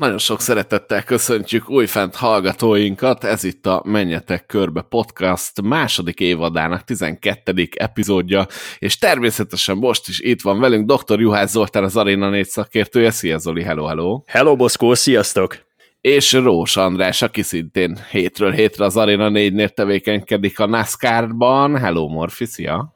Nagyon sok szeretettel köszöntjük újfent hallgatóinkat, ez itt a Menjetek Körbe podcast második évadának 12. epizódja, és természetesen most is itt van velünk dr. Juhász Zoltán, az Arena 4 szakértője. Szia Zoli, hello, hello! Hello, Boszkó, sziasztok! És Rós András, aki szintén hétről hétre az Arena 4-nél tevékenykedik a NASCAR-ban. Hello, Morfi, szia!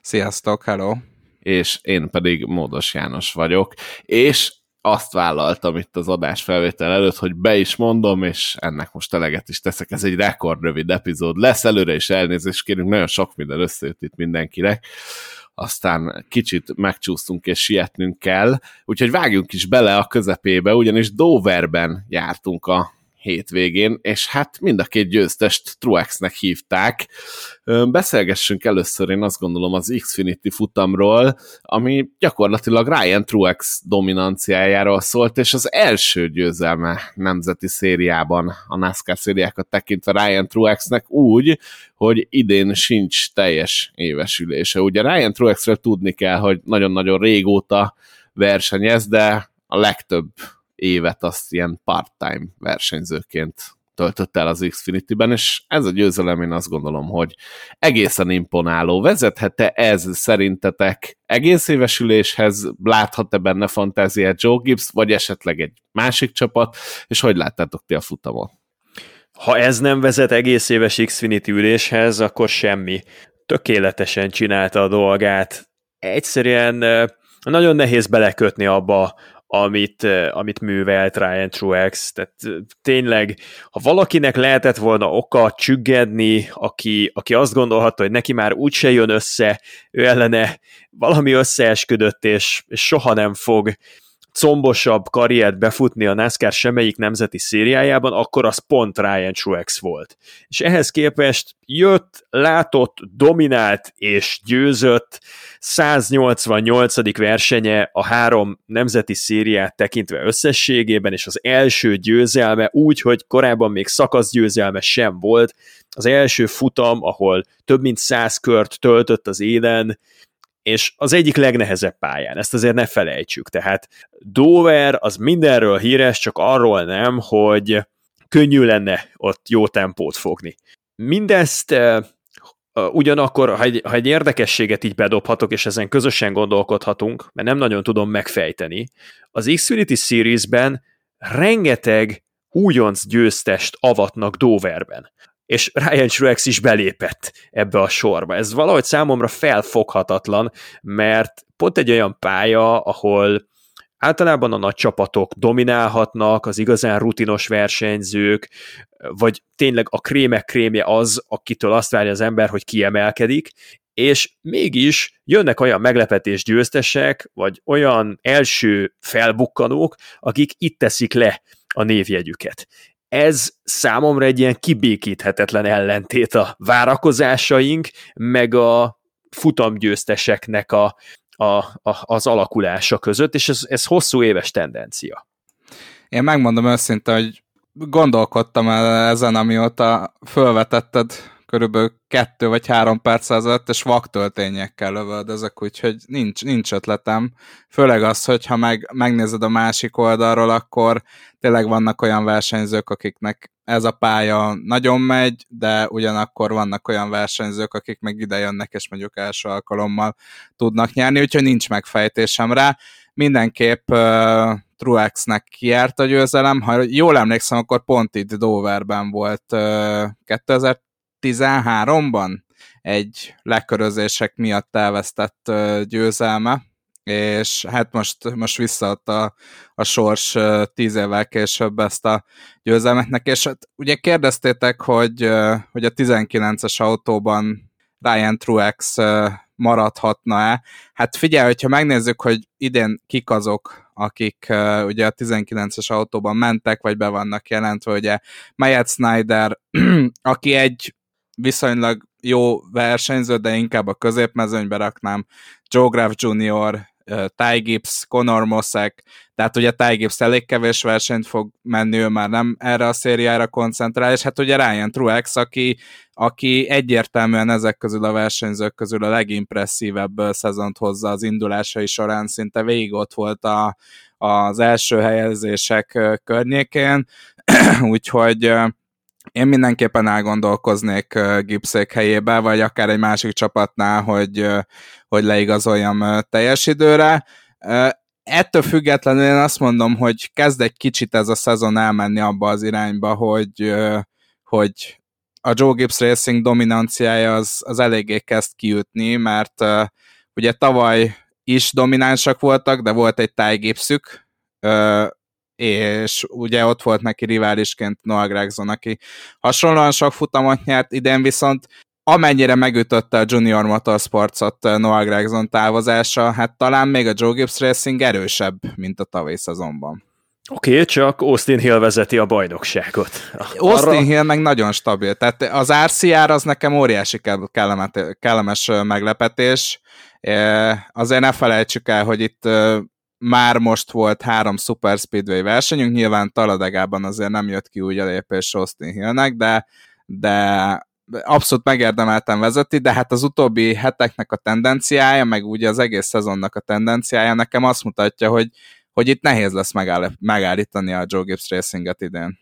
Sziasztok, hello! És én pedig Módos János vagyok, és azt vállaltam itt az adás felvétel előtt, hogy be is mondom, és ennek most eleget is teszek. Ez egy rekordrövid epizód lesz, előre is elnézést kérünk, nagyon sok minden összejött itt mindenkinek. Aztán kicsit megcsúsztunk és sietnünk kell, úgyhogy vágjunk is bele a közepébe, ugyanis Doverben jártunk a hétvégén, és hát mind a két győztest Truexnek hívták. Beszélgessünk először, én azt gondolom, az Xfinity futamról, ami gyakorlatilag Ryan Truex dominanciájáról szólt, és az első győzelme nemzeti szériában, a NASCAR szériákat tekintve Ryan Truexnek úgy, hogy idén sincs teljes évesülése. Ugye Ryan Truexről tudni kell, hogy nagyon-nagyon régóta versenyez, de a legtöbb évet azt ilyen part-time versenyzőként töltött el az Xfinity-ben, és ez a győzelem én azt gondolom, hogy egészen imponáló. Vezethette ez szerintetek egész évesüléshez, láthat-e benne fantáziát Joe Gibbs, vagy esetleg egy másik csapat, és hogy láttátok ti a futamot? Ha ez nem vezet egész éves Xfinity üléshez, akkor semmi. Tökéletesen csinálta a dolgát. Egyszerűen nagyon nehéz belekötni abba, amit, amit művelt Ryan Truex. Tehát tényleg, ha valakinek lehetett volna oka csüggedni, aki, aki azt gondolhatta, hogy neki már úgyse jön össze, ő ellene valami összeesküdött, és, és soha nem fog combosabb karriert befutni a NASCAR semmelyik nemzeti szériájában, akkor az pont Ryan Truex volt. És ehhez képest jött, látott, dominált és győzött 188. versenye a három nemzeti szériát tekintve összességében, és az első győzelme úgy, hogy korábban még szakaszgyőzelme sem volt, az első futam, ahol több mint száz kört töltött az élen, és az egyik legnehezebb pályán, ezt azért ne felejtsük. Tehát Dover az mindenről híres, csak arról nem, hogy könnyű lenne ott jó tempót fogni. Mindezt uh, ugyanakkor, ha egy, ha egy érdekességet így bedobhatok, és ezen közösen gondolkodhatunk, mert nem nagyon tudom megfejteni, az Xfinity Series-ben rengeteg újonc győztest avatnak Doverben és Ryan Truex is belépett ebbe a sorba. Ez valahogy számomra felfoghatatlan, mert pont egy olyan pálya, ahol általában a nagy csapatok dominálhatnak, az igazán rutinos versenyzők, vagy tényleg a krémek krémje az, akitől azt várja az ember, hogy kiemelkedik, és mégis jönnek olyan meglepetés győztesek, vagy olyan első felbukkanók, akik itt teszik le a névjegyüket ez számomra egy ilyen kibékíthetetlen ellentét a várakozásaink, meg a futamgyőzteseknek a, a, a, az alakulása között, és ez, ez hosszú éves tendencia. Én megmondom őszintén, hogy gondolkodtam ezen, amióta felvetetted körülbelül kettő vagy három perc ezelőtt, és vaktöltényekkel lövöldözök, úgyhogy nincs, nincs ötletem. Főleg az, hogyha meg, megnézed a másik oldalról, akkor tényleg vannak olyan versenyzők, akiknek ez a pálya nagyon megy, de ugyanakkor vannak olyan versenyzők, akik meg ide jönnek, és mondjuk első alkalommal tudnak nyerni, úgyhogy nincs megfejtésem rá. Mindenképp uh, Truexnek kiárt a győzelem. Ha jól emlékszem, akkor pont itt Doverben volt uh, 2000 13-ban egy lekörözések miatt elvesztett győzelme, és hát most, most visszaadta a sors tíz évvel később ezt a győzelmetnek, és hát ugye kérdeztétek, hogy, hogy a 19-es autóban Ryan Truex maradhatna-e. Hát figyelj, hogyha megnézzük, hogy idén kik azok, akik uh, ugye a 19-es autóban mentek, vagy be vannak jelentve, ugye Mayat Snyder, aki egy viszonylag jó versenyző, de inkább a középmezőnybe raknám Joe Graf Jr., Ty Gibbs, Conor Mossek, tehát ugye Ty Gibbs elég kevés versenyt fog menni, ő már nem erre a szériára koncentrál, és hát ugye Ryan Truex, aki, aki egyértelműen ezek közül a versenyzők közül a legimpresszívebb szezont hozza az indulásai során, szinte végig ott volt a, az első helyezések környékén, úgyhogy én mindenképpen elgondolkoznék Gipszék helyébe, vagy akár egy másik csapatnál, hogy, hogy leigazoljam teljes időre. Ettől függetlenül én azt mondom, hogy kezd egy kicsit ez a szezon elmenni abba az irányba, hogy, hogy a Joe Gibbs Racing dominanciája az, az eléggé kezd kiütni, mert ugye tavaly is dominánsak voltak, de volt egy Gibbsük, és ugye ott volt neki riválisként Noah Gregson, aki hasonlóan sok futamot nyert, idén viszont amennyire megütötte a Junior Motorsportsot Noah Gregson távozása, hát talán még a Joe Gibbs Racing erősebb, mint a tavalyi szezonban. Oké, okay, csak Austin Hill vezeti a bajnokságot. Austin Arra... Hill meg nagyon stabil, tehát az RCR az nekem óriási kellemes meglepetés. Azért ne felejtsük el, hogy itt már most volt három Super Speedway versenyünk, nyilván Taladegában azért nem jött ki úgy a lépés Austin Hillnek, de, de abszolút megérdemeltem vezetni, de hát az utóbbi heteknek a tendenciája, meg ugye az egész szezonnak a tendenciája nekem azt mutatja, hogy, hogy itt nehéz lesz megáll, megállítani a Joe Gibbs Racinget idén.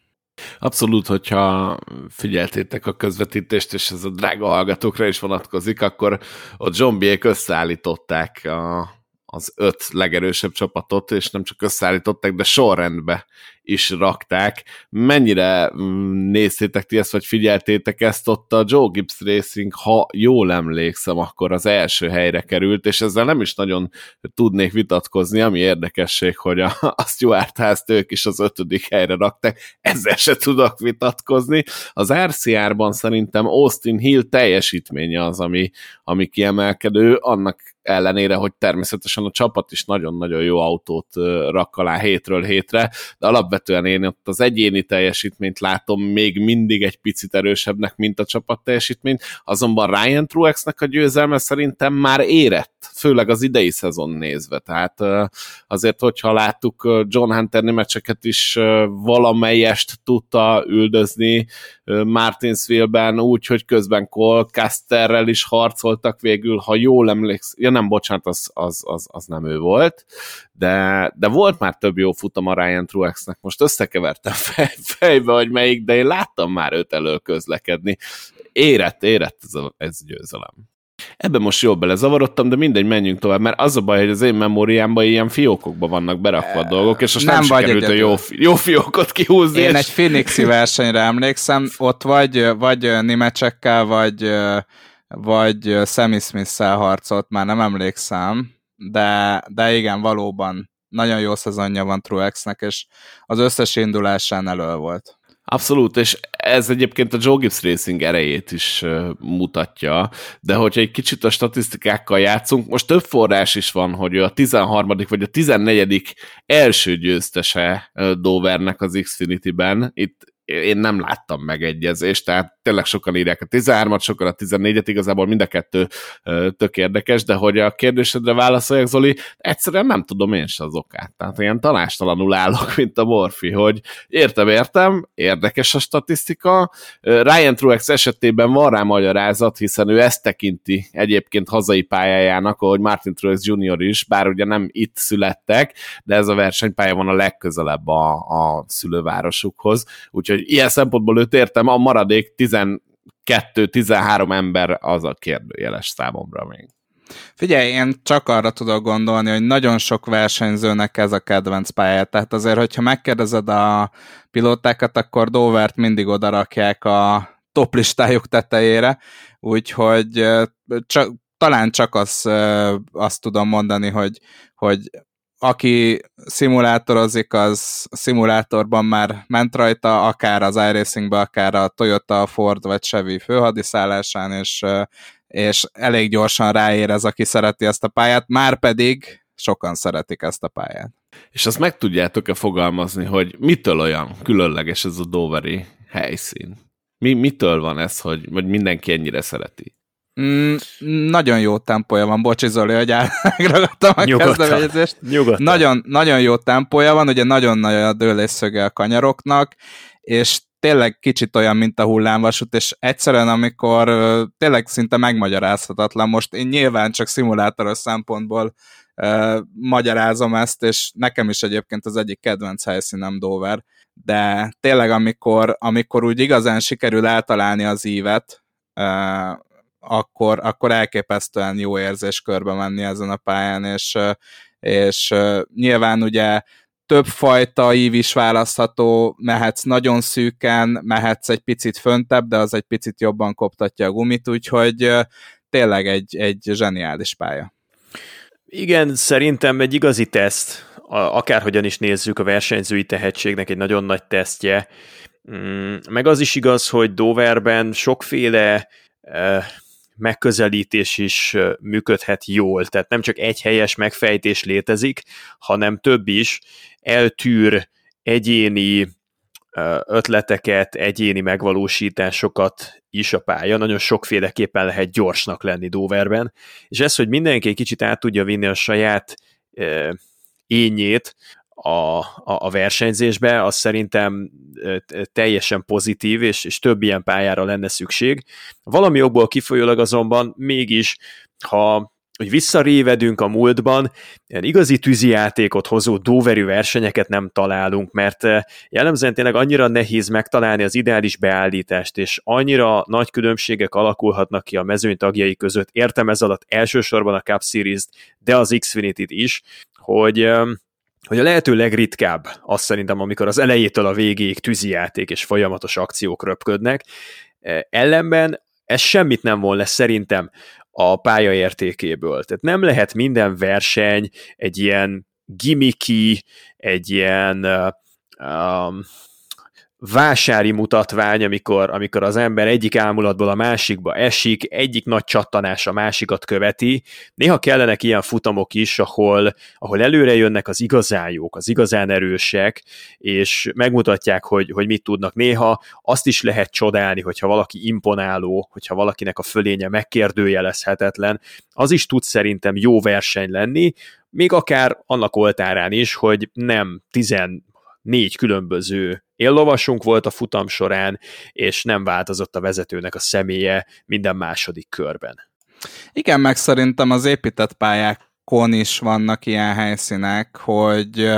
Abszolút, hogyha figyeltétek a közvetítést, és ez a drága hallgatókra is vonatkozik, akkor ott zombiék összeállították a az öt legerősebb csapatot, és nem csak összeállították, de sorrendbe is rakták. Mennyire mm, néztétek ti ezt, vagy figyeltétek ezt ott a Joe Gibbs Racing, ha jól emlékszem, akkor az első helyre került, és ezzel nem is nagyon tudnék vitatkozni, ami érdekesség, hogy a, a Stuart house ők is az ötödik helyre rakták, ezzel se tudok vitatkozni. Az RCR-ban szerintem Austin Hill teljesítménye az, ami, ami kiemelkedő, annak ellenére, hogy természetesen a csapat is nagyon-nagyon jó autót rak alá hétről hétre, de alapvetően én ott az egyéni teljesítményt látom még mindig egy picit erősebbnek, mint a csapat teljesítmény, azonban Ryan Truexnek a győzelme szerintem már érett, főleg az idei szezon nézve, tehát azért, hogyha láttuk John Hunter meccseket is valamelyest tudta üldözni Martinsville-ben úgy, hogy közben Cole Casterrel is harcoltak végül, ha jól emlékszem, ja bocsánat, az, az, az, az nem ő volt, de, de volt már több jó futam a Ryan Truexnek, most összekevertem fej, fejbe, hogy melyik, de én láttam már őt elő közlekedni. Érett, érett ez a, ez győzelem. Ebben most jól belezavarodtam, de mindegy, menjünk tovább, mert az a baj, hogy az én memóriámban ilyen fiókokba vannak berakva a dolgok, és most nem, nem sikerült a jó, jó fiókot kihúzni. Én és... egy Phoenixi versenyre emlékszem, ott vagy, vagy németsekkel, vagy vagy Sammy Smith-szel harcolt, már nem emlékszem, de, de igen, valóban nagyon jó szezonja van Truexnek, és az összes indulásán elő volt. Abszolút, és ez egyébként a Joe Gibbs Racing erejét is mutatja, de hogyha egy kicsit a statisztikákkal játszunk, most több forrás is van, hogy a 13. vagy a 14. első győztese Dovernek az Xfinity-ben, itt én nem láttam megegyezést, tehát tényleg sokan írják a 13-at, sokan a 14-et, igazából mind a kettő tök érdekes, de hogy a kérdésedre válaszoljak, Zoli, egyszerűen nem tudom én se az okát. Tehát ilyen tanástalanul állok, mint a Morfi, hogy értem, értem, érdekes a statisztika. Ryan Truex esetében van rá magyarázat, hiszen ő ezt tekinti egyébként hazai pályájának, ahogy Martin Truex Jr. is, bár ugye nem itt születtek, de ez a versenypálya van a legközelebb a, a szülővárosukhoz, úgyhogy ilyen szempontból őt értem, a maradék 10 12-13 ember az a kérdőjeles számomra még. Figyelj, én csak arra tudok gondolni, hogy nagyon sok versenyzőnek ez a kedvenc pályája. Tehát azért, hogyha megkérdezed a pilótákat, akkor Dovert mindig odarakják a top listájuk tetejére, úgyhogy csak, talán csak az, azt tudom mondani, hogy, hogy aki szimulátorozik, az szimulátorban már ment rajta, akár az iRacingbe, akár a Toyota, Ford vagy Chevy főhadiszállásán, és, és elég gyorsan ráérez, aki szereti ezt a pályát, már pedig sokan szeretik ezt a pályát. És azt meg tudjátok-e fogalmazni, hogy mitől olyan különleges ez a Doveri helyszín? Mi, mitől van ez, hogy, hogy mindenki ennyire szereti? Mm, nagyon jó tempója van, bocsi Zoli, hogy megragadtam a kezdeményezést. Nagyon, nagyon jó tempója van, ugye nagyon nagy a dőlésszöge a kanyaroknak, és tényleg kicsit olyan, mint a hullámvasút, és egyszerűen, amikor tényleg szinte megmagyarázhatatlan, most én nyilván csak szimulátoros szempontból uh, magyarázom ezt, és nekem is egyébként az egyik kedvenc helyszínem Dover, de tényleg amikor, amikor úgy igazán sikerül eltalálni az ívet, uh, akkor, akkor elképesztően jó érzés körbe menni ezen a pályán, és, és nyilván ugye több fajta ív is választható, mehetsz nagyon szűken, mehetsz egy picit föntebb, de az egy picit jobban koptatja a gumit, úgyhogy tényleg egy, egy zseniális pálya. Igen, szerintem egy igazi teszt, akárhogyan is nézzük, a versenyzői tehetségnek egy nagyon nagy tesztje. Mm, meg az is igaz, hogy Doverben sokféle megközelítés is működhet jól, tehát nem csak egy helyes megfejtés létezik, hanem több is. Eltűr egyéni ötleteket, egyéni megvalósításokat is a pálya. Nagyon sokféleképpen lehet gyorsnak lenni Doverben, és ez, hogy mindenki egy kicsit át tudja vinni a saját ényét, a, a, a versenyzésbe, az szerintem teljesen pozitív, és, és több ilyen pályára lenne szükség. Valami jogból kifolyólag azonban mégis, ha hogy visszarévedünk a múltban, ilyen igazi tűzijátékot hozó dóverű versenyeket nem találunk, mert jellemzően tényleg annyira nehéz megtalálni az ideális beállítást, és annyira nagy különbségek alakulhatnak ki a mezőny tagjai között, értem ez alatt elsősorban a Cup Series-t, de az Xfinity-t is, hogy hogy a lehető legritkább azt szerintem, amikor az elejétől a végéig tűzijáték és folyamatos akciók röpködnek, e, ellenben ez semmit nem volna szerintem a pályaértékéből. Tehát nem lehet minden verseny egy ilyen gimmicky, egy ilyen um, vásári mutatvány, amikor, amikor az ember egyik ámulatból a másikba esik, egyik nagy csattanás a másikat követi. Néha kellenek ilyen futamok is, ahol, ahol előre jönnek az igazán jók, az igazán erősek, és megmutatják, hogy, hogy mit tudnak. Néha azt is lehet csodálni, hogyha valaki imponáló, hogyha valakinek a fölénye megkérdőjelezhetetlen, az is tud szerintem jó verseny lenni, még akár annak oltárán is, hogy nem 14 különböző éllovasunk volt a futam során, és nem változott a vezetőnek a személye minden második körben. Igen, meg szerintem az épített pályákon is vannak ilyen helyszínek, hogy,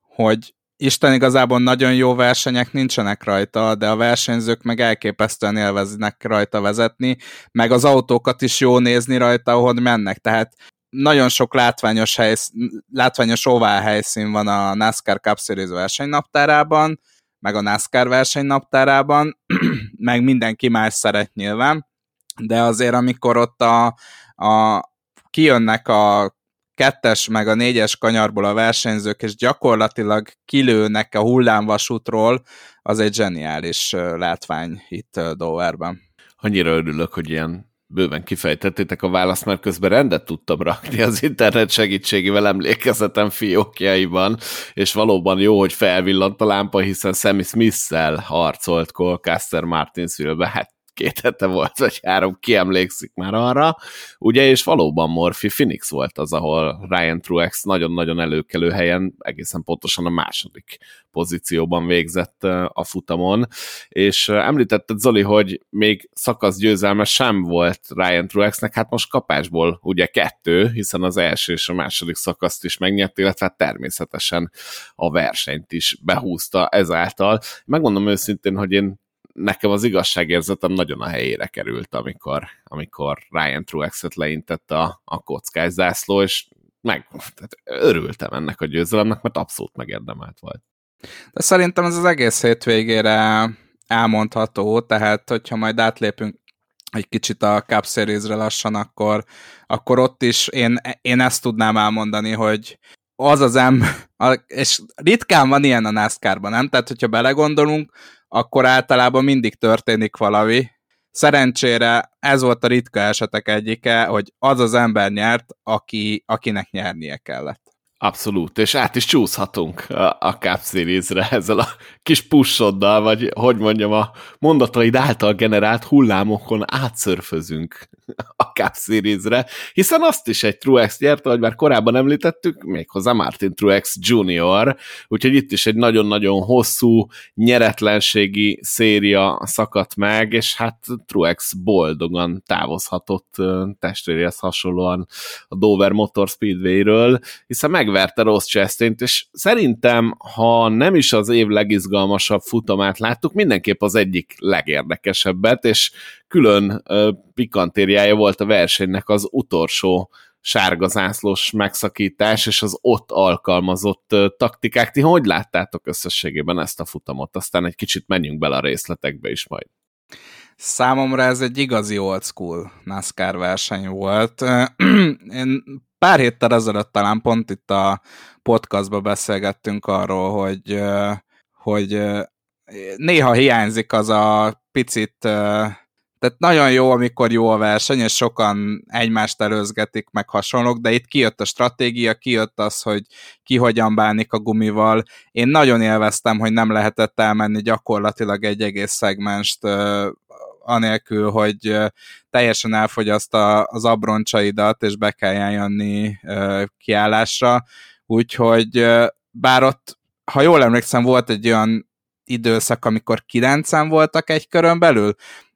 hogy Isten igazából nagyon jó versenyek nincsenek rajta, de a versenyzők meg elképesztően élveznek rajta vezetni, meg az autókat is jó nézni rajta, ahogy mennek. Tehát nagyon sok látványos, helysz, látványos ovál helyszín van a NASCAR Cup Series versenynaptárában, meg a NASCAR versenynaptárában, meg mindenki más szeret nyilván, de azért amikor ott a, a kijönnek a kettes meg a négyes kanyarból a versenyzők, és gyakorlatilag kilőnek a hullámvasútról, az egy zseniális látvány itt Doverben. Annyira örülök, hogy ilyen bőven kifejtettétek a választ, mert közben rendet tudtam rakni az internet segítségével emlékezetem fiókjaiban, és valóban jó, hogy felvillant a lámpa, hiszen Sammy Smith-szel harcolt Colcaster Martinsville-be, hát két hete volt, vagy három, ki emlékszik már arra, ugye, és valóban Morphy Phoenix volt az, ahol Ryan Truex nagyon-nagyon előkelő helyen, egészen pontosan a második pozícióban végzett a futamon, és említetted Zoli, hogy még szakasz győzelme sem volt Ryan Truexnek, hát most kapásból ugye kettő, hiszen az első és a második szakaszt is megnyert, illetve hát természetesen a versenyt is behúzta ezáltal. Megmondom őszintén, hogy én nekem az igazságérzetem nagyon a helyére került, amikor, amikor Ryan Truex-et leintett a, a kockás zászló, és meg, tehát örültem ennek a győzelemnek, mert abszolút megérdemelt volt. De szerintem ez az egész hétvégére elmondható, tehát hogyha majd átlépünk egy kicsit a Cup Series-re lassan, akkor, akkor ott is én, én ezt tudnám elmondani, hogy az az ember, és ritkán van ilyen a NASCAR-ban, nem? Tehát, hogyha belegondolunk, akkor általában mindig történik valami. Szerencsére ez volt a ritka esetek egyike, hogy az az ember nyert, aki, akinek nyernie kellett. Abszolút, és át is csúszhatunk a, a Cup Series-re ezzel a kis pusoddal, vagy hogy mondjam, a mondataid által generált hullámokon átszörfözünk a Cup Series-re, hiszen azt is egy Truex nyerte, hogy már korábban említettük, méghozzá Martin Truex Jr., úgyhogy itt is egy nagyon-nagyon hosszú nyeretlenségi széria szakadt meg, és hát Truex boldogan távozhatott testvéréhez hasonlóan a Dover Motor Speedway-ről, hiszen megverte Ross chastain és szerintem, ha nem is az év legizgalmasabb futamát láttuk, mindenképp az egyik legérdekesebbet, és külön pikantériája volt a versenynek az utolsó sárga zászlós megszakítás és az ott alkalmazott taktikák. Ti hogy láttátok összességében ezt a futamot? Aztán egy kicsit menjünk bele a részletekbe is majd. Számomra ez egy igazi old school NASCAR verseny volt. Én pár héttel ezelőtt talán pont itt a podcastban beszélgettünk arról, hogy, hogy néha hiányzik az a picit tehát nagyon jó, amikor jó a verseny, és sokan egymást előzgetik, meg hasonlók, de itt kijött a stratégia, kijött az, hogy ki hogyan bánik a gumival. Én nagyon élveztem, hogy nem lehetett elmenni gyakorlatilag egy egész szegmenst anélkül, hogy teljesen elfogyaszta az abroncsaidat, és be kell jönni kiállásra. Úgyhogy bár ott, ha jól emlékszem, volt egy olyan időszak, amikor kilencen voltak egy körön belül,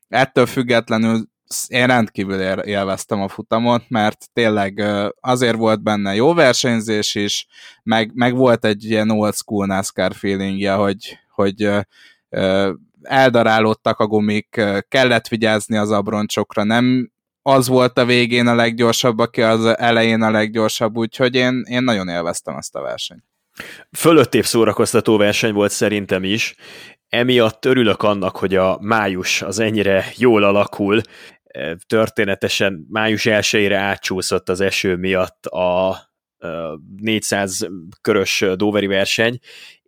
ettől függetlenül én rendkívül élveztem a futamot, mert tényleg azért volt benne jó versenyzés is, meg, meg volt egy ilyen old school NASCAR feelingje, hogy, hogy eldarálódtak a gumik, kellett vigyázni az abroncsokra, nem az volt a végén a leggyorsabb, aki az elején a leggyorsabb, úgyhogy én, én nagyon élveztem ezt a versenyt. Fölöttébb szórakoztató verseny volt szerintem is, emiatt örülök annak, hogy a május az ennyire jól alakul, történetesen május 1-ére átcsúszott az eső miatt a 400 körös Doveri verseny,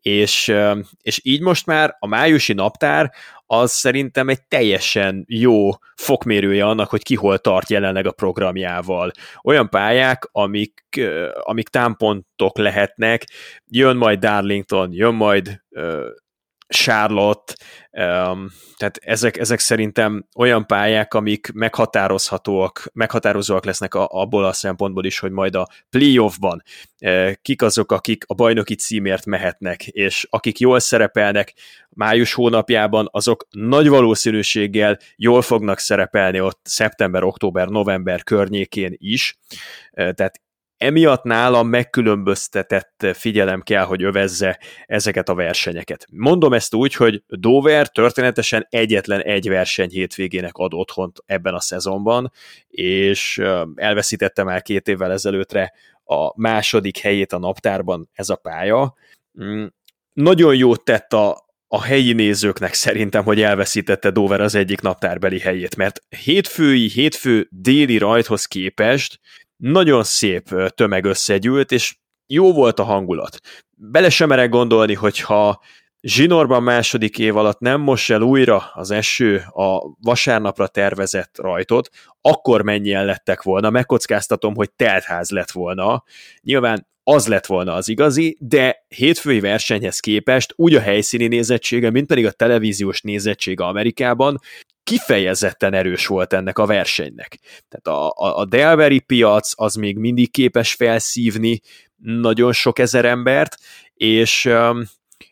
és, és így most már a májusi naptár az szerintem egy teljesen jó fokmérője annak, hogy ki hol tart jelenleg a programjával. Olyan pályák, amik, amik támpontok lehetnek, jön majd Darlington, jön majd Charlotte, um, tehát ezek, ezek szerintem olyan pályák, amik meghatározhatóak, meghatározóak lesznek a, abból a szempontból is, hogy majd a playoffban uh, kik azok, akik a bajnoki címért mehetnek, és akik jól szerepelnek május hónapjában, azok nagy valószínűséggel jól fognak szerepelni ott szeptember, október, november környékén is, uh, tehát emiatt nálam megkülönböztetett figyelem kell, hogy övezze ezeket a versenyeket. Mondom ezt úgy, hogy Dover történetesen egyetlen egy verseny hétvégének ad otthont ebben a szezonban, és elveszítette már két évvel ezelőttre a második helyét a naptárban ez a pálya. Mm, nagyon jót tett a, a helyi nézőknek szerintem, hogy elveszítette Dover az egyik naptárbeli helyét, mert hétfői, hétfő déli rajthoz képest nagyon szép tömeg összegyűlt, és jó volt a hangulat. Bele sem merek gondolni, hogyha Zsinorban második év alatt nem most el újra az eső a vasárnapra tervezett rajtot, akkor mennyien lettek volna, megkockáztatom, hogy teltház lett volna. Nyilván az lett volna az igazi, de hétfői versenyhez képest úgy a helyszíni nézettsége, mint pedig a televíziós nézettsége Amerikában kifejezetten erős volt ennek a versenynek. Tehát a, a, a Delveri piac az még mindig képes felszívni nagyon sok ezer embert, és um,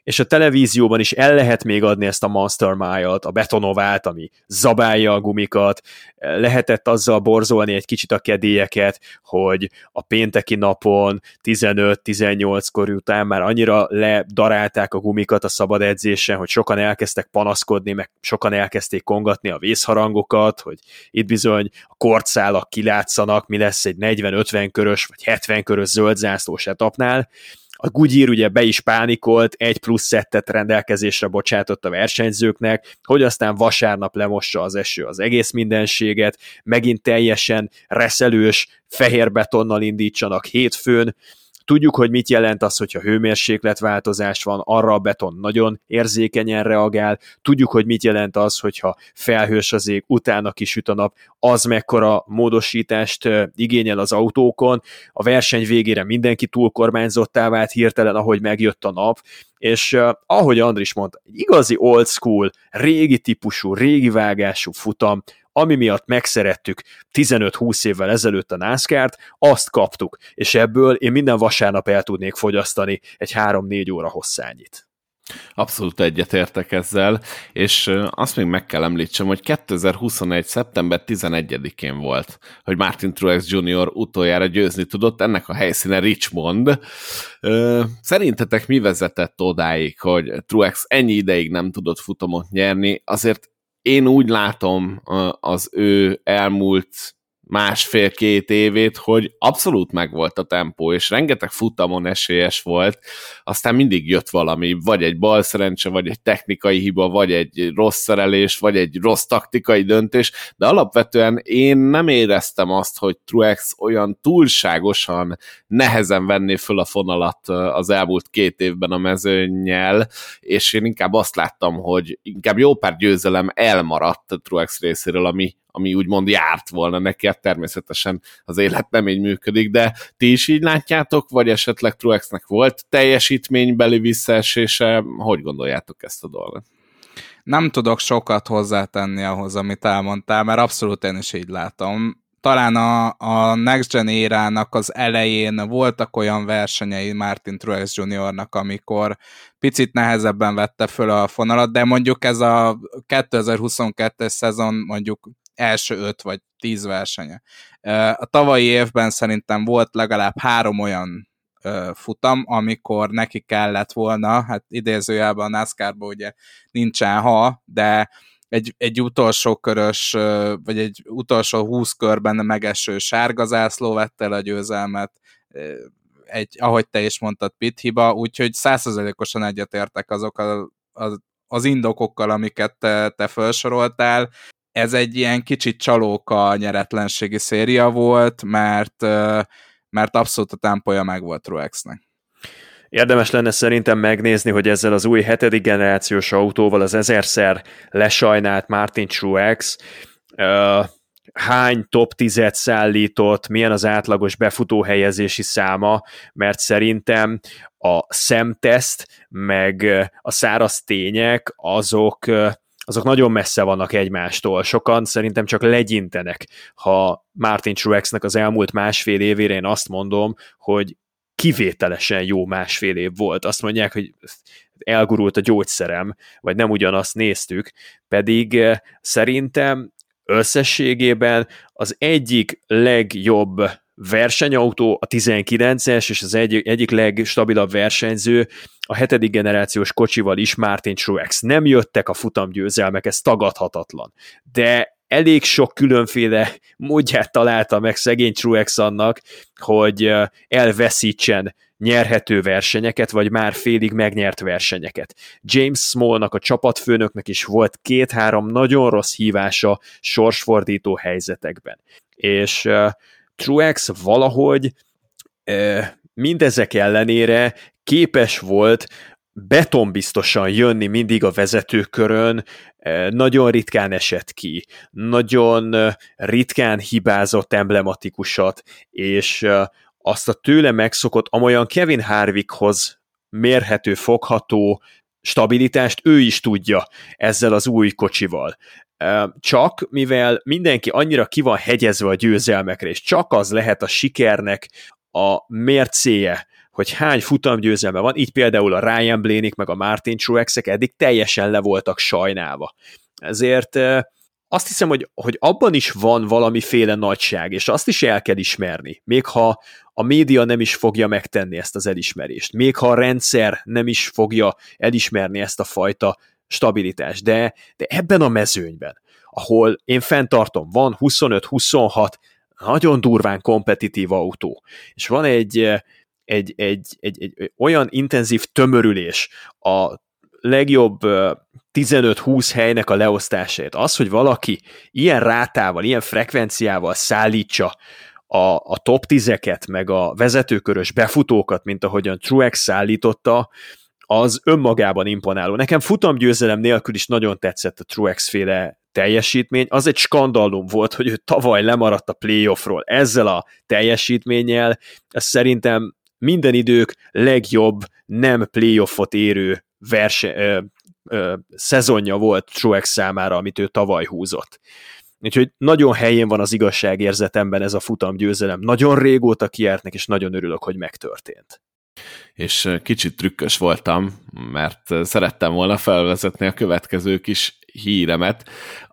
és a televízióban is el lehet még adni ezt a Monster Mile-t, a betonovát, ami zabálja a gumikat, lehetett azzal borzolni egy kicsit a kedélyeket, hogy a pénteki napon 15-18 kor után már annyira ledarálták a gumikat a szabad edzésen, hogy sokan elkezdtek panaszkodni, meg sokan elkezdték kongatni a vészharangokat, hogy itt bizony a kortszálak kilátszanak, mi lesz egy 40-50 körös vagy 70 körös zöld zászlós etapnál, a Goodyear ugye be is pánikolt, egy plusz szettet rendelkezésre bocsátott a versenyzőknek, hogy aztán vasárnap lemossa az eső az egész mindenséget, megint teljesen reszelős, fehér betonnal indítsanak hétfőn, Tudjuk, hogy mit jelent az, hogyha hőmérsékletváltozás van, arra a beton nagyon érzékenyen reagál, tudjuk, hogy mit jelent az, hogyha felhős az ég, utána kisüt a nap, az mekkora módosítást igényel az autókon, a verseny végére mindenki túlkormányzottá vált hirtelen, ahogy megjött a nap, és uh, ahogy Andris mondta, egy igazi old school, régi típusú, régi vágású futam, ami miatt megszerettük 15-20 évvel ezelőtt a NASCAR-t, azt kaptuk, és ebből én minden vasárnap el tudnék fogyasztani egy 3-4 óra hosszányit. Abszolút egyetértek ezzel, és azt még meg kell említsem, hogy 2021. szeptember 11-én volt, hogy Martin Truex Jr. utoljára győzni tudott, ennek a helyszíne Richmond. Szerintetek mi vezetett odáig, hogy Truex ennyi ideig nem tudott futamot nyerni? Azért én úgy látom az ő elmúlt másfél-két évét, hogy abszolút megvolt a tempó, és rengeteg futamon esélyes volt, aztán mindig jött valami, vagy egy balszerencse, vagy egy technikai hiba, vagy egy rossz szerelés, vagy egy rossz taktikai döntés, de alapvetően én nem éreztem azt, hogy Truex olyan túlságosan nehezen venné föl a fonalat az elmúlt két évben a mezőnyel, és én inkább azt láttam, hogy inkább jó pár győzelem elmaradt Truex részéről, ami, ami úgymond járt volna neki, hát természetesen az élet nem így működik, de ti is így látjátok, vagy esetleg Truexnek volt teljesítménybeli visszaesése, hogy gondoljátok ezt a dolgot? Nem tudok sokat hozzátenni ahhoz, amit elmondtál, mert abszolút én is így látom talán a, a Next Gen érának az elején voltak olyan versenyei Martin Truex Jr.-nak, amikor picit nehezebben vette föl a fonalat, de mondjuk ez a 2022-es szezon mondjuk első öt vagy tíz versenye. A tavalyi évben szerintem volt legalább három olyan futam, amikor neki kellett volna, hát idézőjelben a NASCAR-ban ugye nincsen ha, de egy, egy utolsó körös, vagy egy utolsó húsz körben megeső sárga zászló vette el a győzelmet, egy, ahogy te is mondtad, pit hiba, úgyhogy százszerzelékosan egyetértek azok a, a, az indokokkal, amiket te, te felsoroltál ez egy ilyen kicsit csalóka nyeretlenségi széria volt, mert, mert abszolút a tempója meg volt Truexnek. Érdemes lenne szerintem megnézni, hogy ezzel az új hetedik generációs autóval az ezerszer lesajnált Martin Truex uh, hány top 10-et szállított, milyen az átlagos befutó helyezési száma, mert szerintem a szemteszt, meg a száraz tények, azok azok nagyon messze vannak egymástól. Sokan szerintem csak legyintenek, ha Martin Truexnek az elmúlt másfél évére én azt mondom, hogy kivételesen jó másfél év volt. Azt mondják, hogy elgurult a gyógyszerem, vagy nem ugyanazt néztük, pedig eh, szerintem összességében az egyik legjobb versenyautó, a 19-es, és az egy, egyik legstabilabb versenyző a hetedik generációs kocsival is Martin Truex. Nem jöttek a futamgyőzelmek, ez tagadhatatlan. De elég sok különféle módját találta meg szegény Truex annak, hogy elveszítsen nyerhető versenyeket, vagy már félig megnyert versenyeket. James Smallnak, a csapatfőnöknek is volt két-három nagyon rossz hívása sorsfordító helyzetekben. És Truex valahogy mindezek ellenére képes volt betonbiztosan jönni mindig a vezetőkörön, nagyon ritkán esett ki, nagyon ritkán hibázott emblematikusat, és azt a tőle megszokott, amolyan Kevin Harvickhoz mérhető, fogható stabilitást ő is tudja ezzel az új kocsival. Csak mivel mindenki annyira ki van hegyezve a győzelmekre, és csak az lehet a sikernek a mércéje, hogy hány futamgyőzelme van, így például a Ryan Blaney meg a Martin Truexek eddig teljesen le voltak sajnálva. Ezért azt hiszem, hogy, hogy abban is van valamiféle nagyság, és azt is el kell ismerni, még ha a média nem is fogja megtenni ezt az elismerést, még ha a rendszer nem is fogja elismerni ezt a fajta stabilitás, de, de ebben a mezőnyben, ahol én fenntartom, van 25-26 nagyon durván kompetitív autó, és van egy, egy, egy, egy, egy olyan intenzív tömörülés a legjobb 15-20 helynek a leosztását, az, hogy valaki ilyen rátával, ilyen frekvenciával szállítsa a, a top 10-eket, meg a vezetőkörös befutókat, mint ahogyan Truex szállította, az önmagában imponáló. Nekem futamgyőzelem nélkül is nagyon tetszett a Truex féle teljesítmény. Az egy skandalum volt, hogy ő tavaly lemaradt a playoffról ezzel a teljesítménnyel. Ez szerintem minden idők legjobb nem playoffot érő verse, ö, ö, szezonja volt Truex számára, amit ő tavaly húzott. Úgyhogy nagyon helyén van az igazságérzetemben ez a futam győzelem. Nagyon régóta kiártnek, és nagyon örülök, hogy megtörtént és kicsit trükkös voltam, mert szerettem volna felvezetni a következő kis híremet,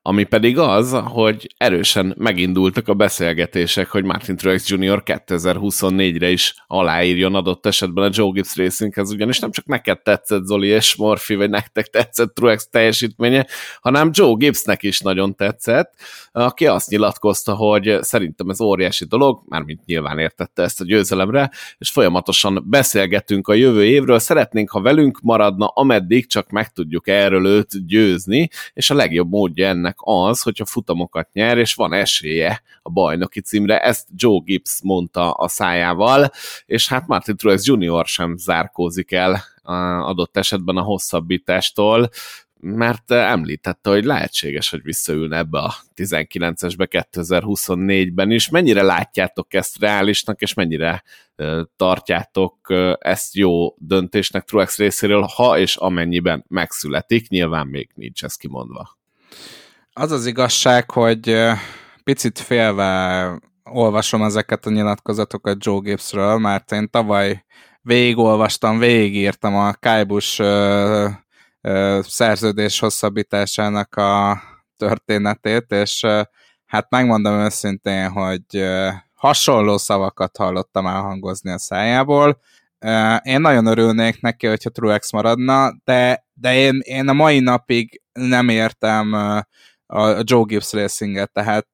ami pedig az, hogy erősen megindultak a beszélgetések, hogy Martin Truex Jr. 2024-re is aláírjon adott esetben a Joe Gibbs Racinghez, ugyanis nem csak neked tetszett Zoli és Morphy, vagy nektek tetszett Truex teljesítménye, hanem Joe Gibbsnek is nagyon tetszett, aki azt nyilatkozta, hogy szerintem ez óriási dolog, mármint nyilván értette ezt a győzelemre, és folyamatosan beszélgetünk a jövő évről, szeretnénk, ha velünk maradna, ameddig csak meg tudjuk erről őt győzni, és a legjobb módja ennek az, hogyha futamokat nyer, és van esélye a bajnoki címre. Ezt Joe Gibbs mondta a szájával, és hát Martin Truex Jr. sem zárkózik el adott esetben a hosszabbítástól, mert említette, hogy lehetséges, hogy visszaülne ebbe a 19-esbe 2024-ben is. Mennyire látjátok ezt reálisnak, és mennyire tartjátok ezt jó döntésnek Truex részéről, ha és amennyiben megszületik, nyilván még nincs ez kimondva. Az az igazság, hogy picit félve olvasom ezeket a nyilatkozatokat Joe Gibbsről, mert én tavaly végigolvastam, végigírtam a Kajbus szerződés hosszabbításának a történetét, és hát megmondom őszintén, hogy hasonló szavakat hallottam elhangozni a szájából. Én nagyon örülnék neki, hogyha Truex maradna, de, de én, én a mai napig nem értem a Joe Gibbs Racinget, tehát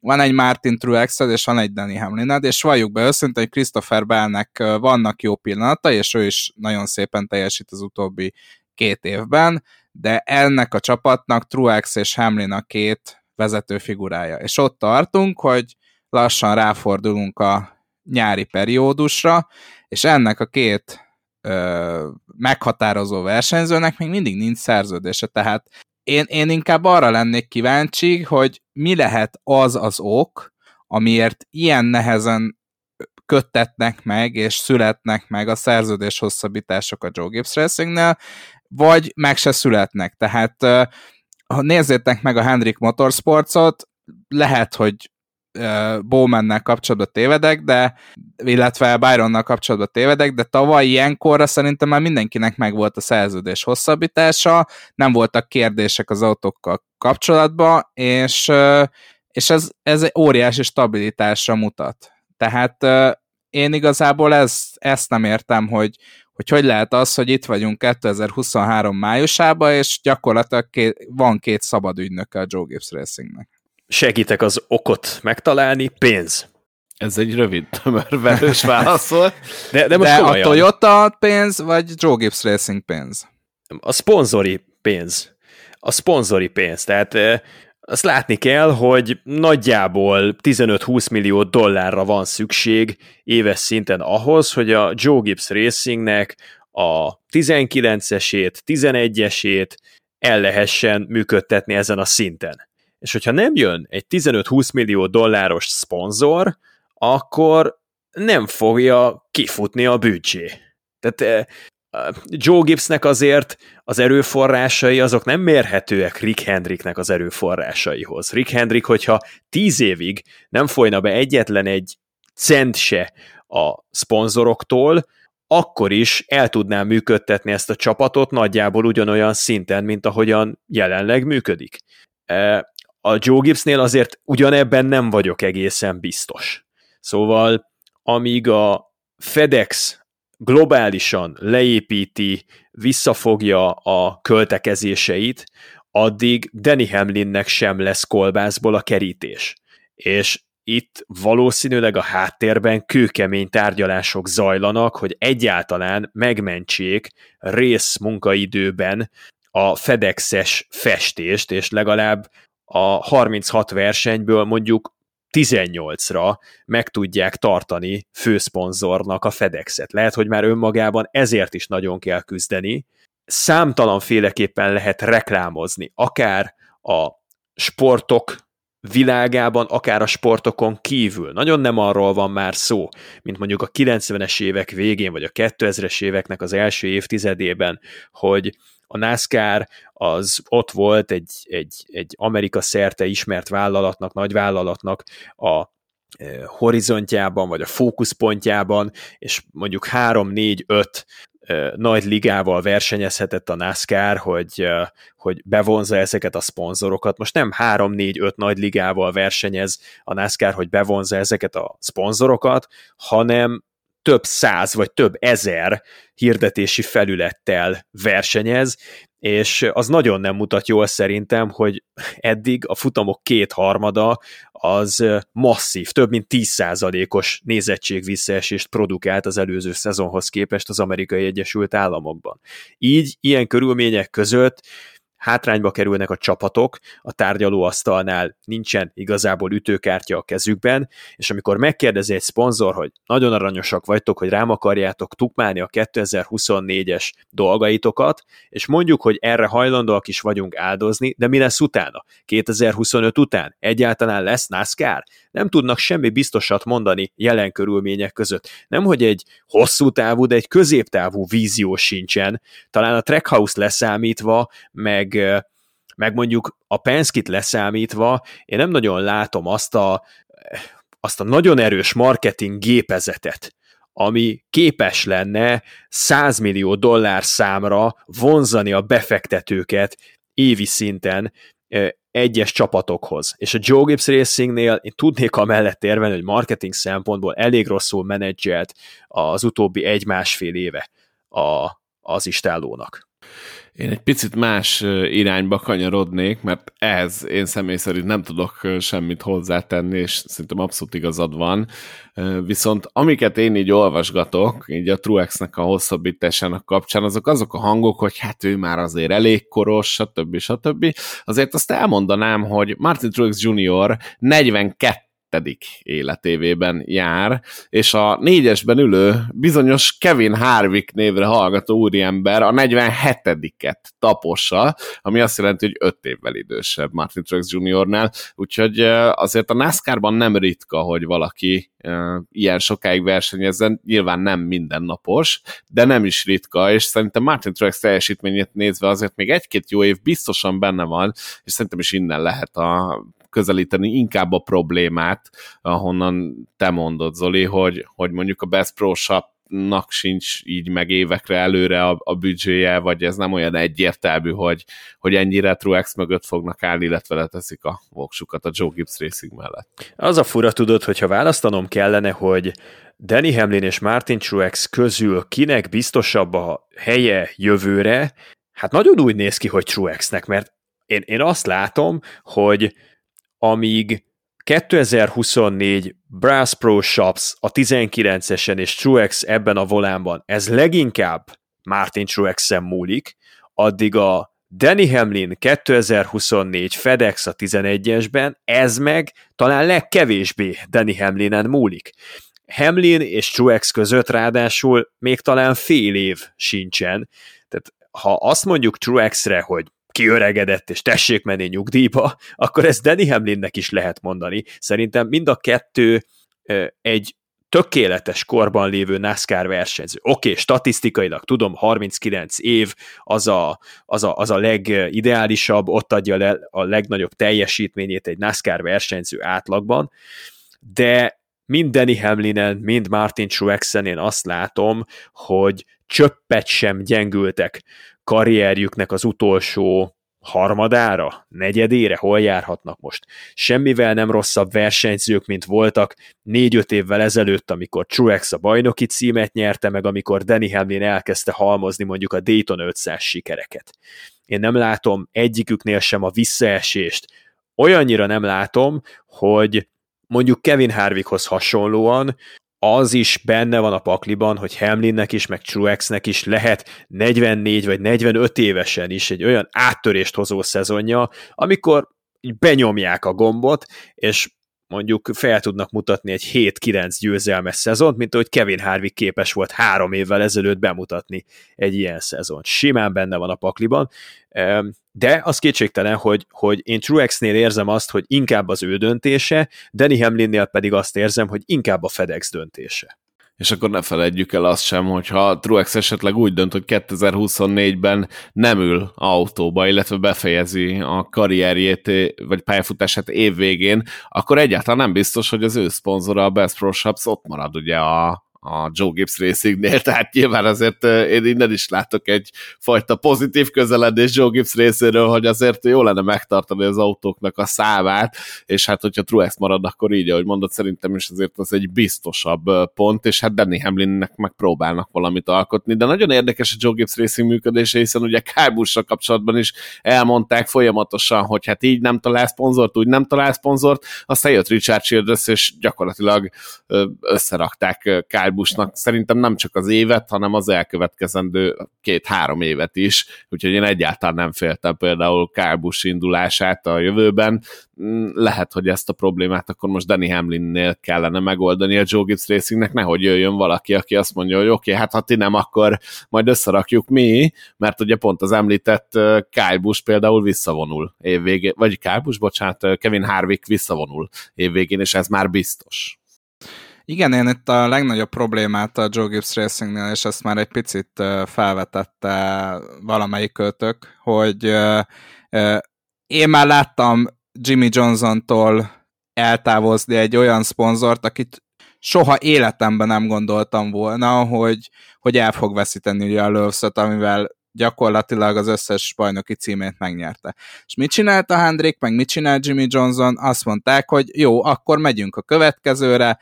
van egy Martin truex és van egy Danny hamlin és valljuk be őszintén, hogy Christopher Bellnek vannak jó pillanata, és ő is nagyon szépen teljesít az utóbbi két évben, de ennek a csapatnak Truex és Hamlin a két vezető figurája. És ott tartunk, hogy lassan ráfordulunk a nyári periódusra, és ennek a két ö, meghatározó versenyzőnek még mindig nincs szerződése, tehát én, én inkább arra lennék kíváncsi, hogy mi lehet az az ok, amiért ilyen nehezen köttetnek meg, és születnek meg a szerződés hosszabbítások a Joe Gibbs Racingnél, vagy meg se születnek. Tehát ha nézzétek meg a Hendrik Motorsportsot, lehet, hogy Bowmannel kapcsolatban tévedek, de illetve Byronnal kapcsolatban tévedek, de tavaly ilyenkorra szerintem már mindenkinek megvolt a szerződés hosszabbítása, nem voltak kérdések az autókkal kapcsolatban, és, és ez, ez egy óriási stabilitásra mutat. Tehát én igazából ez, ezt nem értem, hogy, hogy hogy lehet az, hogy itt vagyunk 2023 májusában, és gyakorlatilag két, van két szabad ügynöke a Joe Gibbs Racingnek segítek az okot megtalálni, pénz. Ez egy rövid, tömör, velős válasz volt. De, de, most de a Toyota pénz, vagy Joe Gibbs Racing pénz? A szponzori pénz. A szponzori pénz. Tehát azt látni kell, hogy nagyjából 15-20 millió dollárra van szükség éves szinten ahhoz, hogy a Joe Gibbs Racingnek a 19-esét, 11-esét el lehessen működtetni ezen a szinten és hogyha nem jön egy 15-20 millió dolláros szponzor, akkor nem fogja kifutni a büdzsé. Tehát eh, Joe Gibbsnek azért az erőforrásai azok nem mérhetőek Rick Hendricknek az erőforrásaihoz. Rick Hendrick, hogyha tíz évig nem folyna be egyetlen egy cent se a szponzoroktól, akkor is el tudná működtetni ezt a csapatot nagyjából ugyanolyan szinten, mint ahogyan jelenleg működik. Eh, a Joe Gibbsnél azért ugyanebben nem vagyok egészen biztos. Szóval, amíg a FedEx globálisan leépíti, visszafogja a költekezéseit, addig Danny Hamlinnek sem lesz kolbászból a kerítés. És itt valószínűleg a háttérben kőkemény tárgyalások zajlanak, hogy egyáltalán megmentsék rész munkaidőben a FedExes festést, és legalább a 36 versenyből mondjuk 18-ra meg tudják tartani főszponzornak a FedExet. Lehet, hogy már önmagában ezért is nagyon kell küzdeni. Számtalan féleképpen lehet reklámozni, akár a sportok világában, akár a sportokon kívül. Nagyon nem arról van már szó, mint mondjuk a 90-es évek végén, vagy a 2000-es éveknek az első évtizedében, hogy a NASCAR az ott volt egy, egy, egy Amerika szerte ismert vállalatnak, nagy vállalatnak a e, horizontjában, vagy a fókuszpontjában, és mondjuk 3-4-5 e, nagy ligával versenyezhetett a NASCAR, hogy, e, hogy bevonza ezeket a szponzorokat. Most nem 3-4-5 nagy ligával versenyez a NASCAR, hogy bevonza ezeket a szponzorokat, hanem több száz vagy több ezer hirdetési felülettel versenyez, és az nagyon nem mutat jól szerintem, hogy eddig a futamok kétharmada az masszív, több mint 10%-os nézettség visszaesést produkált az előző szezonhoz képest az amerikai Egyesült Államokban. Így, ilyen körülmények között hátrányba kerülnek a csapatok, a tárgyalóasztalnál nincsen igazából ütőkártya a kezükben, és amikor megkérdezi egy szponzor, hogy nagyon aranyosak vagytok, hogy rám akarjátok tukmálni a 2024-es dolgaitokat, és mondjuk, hogy erre hajlandóak is vagyunk áldozni, de mi lesz utána? 2025 után? Egyáltalán lesz NASCAR? Nem tudnak semmi biztosat mondani jelen körülmények között. Nem, hogy egy hosszú távú, de egy középtávú vízió sincsen. Talán a Trackhouse leszámítva, meg meg, mondjuk a Penskit leszámítva, én nem nagyon látom azt a, azt a nagyon erős marketing gépezetet, ami képes lenne 100 millió dollár számra vonzani a befektetőket évi szinten egyes csapatokhoz. És a Joe Gibbs Racingnél én tudnék amellett érvelni, hogy marketing szempontból elég rosszul menedzselt az utóbbi egy-másfél éve a, az istálónak. Én egy picit más irányba kanyarodnék, mert ehhez én személy szerint nem tudok semmit hozzátenni, és szerintem abszolút igazad van. Viszont amiket én így olvasgatok, így a Truexnek a hosszabbításának kapcsán, azok azok a hangok, hogy hát ő már azért elég koros, stb. stb. Azért azt elmondanám, hogy Martin Truex Jr. 42 életévében jár, és a négyesben ülő bizonyos Kevin Harvick névre hallgató úriember a 47-et tapossa, ami azt jelenti, hogy 5 évvel idősebb Martin Truex Jr.-nál, úgyhogy azért a NASCAR-ban nem ritka, hogy valaki ilyen sokáig versenyezzen, nyilván nem mindennapos, de nem is ritka, és szerintem Martin Truex teljesítményét nézve azért még egy-két jó év biztosan benne van, és szerintem is innen lehet a közelíteni inkább a problémát, ahonnan te mondod, Zoli, hogy, hogy mondjuk a Best Pro Shop nak sincs így meg évekre előre a, a büdzséje, vagy ez nem olyan egyértelmű, hogy, hogy ennyire Truex mögött fognak állni, illetve leteszik a voksukat a Joe Gibbs Racing mellett. Az a fura tudod, hogyha választanom kellene, hogy Danny Hamlin és Martin Truex közül kinek biztosabb a helye jövőre, hát nagyon úgy néz ki, hogy Truexnek, mert én, én azt látom, hogy amíg 2024 Brass Pro Shops a 19-esen és Truex ebben a volánban, ez leginkább Martin Truex-en múlik, addig a Danny Hamlin 2024 FedEx a 11-esben, ez meg talán legkevésbé Danny Hamlinen múlik. Hamlin és Truex között ráadásul még talán fél év sincsen, tehát ha azt mondjuk Truexre, hogy kiöregedett, és tessék menni nyugdíjba, akkor ezt Danny Hamlinnek is lehet mondani. Szerintem mind a kettő egy tökéletes korban lévő NASCAR versenyző. Oké, okay, statisztikailag tudom, 39 év az a, az, a, az a legideálisabb, ott adja le a legnagyobb teljesítményét egy NASCAR versenyző átlagban, de mind Danny Hamlinen, mind Martin Truexen én azt látom, hogy csöppet sem gyengültek karrierjüknek az utolsó harmadára, negyedére, hol járhatnak most. Semmivel nem rosszabb versenyzők, mint voltak négy-öt évvel ezelőtt, amikor Truex a bajnoki címet nyerte, meg amikor Danny Hamlin elkezdte halmozni mondjuk a Dayton 500 sikereket. Én nem látom egyiküknél sem a visszaesést. Olyannyira nem látom, hogy mondjuk Kevin Harvickhoz hasonlóan az is benne van a pakliban, hogy Hamlinnek is, meg Truexnek is lehet 44 vagy 45 évesen is egy olyan áttörést hozó szezonja, amikor benyomják a gombot, és mondjuk fel tudnak mutatni egy 7-9 győzelmes szezont, mint ahogy Kevin Harvick képes volt három évvel ezelőtt bemutatni egy ilyen szezont. Simán benne van a pakliban, de az kétségtelen, hogy, hogy én Truex-nél érzem azt, hogy inkább az ő döntése, Danny Hamlinnél pedig azt érzem, hogy inkább a FedEx döntése. És akkor ne felejtjük el azt sem, hogy ha Truex esetleg úgy dönt, hogy 2024-ben nem ül autóba, illetve befejezi a karrierjét, vagy pályafutását évvégén, akkor egyáltalán nem biztos, hogy az ő szponzora, a Best Pro Shops ott marad ugye a, a Joe Gibbs Racingnél, tehát nyilván azért én innen is látok egy fajta pozitív közeledés Joe Gibbs részéről, hogy azért jó lenne megtartani az autóknak a számát, és hát hogyha Truex marad, akkor így, ahogy mondod, szerintem is azért az egy biztosabb pont, és hát Danny Hamlinnek megpróbálnak valamit alkotni, de nagyon érdekes a Joe Gibbs Racing működése, hiszen ugye Kyle kapcsolatban is elmondták folyamatosan, hogy hát így nem talál szponzort, úgy nem talál szponzort, aztán jött Richard Childress, és gyakorlatilag összerakták Kyle Buschnak szerintem nem csak az évet, hanem az elkövetkezendő két-három évet is, úgyhogy én egyáltalán nem féltem például Kyle Busch indulását a jövőben. Mm, lehet, hogy ezt a problémát akkor most Danny Hamlinnél kellene megoldani a Joe Gibbs Racingnek, nehogy jöjjön valaki, aki azt mondja, hogy oké, okay, hát ha ti nem, akkor majd összerakjuk mi, mert ugye pont az említett Kyle Busch például visszavonul évvégén, vagy Kyle Busch, bocsánat, Kevin Harvick visszavonul évvégén, és ez már biztos. Igen, én itt a legnagyobb problémát a Joe Gibbs Racingnél, és ezt már egy picit felvetette valamelyik költök, hogy én már láttam Jimmy Johnson-tól eltávozni egy olyan szponzort, akit soha életemben nem gondoltam volna, hogy, hogy el fog veszíteni ugye a Lövszöt, amivel gyakorlatilag az összes bajnoki címét megnyerte. És mit csinált a Hendrik, meg mit csinált Jimmy Johnson? Azt mondták, hogy jó, akkor megyünk a következőre,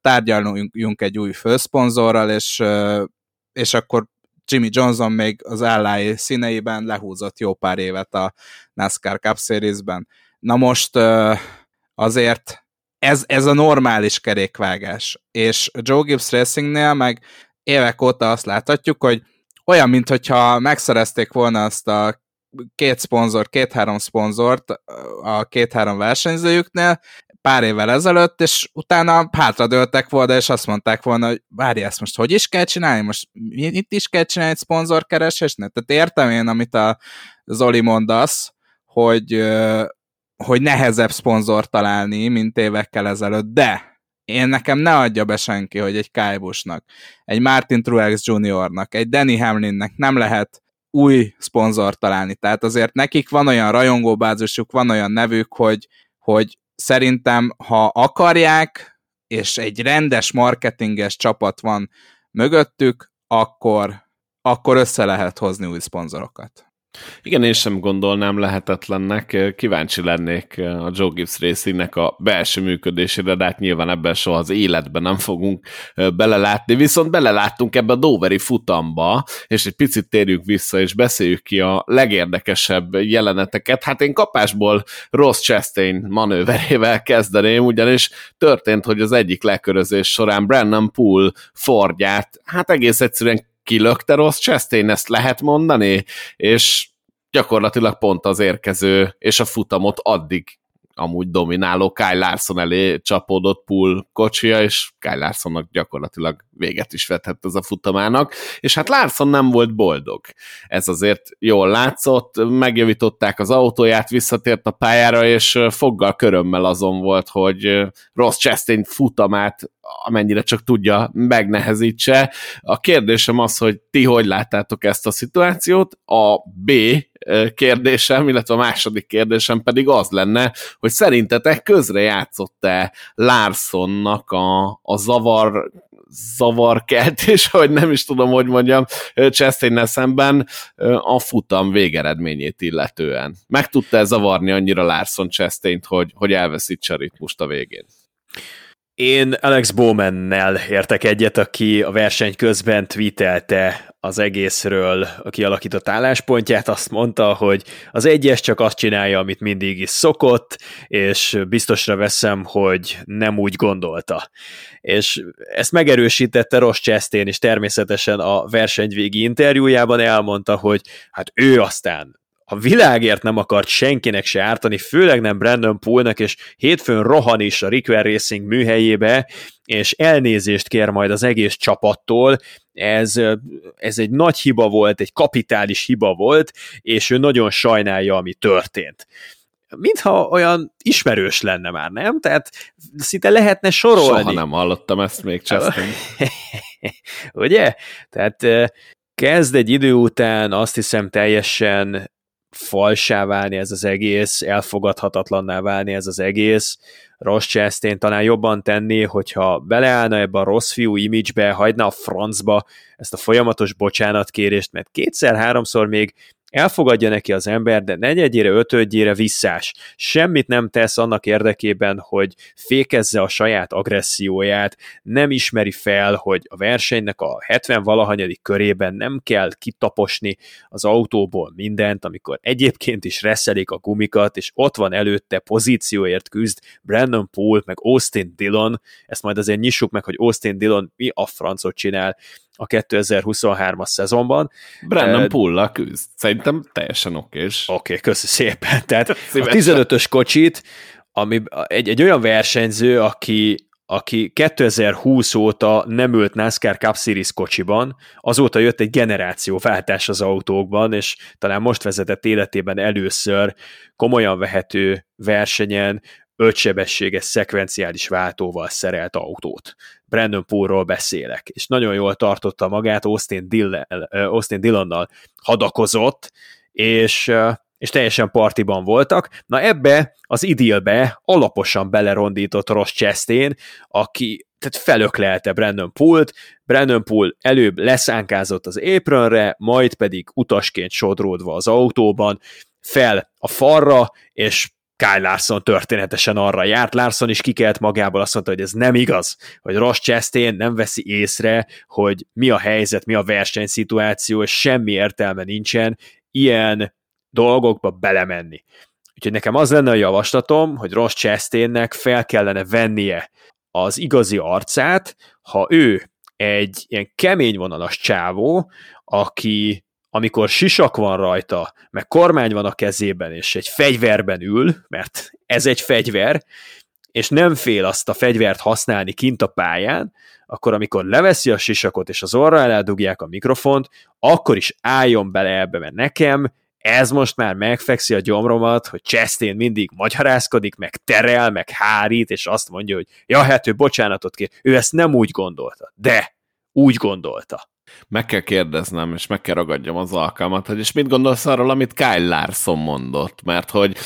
tárgyaljunk egy új főszponzorral, és, és akkor Jimmy Johnson még az állái színeiben lehúzott jó pár évet a NASCAR Cup Series-ben. Na most azért ez, ez a normális kerékvágás, és Joe Gibbs Racingnél meg évek óta azt láthatjuk, hogy olyan, mintha megszerezték volna azt a két szponzor, két-három szponzort a két-három versenyzőjüknél pár évvel ezelőtt, és utána hátradőltek volna, és azt mondták volna, hogy várj, ezt most hogy is kell csinálni? Most itt is kell csinálni egy szponzorkeresésnek? Tehát értem én, amit a Zoli mondasz, hogy, hogy nehezebb szponzor találni, mint évekkel ezelőtt, de én nekem ne adja be senki, hogy egy Kyle egy Martin Truex Juniornak, egy Danny Hamlinnek nem lehet új szponzor találni. Tehát azért nekik van olyan rajongóbázisuk, van olyan nevük, hogy, hogy szerintem, ha akarják, és egy rendes marketinges csapat van mögöttük, akkor, akkor össze lehet hozni új szponzorokat. Igen, én sem gondolnám lehetetlennek. Kíváncsi lennék a Joe Gibbs Racingnek a belső működésére, de hát nyilván ebben soha az életben nem fogunk belelátni. Viszont beleláttunk ebbe a Doveri futamba, és egy picit térjünk vissza, és beszéljük ki a legérdekesebb jeleneteket. Hát én kapásból Ross Chastain manőverével kezdeném, ugyanis történt, hogy az egyik lekörözés során Brennan Poole Fordját, hát egész egyszerűen kilökte rossz Chastain, ezt lehet mondani, és gyakorlatilag pont az érkező és a futamot addig amúgy domináló Kyle Larson elé csapódott pool kocsia, és Kyle Larsonnak gyakorlatilag véget is vetett az a futamának, és hát Larson nem volt boldog. Ez azért jól látszott, megjavították az autóját, visszatért a pályára, és foggal körömmel azon volt, hogy Ross Chastain futamát amennyire csak tudja, megnehezítse. A kérdésem az, hogy ti hogy láttátok ezt a szituációt? A B kérdésem, illetve a második kérdésem pedig az lenne, hogy szerintetek közre játszott-e Larsonnak a, a zavar zavarkeltés, hogy nem is tudom, hogy mondjam, chastain szemben a futam végeredményét illetően. Meg tudta -e zavarni annyira Larson chastain hogy, hogy elveszítse a ritmust a végén? Én Alex Bowman-nel értek egyet, aki a verseny közben tweetelte az egészről a kialakított álláspontját, azt mondta, hogy az egyes csak azt csinálja, amit mindig is szokott, és biztosra veszem, hogy nem úgy gondolta. És ezt megerősítette Ross Chastain is természetesen a versenyvégi interjújában elmondta, hogy hát ő aztán a világért nem akart senkinek se ártani, főleg nem Brandon Poolnak, és hétfőn rohan is a Rickwell Racing műhelyébe, és elnézést kér majd az egész csapattól, ez, ez egy nagy hiba volt, egy kapitális hiba volt, és ő nagyon sajnálja, ami történt mintha olyan ismerős lenne már, nem? Tehát szinte lehetne sorolni. Soha nem hallottam ezt még Chastain. Ugye? Tehát kezd egy idő után azt hiszem teljesen falsá válni ez az egész, elfogadhatatlanná válni ez az egész. Ross Chastain talán jobban tenni, hogyha beleállna ebbe a rossz fiú imidzsbe, hagyna a francba ezt a folyamatos bocsánatkérést, mert kétszer-háromszor még elfogadja neki az ember, de negyedjére, ötödjére visszás. Semmit nem tesz annak érdekében, hogy fékezze a saját agresszióját, nem ismeri fel, hogy a versenynek a 70 valahanyadik körében nem kell kitaposni az autóból mindent, amikor egyébként is reszelik a gumikat, és ott van előtte pozícióért küzd Brandon Poole, meg Austin Dillon, ezt majd azért nyissuk meg, hogy Austin Dillon mi a francot csinál, a 2023-as szezonban. Brandon uh, Pulla küzd. Szerintem teljesen okés. Oké, okay, köszi szépen. Tehát a 15-ös kocsit, ami egy, egy olyan versenyző, aki aki 2020 óta nem ült NASCAR Cup Series kocsiban, azóta jött egy generációváltás az autókban, és talán most vezetett életében először komolyan vehető versenyen ötsebességes szekvenciális váltóval szerelt autót. Brandon Poole-ról beszélek, és nagyon jól tartotta magát, Austin, Dillon, Austin Dillonnal hadakozott, és, és teljesen partiban voltak. Na ebbe az idilbe alaposan belerondított Ross Chastain, aki tehát felöklelte Brandon Poole-t, Brandon Poole előbb leszánkázott az apronre, majd pedig utasként sodródva az autóban, fel a farra, és Kyle Larson történetesen arra járt. Larson is kikelt magából, azt mondta, hogy ez nem igaz, hogy Ross Chastain nem veszi észre, hogy mi a helyzet, mi a versenyszituáció, és semmi értelme nincsen ilyen dolgokba belemenni. Úgyhogy nekem az lenne a javaslatom, hogy Ross Chastainnek fel kellene vennie az igazi arcát, ha ő egy ilyen kemény vonalas csávó, aki amikor sisak van rajta, meg kormány van a kezében, és egy fegyverben ül, mert ez egy fegyver, és nem fél azt a fegyvert használni kint a pályán, akkor amikor leveszi a sisakot, és az orra alá dugják a mikrofont, akkor is álljon bele ebbe, mert nekem ez most már megfekszi a gyomromat, hogy Chastain mindig magyarázkodik, meg terel, meg hárít, és azt mondja, hogy ja, hát ő bocsánatot kér. Ő ezt nem úgy gondolta, de úgy gondolta meg kell kérdeznem, és meg kell ragadjam az alkalmat, hogy és mit gondolsz arról, amit Kyle Larson mondott, mert hogy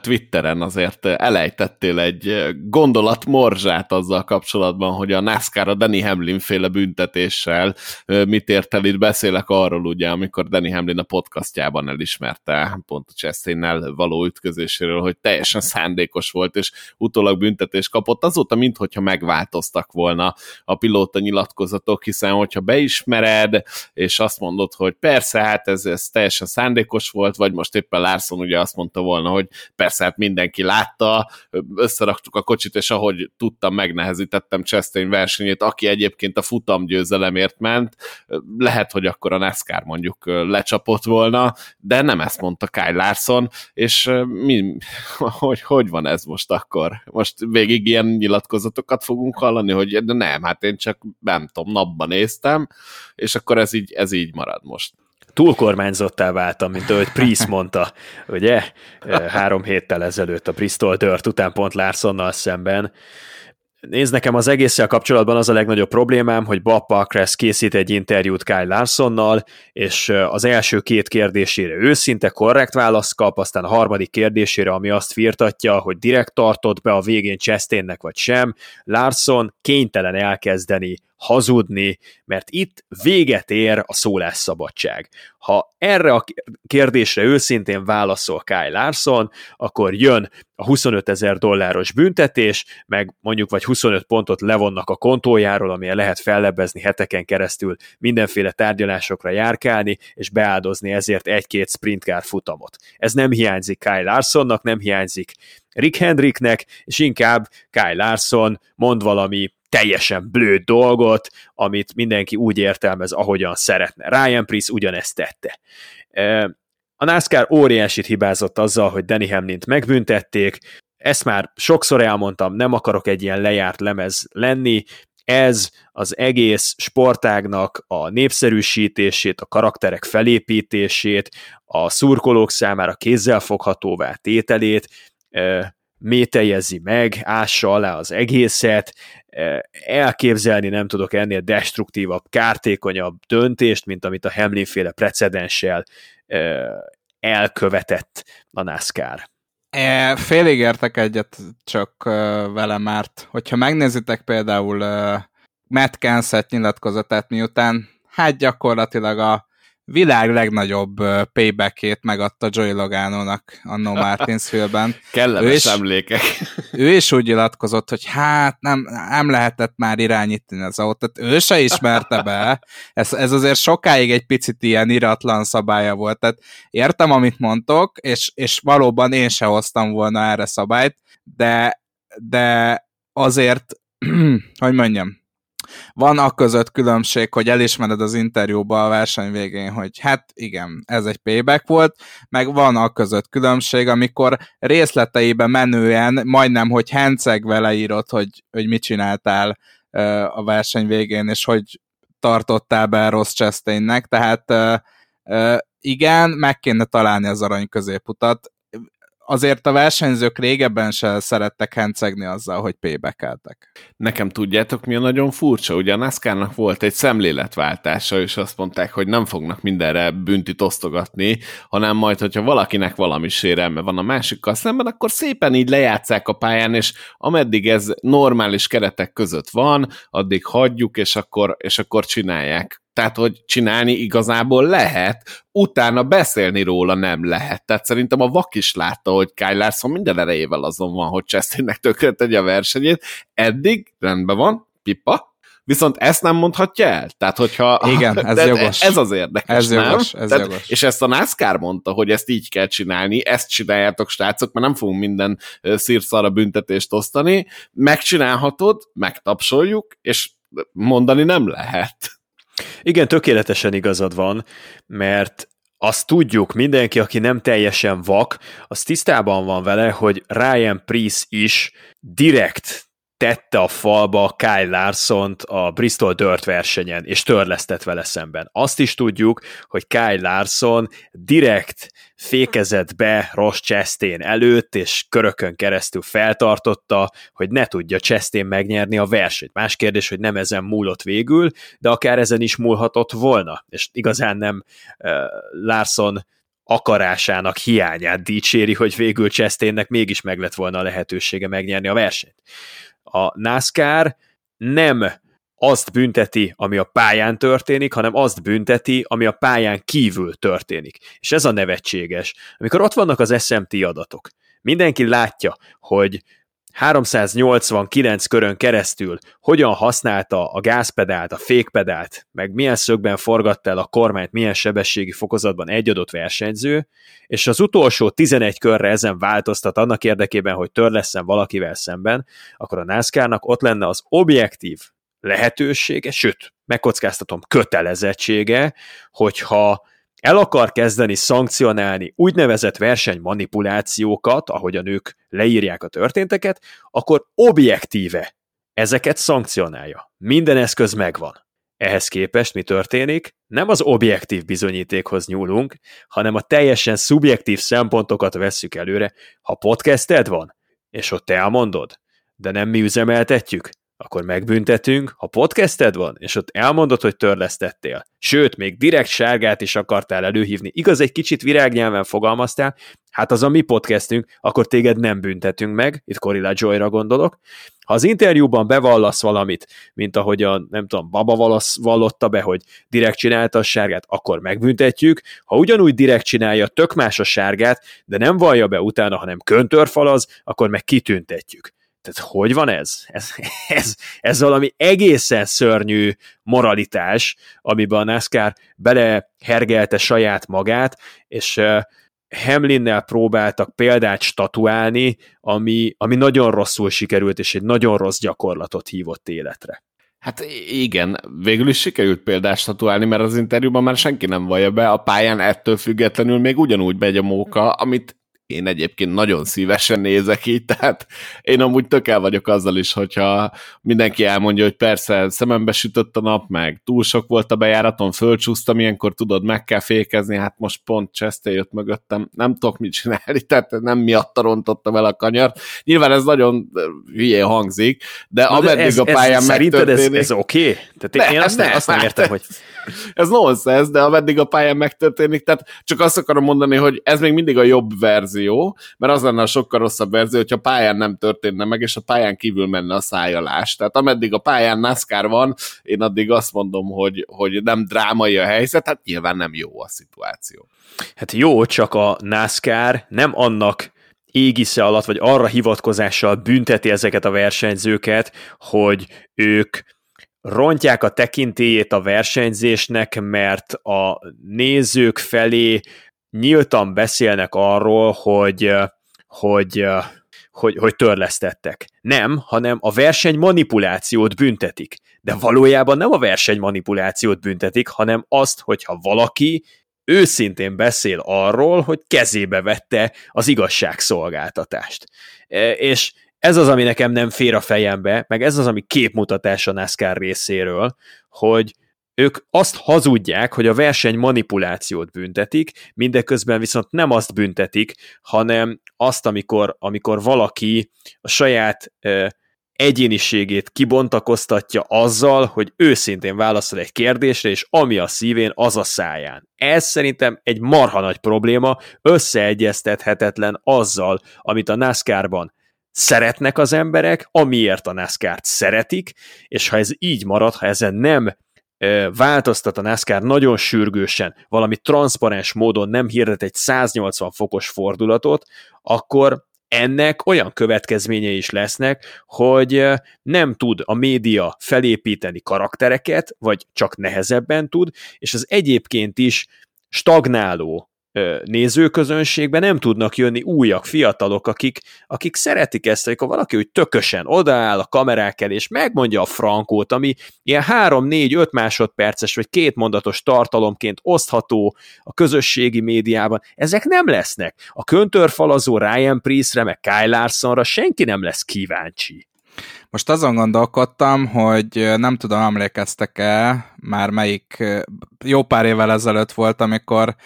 Twitteren azért elejtettél egy gondolat morzsát azzal kapcsolatban, hogy a NASCAR a Danny Hamlin féle büntetéssel mit ért el, itt beszélek arról ugye, amikor Danny Hamlin a podcastjában elismerte pont a chastain való ütközéséről, hogy teljesen szándékos volt, és utólag büntetés kapott, azóta minthogyha megváltoztak volna a pilóta nyilatkozatok, hiszen hogyha beismer ismered, és azt mondod, hogy persze, hát ez, ez teljesen szándékos volt, vagy most éppen Larson ugye azt mondta volna, hogy persze, hát mindenki látta, összeraktuk a kocsit, és ahogy tudtam, megnehezítettem Chastain versenyét, aki egyébként a futam győzelemért ment, lehet, hogy akkor a NASCAR mondjuk lecsapott volna, de nem ezt mondta Kyle Larson, és mi, hogy, hogy van ez most akkor? Most végig ilyen nyilatkozatokat fogunk hallani, hogy de nem, hát én csak nem tudom, napban néztem, és akkor ez így, ez így marad most. Túlkormányzottá váltam, mint ahogy Priest mondta, ugye, három héttel ezelőtt a Bristol Dirt után pont Larsonnal szemben. Nézd, nekem az egésszel kapcsolatban az a legnagyobb problémám, hogy Bob Parkress készít egy interjút Kyle Larsonnal, és az első két kérdésére őszinte, korrekt választ kap, aztán a harmadik kérdésére, ami azt firtatja, hogy direkt tartott be a végén Chastainnek vagy sem, Larson kénytelen elkezdeni hazudni, mert itt véget ér a szólásszabadság. Ha erre a kérdésre őszintén válaszol Kyle Larson, akkor jön a 25 ezer dolláros büntetés, meg mondjuk vagy 25 pontot levonnak a kontójáról, amilyen lehet fellebbezni heteken keresztül mindenféle tárgyalásokra járkálni, és beáldozni ezért egy-két sprintcar futamot. Ez nem hiányzik Kyle Larsonnak, nem hiányzik Rick Hendricknek, és inkább Kyle Larson mond valami teljesen blőd dolgot, amit mindenki úgy értelmez, ahogyan szeretne. Ryan Priest ugyanezt tette. A NASCAR óriásit hibázott azzal, hogy Danny Hamlint megbüntették, ezt már sokszor elmondtam, nem akarok egy ilyen lejárt lemez lenni, ez az egész sportágnak a népszerűsítését, a karakterek felépítését, a szurkolók számára kézzelfoghatóvá tételét mételjezi meg, ássa alá az egészet, elképzelni nem tudok ennél destruktívabb, kártékonyabb döntést, mint amit a Hamlin-féle precedenssel elkövetett a NASCAR. É, félig értek egyet csak uh, vele, mert hogyha megnézitek például Matt Kenseth nyilatkozatát, miután hát gyakorlatilag a világ legnagyobb paybackét megadta Joey Logano-nak annó Martinsville-ben. Kellemes ő is, emlékek. ő is úgy nyilatkozott, hogy hát nem, nem lehetett már irányítani az autót, ő se ismerte be. Ez, ez azért sokáig egy picit ilyen iratlan szabálya volt. Tehát értem, amit mondtok, és, és valóban én se hoztam volna erre szabályt, de, de azért, hogy mondjam, van a között különbség, hogy elismered az interjúba a verseny végén, hogy hát igen, ez egy payback volt, meg van a között különbség, amikor részleteibe menően majdnem, hogy hencegve leírod, hogy, hogy mit csináltál a verseny végén, és hogy tartottál be rossz Chastainnek, tehát igen, meg kéne találni az arany középutat azért a versenyzők régebben se szerettek hencegni azzal, hogy pébekeltek. Nekem tudjátok, mi a nagyon furcsa? Ugye a NASCAR-nak volt egy szemléletváltása, és azt mondták, hogy nem fognak mindenre büntit osztogatni, hanem majd, hogyha valakinek valami sérelme van a másikkal szemben, akkor szépen így lejátszák a pályán, és ameddig ez normális keretek között van, addig hagyjuk, és akkor, és akkor csinálják tehát, hogy csinálni igazából lehet, utána beszélni róla nem lehet. Tehát szerintem a vak is látta, hogy Kyle Larson minden erejével azon van, hogy Chastainnek tökre tegye a versenyét. Eddig rendben van, pipa, Viszont ezt nem mondhatja el? Tehát, hogyha... Igen, ez jogos. Ez az érdekes, ez nem? Jogos, ez Tehát, jogos. És ezt a NASCAR mondta, hogy ezt így kell csinálni, ezt csináljátok, srácok, mert nem fogunk minden szírszarra büntetést osztani. Megcsinálhatod, megtapsoljuk, és mondani nem lehet. Igen, tökéletesen igazad van, mert azt tudjuk, mindenki, aki nem teljesen vak, az tisztában van vele, hogy Ryan Priest is direkt tette a falba Kyle larson a Bristol Dirt versenyen, és törlesztett vele szemben. Azt is tudjuk, hogy Kyle Larson direkt fékezett be Ross Chastain előtt, és körökön keresztül feltartotta, hogy ne tudja Chastain megnyerni a versenyt. Más kérdés, hogy nem ezen múlott végül, de akár ezen is múlhatott volna, és igazán nem uh, Larson akarásának hiányát dicséri, hogy végül Chastainnek mégis meg lett volna a lehetősége megnyerni a versenyt a NASCAR nem azt bünteti, ami a pályán történik, hanem azt bünteti, ami a pályán kívül történik. És ez a nevetséges. Amikor ott vannak az SMT adatok, mindenki látja, hogy 389 körön keresztül hogyan használta a gázpedált, a fékpedált, meg milyen szögben forgatta el a kormányt, milyen sebességi fokozatban egy adott versenyző, és az utolsó 11 körre ezen változtat annak érdekében, hogy törleszem valakivel szemben, akkor a NASCAR-nak ott lenne az objektív lehetősége, sőt, megkockáztatom kötelezettsége, hogyha el akar kezdeni szankcionálni úgynevezett versenymanipulációkat, ahogy a nők leírják a történteket, akkor objektíve ezeket szankcionálja. Minden eszköz megvan. Ehhez képest mi történik? Nem az objektív bizonyítékhoz nyúlunk, hanem a teljesen szubjektív szempontokat vesszük előre. Ha podcasted van, és ott te elmondod, de nem mi üzemeltetjük, akkor megbüntetünk, ha podcasted van, és ott elmondod, hogy törlesztettél, sőt, még direkt sárgát is akartál előhívni, igaz, egy kicsit virágnyelven fogalmaztál, hát az a mi podcastünk, akkor téged nem büntetünk meg, itt Corilla Joyra gondolok. Ha az interjúban bevallasz valamit, mint ahogy a, nem tudom, Baba valasz, vallotta be, hogy direkt csinálta a sárgát, akkor megbüntetjük. Ha ugyanúgy direkt csinálja, tök más a sárgát, de nem vallja be utána, hanem köntörfalaz, akkor meg kitüntetjük. Tehát hogy van ez? Ez, ez? ez valami egészen szörnyű moralitás, amiben a NASCAR belehergelte saját magát, és Hamlinnel próbáltak példát statuálni, ami, ami nagyon rosszul sikerült, és egy nagyon rossz gyakorlatot hívott életre. Hát igen, végül is sikerült példást statuálni, mert az interjúban már senki nem vallja be, a pályán ettől függetlenül még ugyanúgy megy a móka, amit én egyébként nagyon szívesen nézek így, tehát én amúgy tök el vagyok azzal is, hogyha mindenki elmondja, hogy persze szemembe sütött a nap, meg túl sok volt a bejáraton, fölcsúsztam, ilyenkor tudod, meg kell fékezni, hát most pont Chester jött mögöttem, nem tudok mit csinálni, tehát nem miatt rontottam el a kanyart. Nyilván ez nagyon hülye hangzik, de Na ameddig de ez, a pályán ez, megtörténik... ez, ez oké? Okay? Tehát én ne, azt, ne, azt nem értem, hogy... Ez nonsense, de ameddig a pályán megtörténik, tehát csak azt akarom mondani, hogy ez még mindig a jobb verzió, mert az lenne a sokkal rosszabb verzió, hogyha pályán nem történne meg, és a pályán kívül menne a szájalás. Tehát ameddig a pályán NASCAR van, én addig azt mondom, hogy, hogy nem drámai a helyzet, hát nyilván nem jó a szituáció. Hát jó, csak a NASCAR nem annak égisze alatt, vagy arra hivatkozással bünteti ezeket a versenyzőket, hogy ők rontják a tekintélyét a versenyzésnek, mert a nézők felé nyíltan beszélnek arról, hogy, hogy, hogy, hogy törlesztettek. Nem, hanem a verseny manipulációt büntetik. De valójában nem a verseny manipulációt büntetik, hanem azt, hogyha valaki őszintén beszél arról, hogy kezébe vette az igazságszolgáltatást. E, és ez az, ami nekem nem fér a fejembe, meg ez az, ami képmutatás a NASCAR részéről, hogy ők azt hazudják, hogy a verseny manipulációt büntetik, mindeközben viszont nem azt büntetik, hanem azt, amikor, amikor valaki a saját ö, egyéniségét kibontakoztatja azzal, hogy őszintén válaszol egy kérdésre, és ami a szívén, az a száján. Ez szerintem egy marha nagy probléma, összeegyeztethetetlen azzal, amit a NASCAR-ban szeretnek az emberek, amiért a NASCAR-t szeretik, és ha ez így marad, ha ezen nem változtat a NASCAR nagyon sürgősen, valami transzparens módon nem hirdet egy 180 fokos fordulatot, akkor ennek olyan következményei is lesznek, hogy nem tud a média felépíteni karaktereket, vagy csak nehezebben tud, és az egyébként is stagnáló nézőközönségben nem tudnak jönni újak, fiatalok, akik, akik szeretik ezt, amikor valaki úgy tökösen odaáll a kamerák elé, és megmondja a frankót, ami ilyen 3-4-5 másodperces, vagy két mondatos tartalomként osztható a közösségi médiában, ezek nem lesznek. A köntörfalazó Ryan Priestre, meg Kyle Larsonra senki nem lesz kíváncsi. Most azon gondolkodtam, hogy nem tudom, emlékeztek-e, már melyik jó pár évvel ezelőtt volt, amikor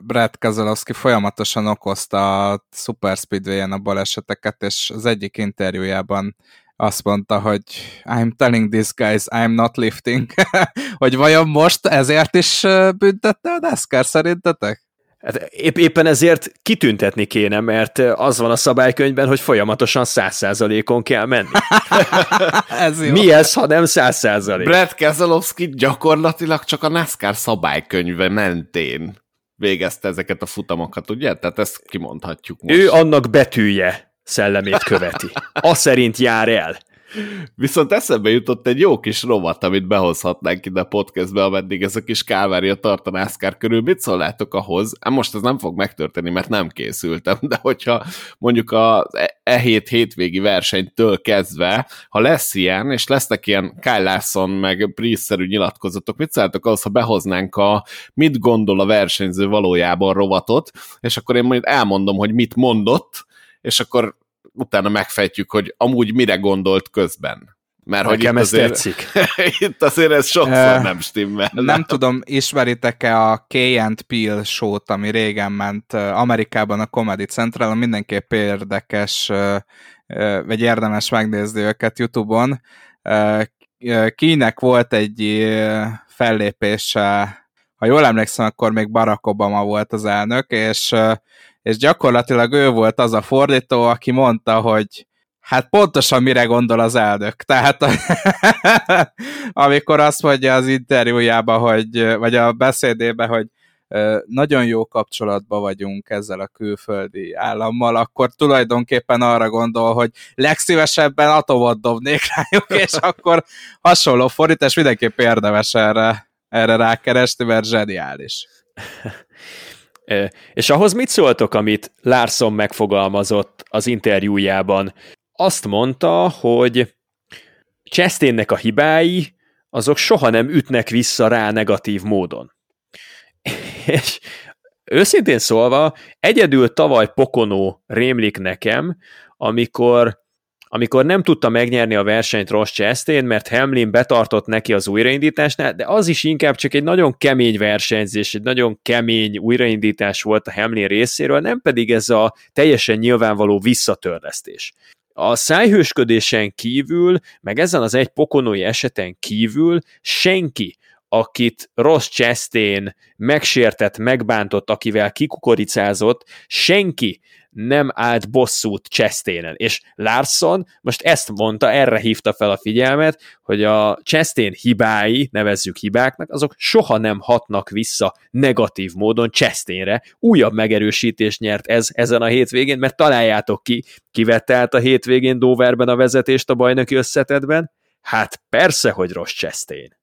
Brad Keselowski folyamatosan okozta a Super Speedway-en a baleseteket, és az egyik interjújában azt mondta, hogy I'm telling these guys I'm not lifting. hogy vajon most ezért is büntette a NASCAR szerintetek? Hát épp, éppen ezért kitüntetni kéne, mert az van a szabálykönyvben, hogy folyamatosan száz százalékon kell menni. ez jó. Mi ez, ha nem száz százalék? Brad Keselowski gyakorlatilag csak a NASCAR szabálykönyve mentén végezte ezeket a futamokat, ugye? Tehát ezt kimondhatjuk most. Ő annak betűje szellemét követi. A szerint jár el. Viszont eszembe jutott egy jó kis rovat, amit behozhatnánk ide a podcastbe, ameddig ez a kis kávária tart a NASCAR körül. Mit szólnátok ahhoz? Hát most ez nem fog megtörténni, mert nem készültem, de hogyha mondjuk a e hét hétvégi versenytől kezdve, ha lesz ilyen, és lesznek ilyen Kyle Larson meg Priest-szerű nyilatkozatok, mit szólnátok ahhoz, ha behoznánk a mit gondol a versenyző valójában rovatot, és akkor én majd elmondom, hogy mit mondott, és akkor utána megfejtjük, hogy amúgy mire gondolt közben. Mert hogy itt azért, tetszik. itt azért ez sokszor uh, nem stimmel. Nem, tudom, ismeritek-e a and Peel show-t, ami régen ment Amerikában a Comedy Central, mindenképp érdekes, vagy érdemes megnézni őket Youtube-on. Kinek volt egy fellépése, ha jól emlékszem, akkor még Barack Obama volt az elnök, és és gyakorlatilag ő volt az a fordító, aki mondta, hogy hát pontosan mire gondol az elnök. Tehát amikor azt mondja az interjújában, hogy, vagy a beszédébe, hogy nagyon jó kapcsolatban vagyunk ezzel a külföldi állammal, akkor tulajdonképpen arra gondol, hogy legszívesebben atomot dobnék rájuk, és akkor hasonló fordítás mindenképp érdemes erre, erre rákeresni, mert zseniális. És ahhoz mit szóltok, amit Larson megfogalmazott az interjújában? Azt mondta, hogy Chastainnek a hibái, azok soha nem ütnek vissza rá negatív módon. És őszintén szólva, egyedül tavaly Pokonó rémlik nekem, amikor amikor nem tudta megnyerni a versenyt Ross Chastain, mert Hamlin betartott neki az újraindításnál, de az is inkább csak egy nagyon kemény versenyzés, egy nagyon kemény újraindítás volt a Hamlin részéről, nem pedig ez a teljesen nyilvánvaló visszatörlesztés. A szájhősködésen kívül, meg ezen az egy pokonói eseten kívül senki, akit Ross Chastain megsértett, megbántott, akivel kikukoricázott, senki nem állt bosszút Chastain-en. És Larson most ezt mondta, erre hívta fel a figyelmet, hogy a Chastain hibái, nevezzük hibáknak, azok soha nem hatnak vissza negatív módon Chastainre. Újabb megerősítést nyert ez ezen a hétvégén, mert találjátok ki, kivette át a hétvégén Doverben a vezetést a bajnoki összetetben? Hát persze, hogy rossz Chastain.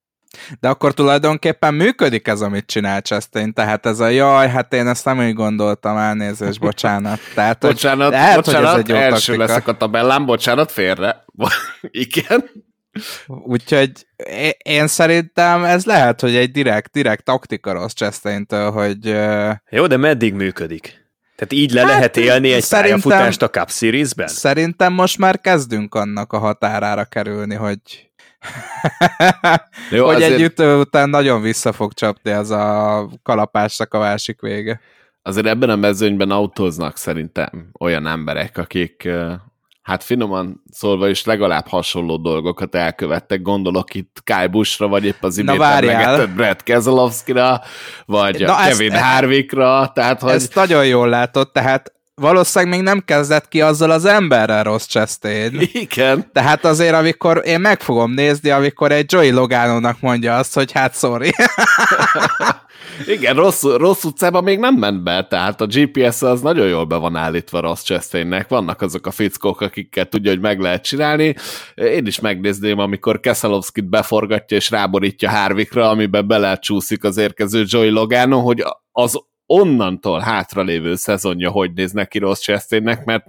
De akkor tulajdonképpen működik ez, amit csinál Chastain, tehát ez a jaj, hát én ezt nem úgy gondoltam, elnézést, bocsánat. Tehát, bocsánat, lehet, bocsánat, hogy ez egy jó első taktika. leszek a tabellán, bocsánat, félre. Igen. Úgyhogy én szerintem ez lehet, hogy egy direkt, direkt taktika rossz chastain hogy... Jó, de meddig működik? Tehát így le hát, lehet élni egy pályafutást a Cup Series-ben? Szerintem most már kezdünk annak a határára kerülni, hogy Jó, hogy azért... egy ütő után nagyon vissza fog csapni az a kalapásnak a másik vége. Azért ebben a mezőnyben autóznak szerintem olyan emberek, akik hát finoman szólva is legalább hasonló dolgokat elkövettek, gondolok itt Kyle Buschra, vagy épp az imént emlegetett Brad Keselowski-ra, vagy Na Kevin ezt, Harvickra, tehát hogy... Ezt nagyon jól látod, tehát valószínűleg még nem kezdett ki azzal az emberrel rossz Chastain. Igen. Tehát azért, amikor én meg fogom nézni, amikor egy Joey Logánónak mondja azt, hogy hát sorry. Igen, rossz, rossz utcában még nem ment be, tehát a GPS az nagyon jól be van állítva Ross Chastainnek. Vannak azok a fickók, akikkel tudja, hogy meg lehet csinálni. Én is megnézném, amikor Kesselovskit beforgatja és ráborítja Harvickra, amiben belecsúszik az érkező Joey Logano, hogy az onnantól hátralévő szezonja hogy néz neki rossz Chastainnek, mert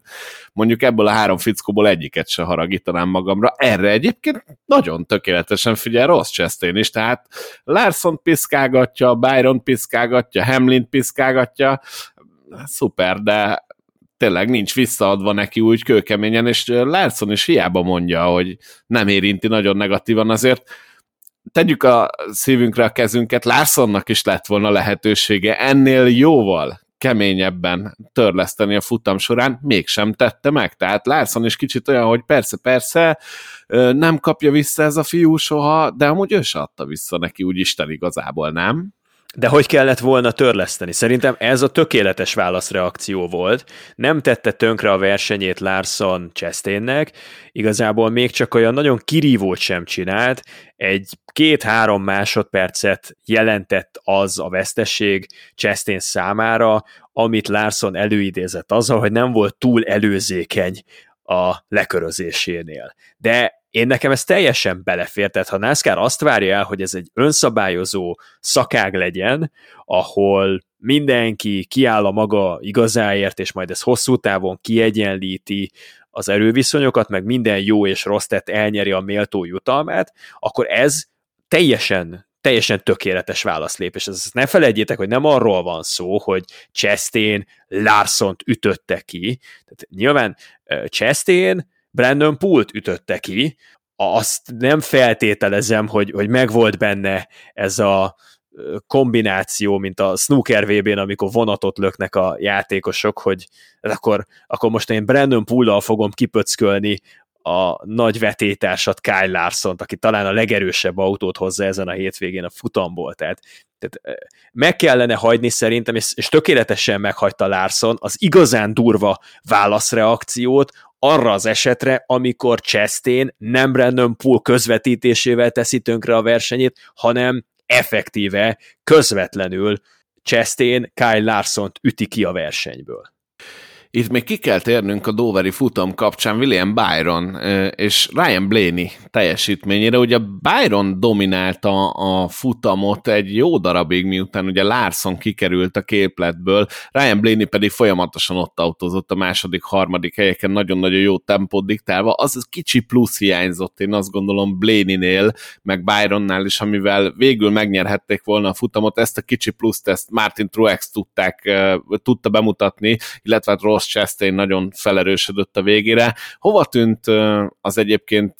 mondjuk ebből a három fickóból egyiket se haragítanám magamra. Erre egyébként nagyon tökéletesen figyel rossz Chastain is, tehát Larson piszkágatja, Byron piszkágatja, Hamlin piszkágatja, szuper, de tényleg nincs visszaadva neki úgy kőkeményen, és Larson is hiába mondja, hogy nem érinti nagyon negatívan, azért tegyük a szívünkre a kezünket, Larsonnak is lett volna lehetősége ennél jóval keményebben törleszteni a futam során, mégsem tette meg. Tehát Larson is kicsit olyan, hogy persze, persze, nem kapja vissza ez a fiú soha, de amúgy ő se adta vissza neki úgy Isten igazából, nem? De hogy kellett volna törleszteni? Szerintem ez a tökéletes válaszreakció volt. Nem tette tönkre a versenyét Larson Chastainnek, igazából még csak olyan nagyon kirívót sem csinált, egy két-három másodpercet jelentett az a vesztesség Chastain számára, amit Larson előidézett azzal, hogy nem volt túl előzékeny a lekörözésénél. De én nekem ez teljesen belefér, tehát ha NASCAR azt várja el, hogy ez egy önszabályozó szakág legyen, ahol mindenki kiáll a maga igazáért, és majd ez hosszú távon kiegyenlíti az erőviszonyokat, meg minden jó és rossz tett elnyeri a méltó jutalmát, akkor ez teljesen teljesen tökéletes válaszlépés. Ezt ne felejtjétek, hogy nem arról van szó, hogy Chastain Larsont ütötte ki. Tehát nyilván Chastain Brandon Pult ütötte ki, azt nem feltételezem, hogy, hogy megvolt benne ez a kombináció, mint a snooker VB-n, amikor vonatot löknek a játékosok, hogy akkor, akkor most én Brandon Pullal fogom kipöckölni a nagy vetétársat Kyle larson aki talán a legerősebb autót hozza ezen a hétvégén a futamból. Tehát, tehát meg kellene hagyni szerintem, és, és tökéletesen meghagyta Larson az igazán durva válaszreakciót, arra az esetre, amikor Chastain nem Brandon Pool közvetítésével teszi tönkre a versenyét, hanem effektíve, közvetlenül Chastain Kyle Larson üti ki a versenyből. Itt még ki kell térnünk a Doveri futam kapcsán William Byron és Ryan Blaney teljesítményére. Ugye Byron dominálta a futamot egy jó darabig, miután ugye Larson kikerült a képletből, Ryan Blaney pedig folyamatosan ott autózott a második, harmadik helyeken, nagyon-nagyon jó tempót diktálva. Az, az kicsi plusz hiányzott, én azt gondolom Blaney-nél, meg Byronnál is, amivel végül megnyerhették volna a futamot, ezt a kicsi pluszt, ezt Martin Truex tudták, tudta bemutatni, illetve hát Ross Chastain nagyon felerősödött a végére. Hova tűnt az egyébként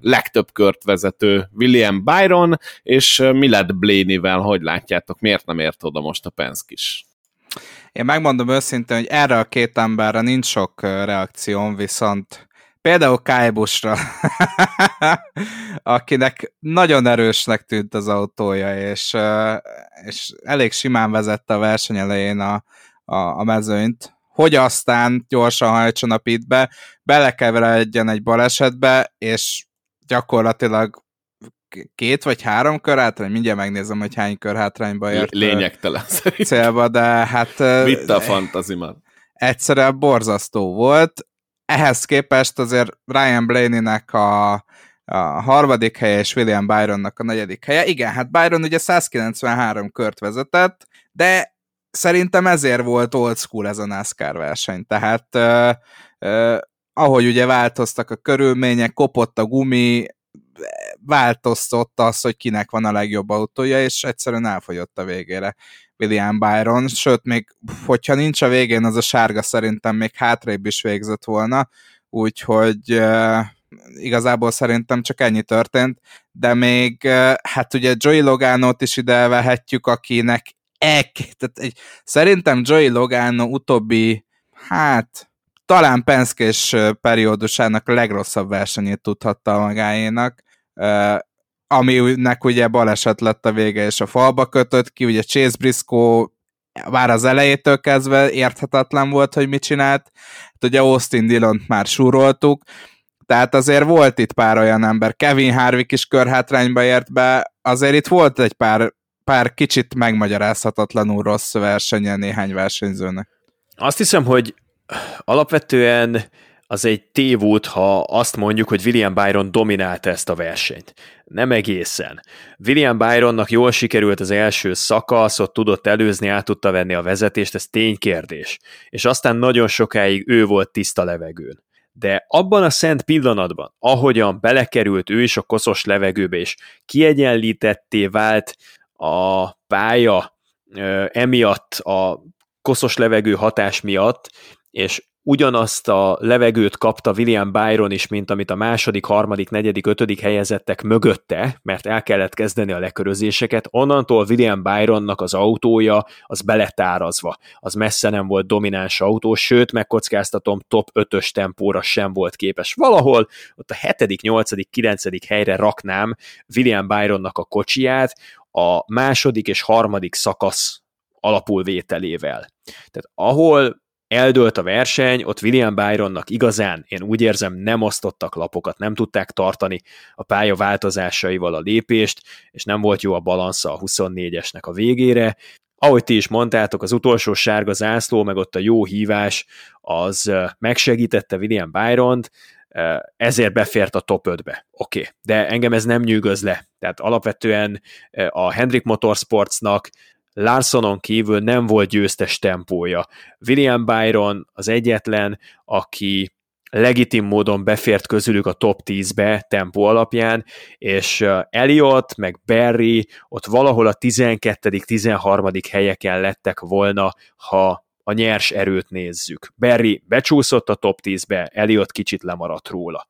legtöbb kört vezető William Byron, és mi lett Blaney-vel, hogy látjátok, miért nem ért oda most a Penske is? Én megmondom őszintén, hogy erre a két emberre nincs sok reakcióm, viszont például Kájbusra, akinek nagyon erősnek tűnt az autója, és, és elég simán vezette a verseny elején a, a, a mezőnyt, hogy aztán gyorsan hajtson a pitbe, belekeveredjen egy balesetbe, és gyakorlatilag két vagy három kör hátrány, mindjárt megnézem, hogy hány kör hátrányba ért. Lényegtelen szerintem. Célba, de hát... Vitte a fantazimat. Egyszerűen borzasztó volt. Ehhez képest azért Ryan Blaney-nek a, a harmadik helye és William Byronnak a negyedik helye. Igen, hát Byron ugye 193 kört vezetett, de szerintem ezért volt old school ez a NASCAR verseny. Tehát uh, uh, ahogy ugye változtak a körülmények, kopott a gumi, változtott az, hogy kinek van a legjobb autója, és egyszerűen elfogyott a végére William Byron, sőt, még hogyha nincs a végén az a sárga, szerintem még hátrébb is végzett volna, úgyhogy uh, igazából szerintem csak ennyi történt, de még hát ugye Joey Logánot is ide vehetjük, akinek ek, tehát egy, szerintem Joey Logano utóbbi, hát talán Penskés periódusának legrosszabb versenyét tudhatta magáénak. Aminek ugye baleset lett a vége, és a falba kötött ki, ugye Chase Briscoe már az elejétől kezdve érthetetlen volt, hogy mit csinált. Hát ugye Austin dillon már súroltuk, tehát azért volt itt pár olyan ember, Kevin Harvick is körhátrányba ért be, azért itt volt egy pár, pár kicsit megmagyarázhatatlanul rossz versenye néhány versenyzőnek. Azt hiszem, hogy alapvetően az egy tévút, ha azt mondjuk, hogy William Byron dominálta ezt a versenyt. Nem egészen. William Byronnak jól sikerült az első szakasz, ott tudott előzni, át tudta venni a vezetést, ez ténykérdés. És aztán nagyon sokáig ő volt tiszta levegőn. De abban a szent pillanatban, ahogyan belekerült ő is a koszos levegőbe, és kiegyenlítetté vált a pálya emiatt, a koszos levegő hatás miatt, és ugyanazt a levegőt kapta William Byron is, mint amit a második, harmadik, negyedik, ötödik helyezettek mögötte, mert el kellett kezdeni a lekörözéseket, onnantól William Byronnak az autója az beletárazva. Az messze nem volt domináns autó, sőt, megkockáztatom, top 5-ös tempóra sem volt képes. Valahol ott a hetedik, nyolcadik, kilencedik helyre raknám William Byronnak a kocsiját, a második és harmadik szakasz alapulvételével. Tehát ahol eldőlt a verseny, ott William Byronnak igazán, én úgy érzem, nem osztottak lapokat, nem tudták tartani a pálya változásaival a lépést, és nem volt jó a balansza a 24-esnek a végére. Ahogy ti is mondtátok, az utolsó sárga zászló, meg ott a jó hívás, az megsegítette William Byron-t, ezért befért a top 5-be. Oké, okay. de engem ez nem nyűgöz le. Tehát alapvetően a Hendrik Motorsportsnak Larsonon kívül nem volt győztes tempója. William Byron az egyetlen, aki legitim módon befért közülük a top 10-be tempó alapján, és Elliot, meg Barry ott valahol a 12.-13. helyeken lettek volna, ha a nyers erőt nézzük. Barry becsúszott a top 10-be, Elliot kicsit lemaradt róla.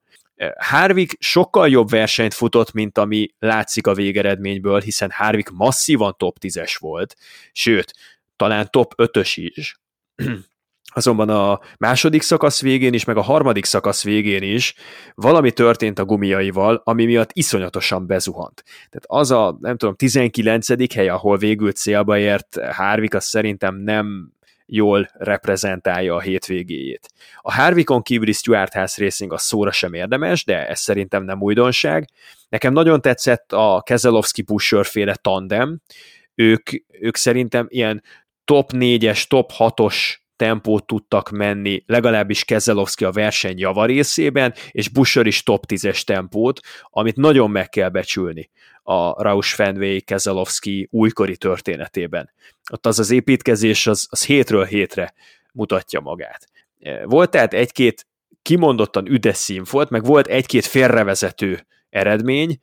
Harvick sokkal jobb versenyt futott, mint ami látszik a végeredményből, hiszen Harvick masszívan top 10-es volt, sőt, talán top 5-ös is. Azonban a második szakasz végén is, meg a harmadik szakasz végén is valami történt a gumiaival, ami miatt iszonyatosan bezuhant. Tehát az a, nem tudom, 19. hely, ahol végül célba ért Harvick, az szerintem nem jól reprezentálja a hétvégéjét. A Harvickon kívüli Stuart House Racing a szóra sem érdemes, de ez szerintem nem újdonság. Nekem nagyon tetszett a Keselowski Pusher féle tandem, ők, ők szerintem ilyen top 4-es, top 6-os tempót tudtak menni, legalábbis Kezelowski a verseny javarészében, és Busher is top 10-es tempót, amit nagyon meg kell becsülni a Rausch Fenway Kezelowski újkori történetében. Ott az az építkezés az, az hétről hétre mutatja magát. Volt tehát egy-két kimondottan üdes szín volt, meg volt egy-két félrevezető eredmény,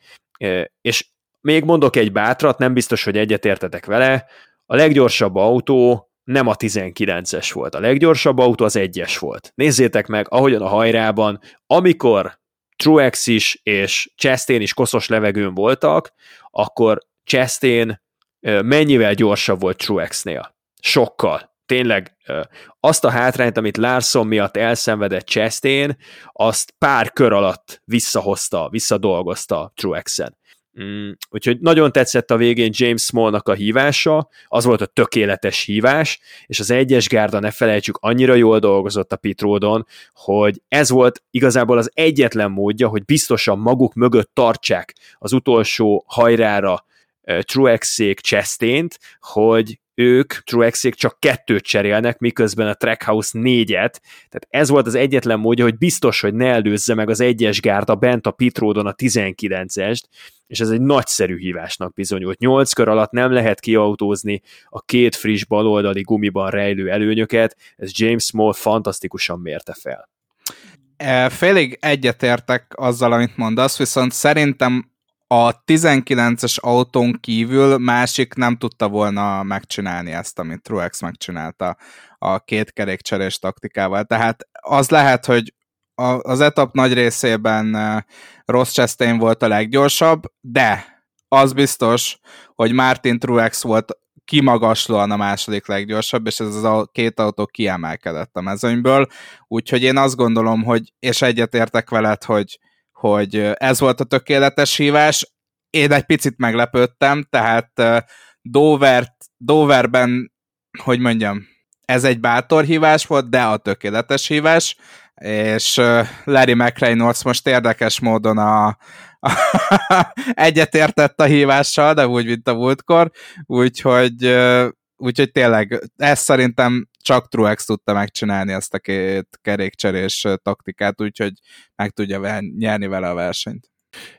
és még mondok egy bátrat, nem biztos, hogy egyetértetek vele, a leggyorsabb autó nem a 19-es volt, a leggyorsabb autó az egyes volt. Nézzétek meg, ahogyan a hajrában, amikor Truex is és Chastain is koszos levegőn voltak, akkor Chastain mennyivel gyorsabb volt Truexnél. Sokkal. Tényleg azt a hátrányt, amit Larson miatt elszenvedett Chastain, azt pár kör alatt visszahozta, visszadolgozta Truexen. Mm, úgyhogy nagyon tetszett a végén James Smallnak a hívása, az volt a tökéletes hívás, és az egyes gárda, ne felejtsük, annyira jól dolgozott a pitródon, hogy ez volt igazából az egyetlen módja, hogy biztosan maguk mögött tartsák az utolsó hajrára Truexék Chastain-t, hogy ők, Truexék csak kettőt cserélnek, miközben a Trackhouse négyet, tehát ez volt az egyetlen módja, hogy biztos, hogy ne előzze meg az egyes gárda bent a pitródon a 19-est, és ez egy nagyszerű hívásnak bizonyult. Nyolc kör alatt nem lehet kiautózni a két friss baloldali gumiban rejlő előnyöket, ez James Small fantasztikusan mérte fel. Félig egyetértek azzal, amit mondasz, viszont szerintem a 19-es autón kívül másik nem tudta volna megcsinálni ezt, amit Truex megcsinálta a két kerékcserés taktikával. Tehát az lehet, hogy az etap nagy részében Ross Chastain volt a leggyorsabb, de az biztos, hogy Martin Truex volt kimagaslóan a második leggyorsabb, és ez a két autó kiemelkedett a mezőnyből, úgyhogy én azt gondolom, hogy, és egyetértek veled, hogy, hogy ez volt a tökéletes hívás. Én egy picit meglepődtem, tehát Dover, Doverben, hogy mondjam, ez egy bátor hívás volt, de a tökéletes hívás, és Larry McReynolds most érdekes módon a, egyetértett a hívással, de úgy, mint a múltkor, úgyhogy, úgyhogy tényleg ezt szerintem csak Truex tudta megcsinálni ezt a két kerékcserés taktikát, úgyhogy meg tudja nyerni vele a versenyt.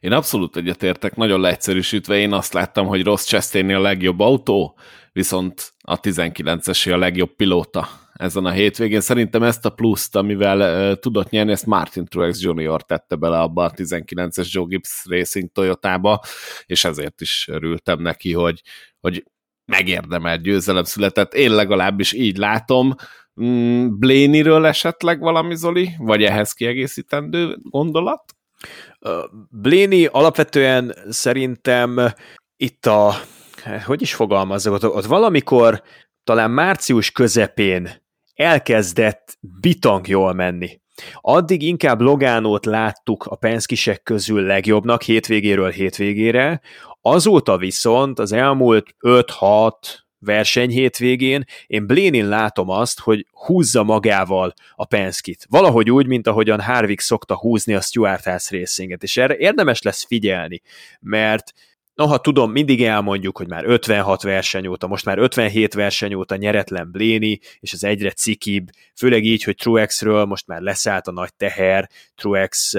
Én abszolút egyetértek, nagyon leegyszerűsítve én azt láttam, hogy Ross Chastain a legjobb autó, viszont a 19-esé a legjobb pilóta ezen a hétvégén. Szerintem ezt a pluszt, amivel uh, tudott nyerni, ezt Martin Truex Jr. tette bele abba a 19-es Joe Gibbs Racing Toyotába, és ezért is örültem neki, hogy, hogy megérdemelt győzelem született. Én legalábbis így látom. Mm, Blaney-ről esetleg valami, Zoli? Vagy ehhez kiegészítendő gondolat? Blaney alapvetően szerintem itt a, hogy is fogalmazzak, ott, ott valamikor talán március közepén elkezdett bitang jól menni. Addig inkább Logánót láttuk a penszkisek közül legjobbnak hétvégéről hétvégére, azóta viszont az elmúlt 5-6 verseny hétvégén én Blénin látom azt, hogy húzza magával a Penskit. Valahogy úgy, mint ahogyan Harvick szokta húzni a Stuart House Racinget, és erre érdemes lesz figyelni, mert Noha tudom, mindig elmondjuk, hogy már 56 verseny óta, most már 57 verseny óta nyeretlen Bléni, és az egyre cikibb, főleg így, hogy Truexről most már leszállt a nagy teher, Truex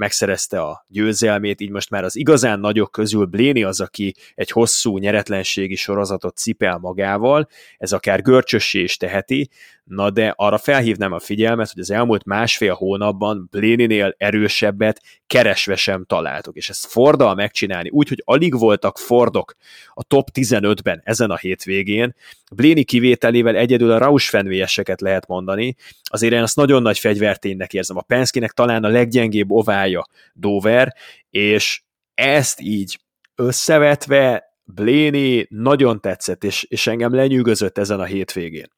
megszerezte a győzelmét, így most már az igazán nagyok közül Bléni az, aki egy hosszú nyeretlenségi sorozatot cipel magával, ez akár görcsössé is teheti, na de arra felhívnám a figyelmet, hogy az elmúlt másfél hónapban Bléninél erősebbet keresve sem találtok, és ezt Forddal megcsinálni, úgyhogy alig voltak Fordok a top 15-ben ezen a hétvégén, Bléni kivételével egyedül a Rausch lehet mondani, azért én azt nagyon nagy fegyverténynek érzem. A Penske-nek talán a leggyengébb ovája Dover, és ezt így összevetve Bléni nagyon tetszett, és, és engem lenyűgözött ezen a hétvégén.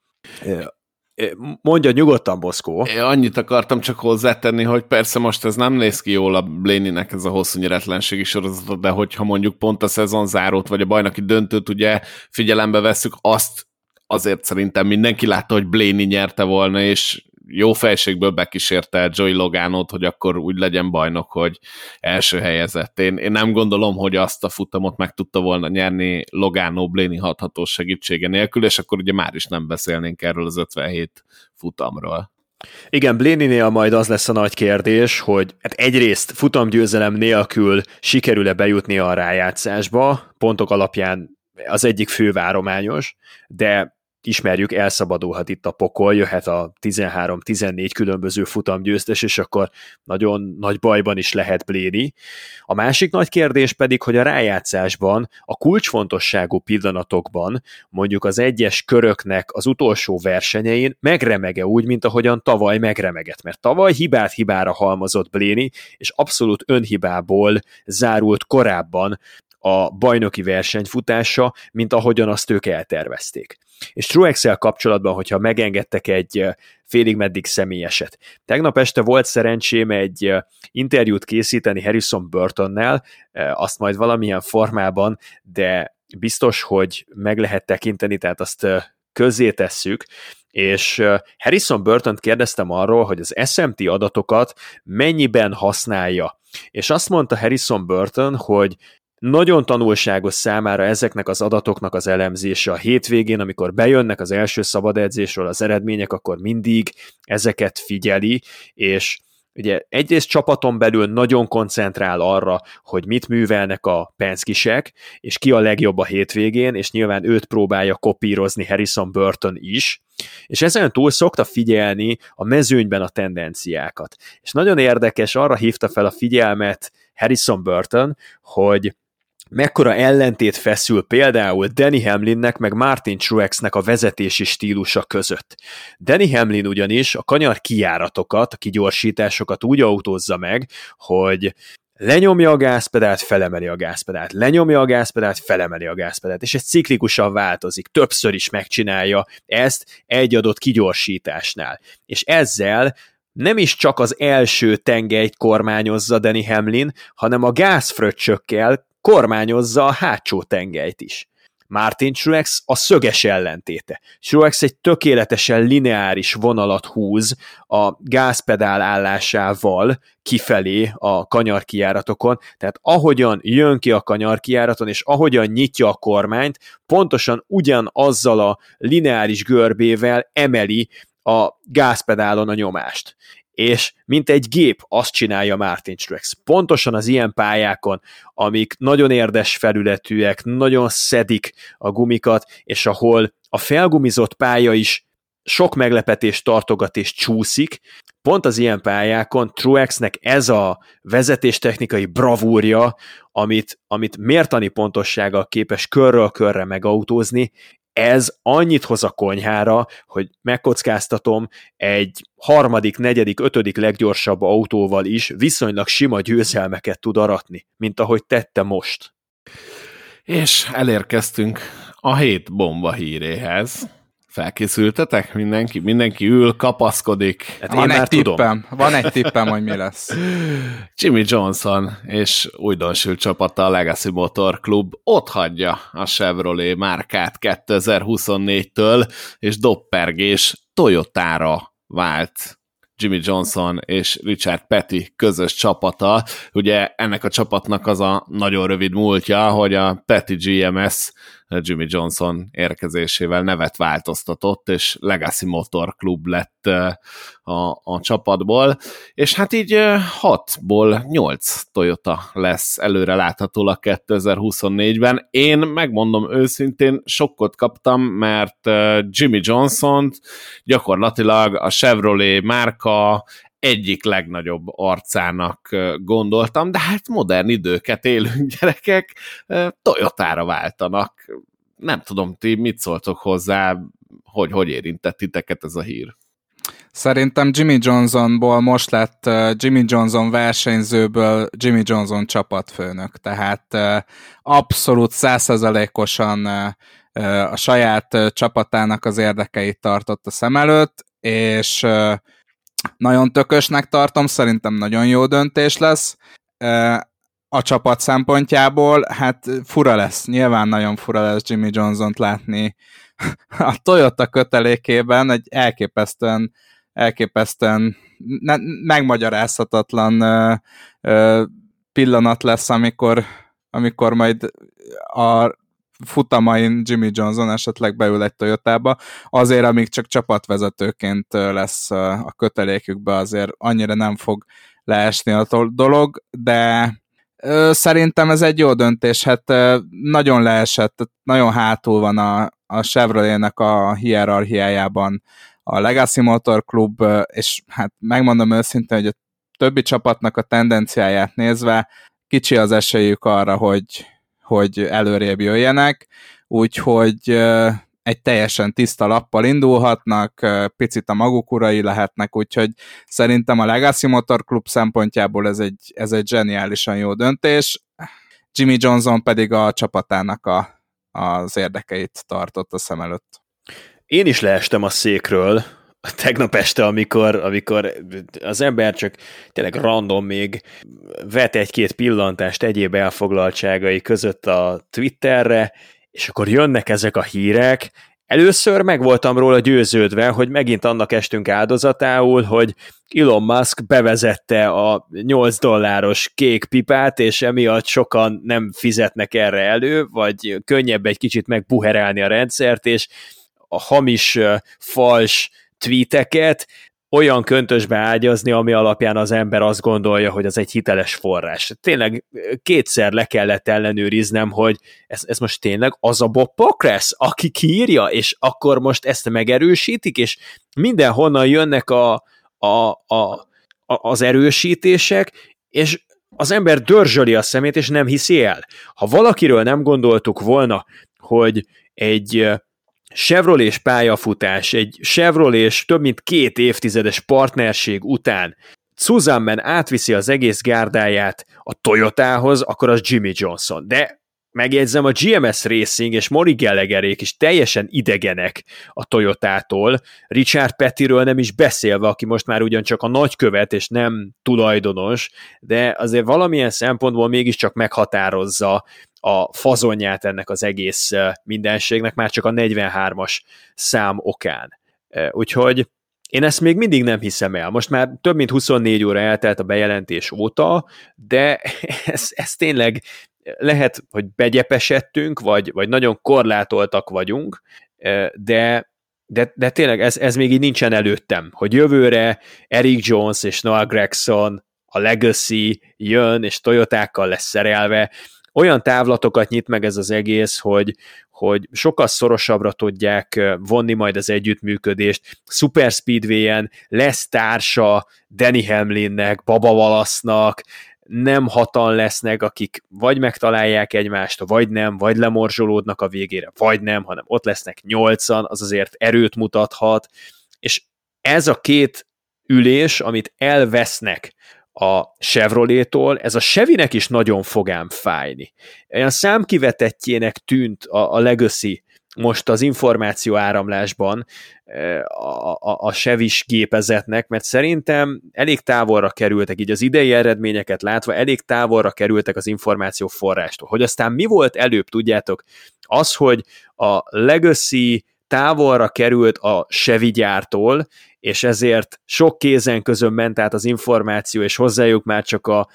Mondja nyugodtan, Boszkó. Én annyit akartam csak hozzátenni, hogy persze most ez nem néz ki jól a Bléninek ez a hosszú nyeretlenségi sorozat, de hogyha mondjuk pont a szezon zárót, vagy a bajnoki döntőt ugye figyelembe vesszük, azt azért szerintem mindenki látta, hogy Bléni nyerte volna, és jó fejségből bekísérte Joey Loganot, hogy akkor úgy legyen bajnok, hogy első helyezett. Én, én nem gondolom, hogy azt a futamot meg tudta volna nyerni Logano Blaney hathatós segítsége nélkül, és akkor ugye már is nem beszélnénk erről az 57 futamról. Igen, Bléninél majd az lesz a nagy kérdés, hogy hát egyrészt futamgyőzelem nélkül sikerül-e bejutni a rájátszásba, pontok alapján az egyik fővárományos, de ismerjük, elszabadulhat itt a pokol, jöhet a 13-14 különböző futamgyőztes, és akkor nagyon nagy bajban is lehet Bléni. A másik nagy kérdés pedig, hogy a rájátszásban, a kulcsfontosságú pillanatokban, mondjuk az egyes köröknek az utolsó versenyein megremege úgy, mint ahogyan tavaly megremegett, mert tavaly hibát hibára halmozott Bléni, és abszolút önhibából zárult korábban a bajnoki versenyfutása, mint ahogyan azt ők eltervezték. És truex kapcsolatban, hogyha megengedtek egy félig meddig személyeset. Tegnap este volt szerencsém egy interjút készíteni Harrison Burtonnel, azt majd valamilyen formában, de biztos, hogy meg lehet tekinteni, tehát azt közzé tesszük, és Harrison Burton kérdeztem arról, hogy az SMT adatokat mennyiben használja. És azt mondta Harrison Burton, hogy nagyon tanulságos számára ezeknek az adatoknak az elemzése a hétvégén, amikor bejönnek az első szabad edzésről az eredmények, akkor mindig ezeket figyeli, és ugye egyrészt csapaton belül nagyon koncentrál arra, hogy mit művelnek a penskisek, és ki a legjobb a hétvégén, és nyilván őt próbálja kopírozni Harrison Burton is, és ezen túl szokta figyelni a mezőnyben a tendenciákat. És nagyon érdekes, arra hívta fel a figyelmet Harrison Burton, hogy mekkora ellentét feszül például Danny Hamlinnek meg Martin Truexnek a vezetési stílusa között. Danny Hamlin ugyanis a kanyar kijáratokat, a kigyorsításokat úgy autózza meg, hogy lenyomja a gázpedált, felemeli a gázpedált, lenyomja a gázpedált, felemeli a gázpedált, és ez ciklikusan változik, többször is megcsinálja ezt egy adott kigyorsításnál. És ezzel nem is csak az első tengelyt kormányozza Danny Hamlin, hanem a gázfröccsökkel kormányozza a hátsó tengelyt is. Martin Truex a szöges ellentéte. Truex egy tökéletesen lineáris vonalat húz a gázpedál állásával kifelé a kanyarkijáratokon, tehát ahogyan jön ki a kanyarkijáraton, és ahogyan nyitja a kormányt, pontosan ugyanazzal a lineáris görbével emeli a gázpedálon a nyomást és mint egy gép azt csinálja Martin Truex. Pontosan az ilyen pályákon, amik nagyon érdes felületűek, nagyon szedik a gumikat, és ahol a felgumizott pálya is sok meglepetést tartogat és csúszik, pont az ilyen pályákon Truexnek ez a vezetéstechnikai bravúrja, amit, amit mértani pontossággal képes körről körre megautózni, ez annyit hoz a konyhára, hogy megkockáztatom egy harmadik, negyedik, ötödik leggyorsabb autóval is viszonylag sima győzelmeket tud aratni, mint ahogy tette most. És elérkeztünk a hét bomba híréhez. Felkészültetek? Mindenki, mindenki ül, kapaszkodik. Hát van én egy tippem, tudom. van egy tippem, hogy mi lesz. Jimmy Johnson és újdonsült csapata a Legacy Motor Club ott hagyja a Chevrolet márkát 2024-től, és doppergés Toyotára vált Jimmy Johnson és Richard Petty közös csapata. Ugye ennek a csapatnak az a nagyon rövid múltja, hogy a Petty GMS Jimmy Johnson érkezésével nevet változtatott, és Legacy Motor Club lett a, a csapatból, és hát így 6-ból 8 Toyota lesz előre láthatólag 2024-ben. Én megmondom őszintén, sokkot kaptam, mert Jimmy Johnson gyakorlatilag a Chevrolet márka egyik legnagyobb arcának gondoltam, de hát modern időket élünk gyerekek, Toyotára váltanak. Nem tudom, ti mit szóltok hozzá, hogy hogy érintett titeket ez a hír? Szerintem Jimmy Johnsonból most lett Jimmy Johnson versenyzőből Jimmy Johnson csapatfőnök, tehát abszolút százszerzalékosan a saját csapatának az érdekeit tartott a szem előtt, és nagyon tökösnek tartom, szerintem nagyon jó döntés lesz. A csapat szempontjából, hát fura lesz, nyilván nagyon fura lesz Jimmy Johnson-t látni a Toyota kötelékében, egy elképesztően elképesztően ne, megmagyarázhatatlan pillanat lesz, amikor, amikor majd a futamain Jimmy Johnson esetleg beül egy Toyotába, azért, amíg csak csapatvezetőként lesz a kötelékükbe, azért annyira nem fog leesni a dolog, de szerintem ez egy jó döntés, hát nagyon leesett, nagyon hátul van a, a Chevrolet-nek a hierarchiájában a Legacy Motor Club, és hát megmondom őszintén, hogy a többi csapatnak a tendenciáját nézve kicsi az esélyük arra, hogy, hogy előrébb jöjjenek, úgyhogy egy teljesen tiszta lappal indulhatnak, picit a maguk urai lehetnek, úgyhogy szerintem a Legacy Motor Club szempontjából ez egy, ez egy zseniálisan jó döntés. Jimmy Johnson pedig a csapatának a, az érdekeit tartott a szem előtt. Én is leestem a székről, tegnap este, amikor, amikor az ember csak tényleg random még vet egy-két pillantást egyéb elfoglaltságai között a Twitterre, és akkor jönnek ezek a hírek, Először meg voltam róla győződve, hogy megint annak estünk áldozatául, hogy Elon Musk bevezette a 8 dolláros kék pipát, és emiatt sokan nem fizetnek erre elő, vagy könnyebb egy kicsit megbuherálni a rendszert, és a hamis, fals tweeteket olyan köntösbe ágyazni, ami alapján az ember azt gondolja, hogy az egy hiteles forrás. Tényleg kétszer le kellett ellenőriznem, hogy ez, ez most tényleg az a Bob Pockrass, aki kiírja, és akkor most ezt megerősítik, és mindenhonnan jönnek a, a, a, a, az erősítések, és az ember dörzsöli a szemét, és nem hiszi el. Ha valakiről nem gondoltuk volna, hogy egy Chevrolet pályafutás, egy Chevrolet több mint két évtizedes partnerség után Suzanne átviszi az egész gárdáját a Toyotához, akkor az Jimmy Johnson. De megjegyzem, a GMS Racing és Mori Gallagherék is teljesen idegenek a Toyotától, Richard Pettiről nem is beszélve, aki most már ugyancsak a nagykövet és nem tulajdonos, de azért valamilyen szempontból mégiscsak meghatározza a fazonját ennek az egész mindenségnek, már csak a 43-as szám okán. Úgyhogy én ezt még mindig nem hiszem el. Most már több mint 24 óra eltelt a bejelentés óta, de ez, ez tényleg lehet, hogy begyepesedtünk, vagy, vagy nagyon korlátoltak vagyunk, de de, de tényleg ez, ez még így nincsen előttem, hogy jövőre Eric Jones és Noah Gregson, a Legacy jön, és Toyotákkal lesz szerelve, olyan távlatokat nyit meg ez az egész, hogy, hogy sokkal szorosabbra tudják vonni majd az együttműködést. Super Speedway-en lesz társa Danny Hamlinnek, Baba Valasznak, nem hatan lesznek, akik vagy megtalálják egymást, vagy nem, vagy lemorzsolódnak a végére, vagy nem, hanem ott lesznek nyolcan, az azért erőt mutathat, és ez a két ülés, amit elvesznek a Chevrolet-tól, ez a Chevynek is nagyon fogám fájni. Olyan számkivetettjének tűnt a, a Legacy most az információ áramlásban e, a, a, a Chevys gépezetnek, mert szerintem elég távolra kerültek, így az idei eredményeket látva, elég távolra kerültek az információ forrástól. Hogy aztán mi volt előbb, tudjátok, az, hogy a Legacy távolra került a Chevy gyártól, és ezért sok kézen közön ment át az információ, és hozzájuk már csak a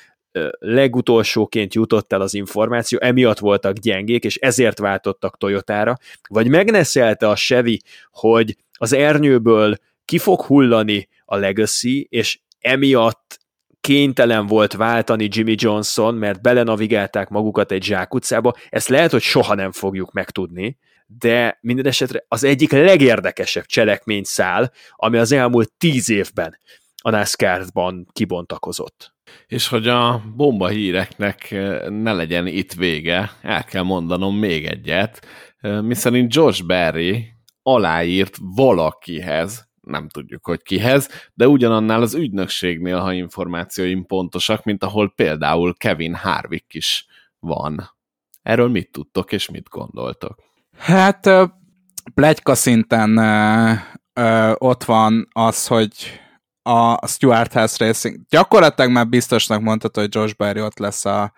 legutolsóként jutott el az információ, emiatt voltak gyengék, és ezért váltottak Toyotára, vagy megneszelte a Chevy, hogy az ernyőből ki fog hullani a Legacy, és emiatt kénytelen volt váltani Jimmy Johnson, mert belenavigálták magukat egy zsákutcába, ezt lehet, hogy soha nem fogjuk megtudni, de minden esetre az egyik legérdekesebb cselekményszál, ami az elmúlt tíz évben a NASCAR-ban kibontakozott. És hogy a bomba híreknek eh, ne legyen itt vége, el kell mondanom még egyet, eh, miszerint George Barry aláírt valakihez, nem tudjuk, hogy kihez, de ugyanannál az ügynökségnél, ha információim pontosak, mint ahol például Kevin Harvick is van. Erről mit tudtok és mit gondoltok? Hát plegyka szinten ott van az, hogy a Stuart House Racing gyakorlatilag már biztosnak mondható, hogy Josh Berry ott lesz a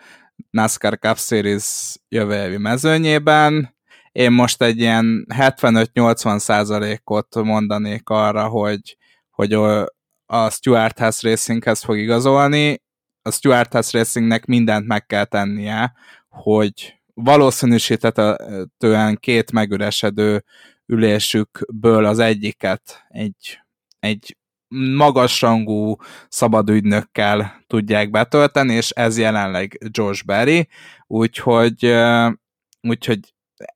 NASCAR Cup Series jövő évi mezőnyében. Én most egy ilyen 75-80 százalékot mondanék arra, hogy, hogy a Stuart House Racinghez fog igazolni, a Stuart House Racingnek mindent meg kell tennie, hogy valószínűsítetően két megüresedő ülésükből az egyiket egy, egy magasrangú szabadügynökkel tudják betölteni, és ez jelenleg Josh Berry, úgyhogy, úgyhogy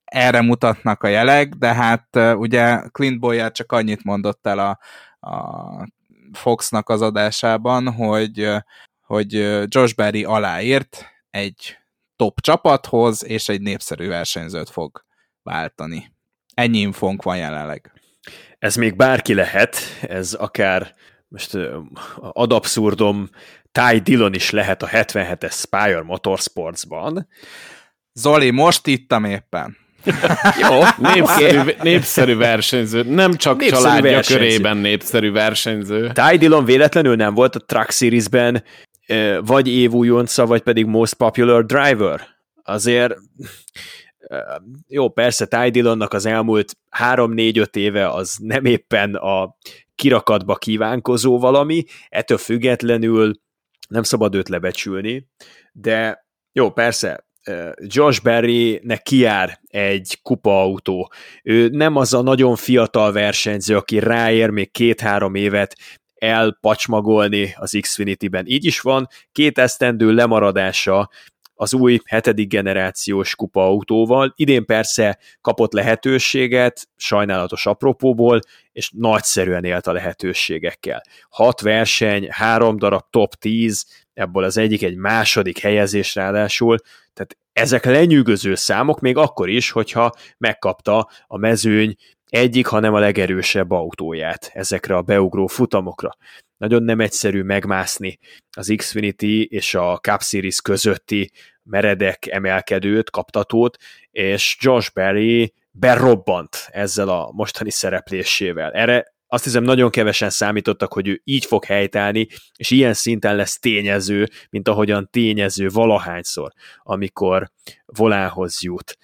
erre mutatnak a jelek, de hát ugye Clint Boyer csak annyit mondott el a, a Foxnak az adásában, hogy, hogy Josh Berry aláírt egy top csapathoz, és egy népszerű versenyzőt fog váltani. Ennyi infónk van jelenleg. Ez még bárki lehet, ez akár most ad abszurdum Ty Dillon is lehet a 77-es Spire Motorsportsban. Zoli, most ittam éppen. Jó, népszerű, népszerű versenyző. Nem csak népszerű családja versenyző. körében népszerű versenyző. Ty Dillon véletlenül nem volt a Truck Series-ben vagy évújonca, vagy pedig Most Popular Driver. Azért jó, persze Ty Dillonnak az elmúlt 3-4-5 éve az nem éppen a kirakatba kívánkozó valami, ettől függetlenül nem szabad őt lebecsülni, de jó, persze, Josh Berry-nek kiár egy kupaautó. Ő nem az a nagyon fiatal versenyző, aki ráér még két-három évet elpacsmagolni az Xfinity-ben. Így is van, két esztendő lemaradása az új hetedik generációs kupa autóval. Idén persze kapott lehetőséget, sajnálatos apropóból, és nagyszerűen élt a lehetőségekkel. Hat verseny, három darab top 10, ebből az egyik egy második helyezés ráadásul, tehát ezek lenyűgöző számok, még akkor is, hogyha megkapta a mezőny egyik, hanem a legerősebb autóját ezekre a beugró futamokra. Nagyon nem egyszerű megmászni az Xfinity és a Cup Series közötti meredek emelkedőt, kaptatót, és Josh Berry berobbant ezzel a mostani szereplésével. Erre azt hiszem nagyon kevesen számítottak, hogy ő így fog helytállni, és ilyen szinten lesz tényező, mint ahogyan tényező valahányszor, amikor volához jut.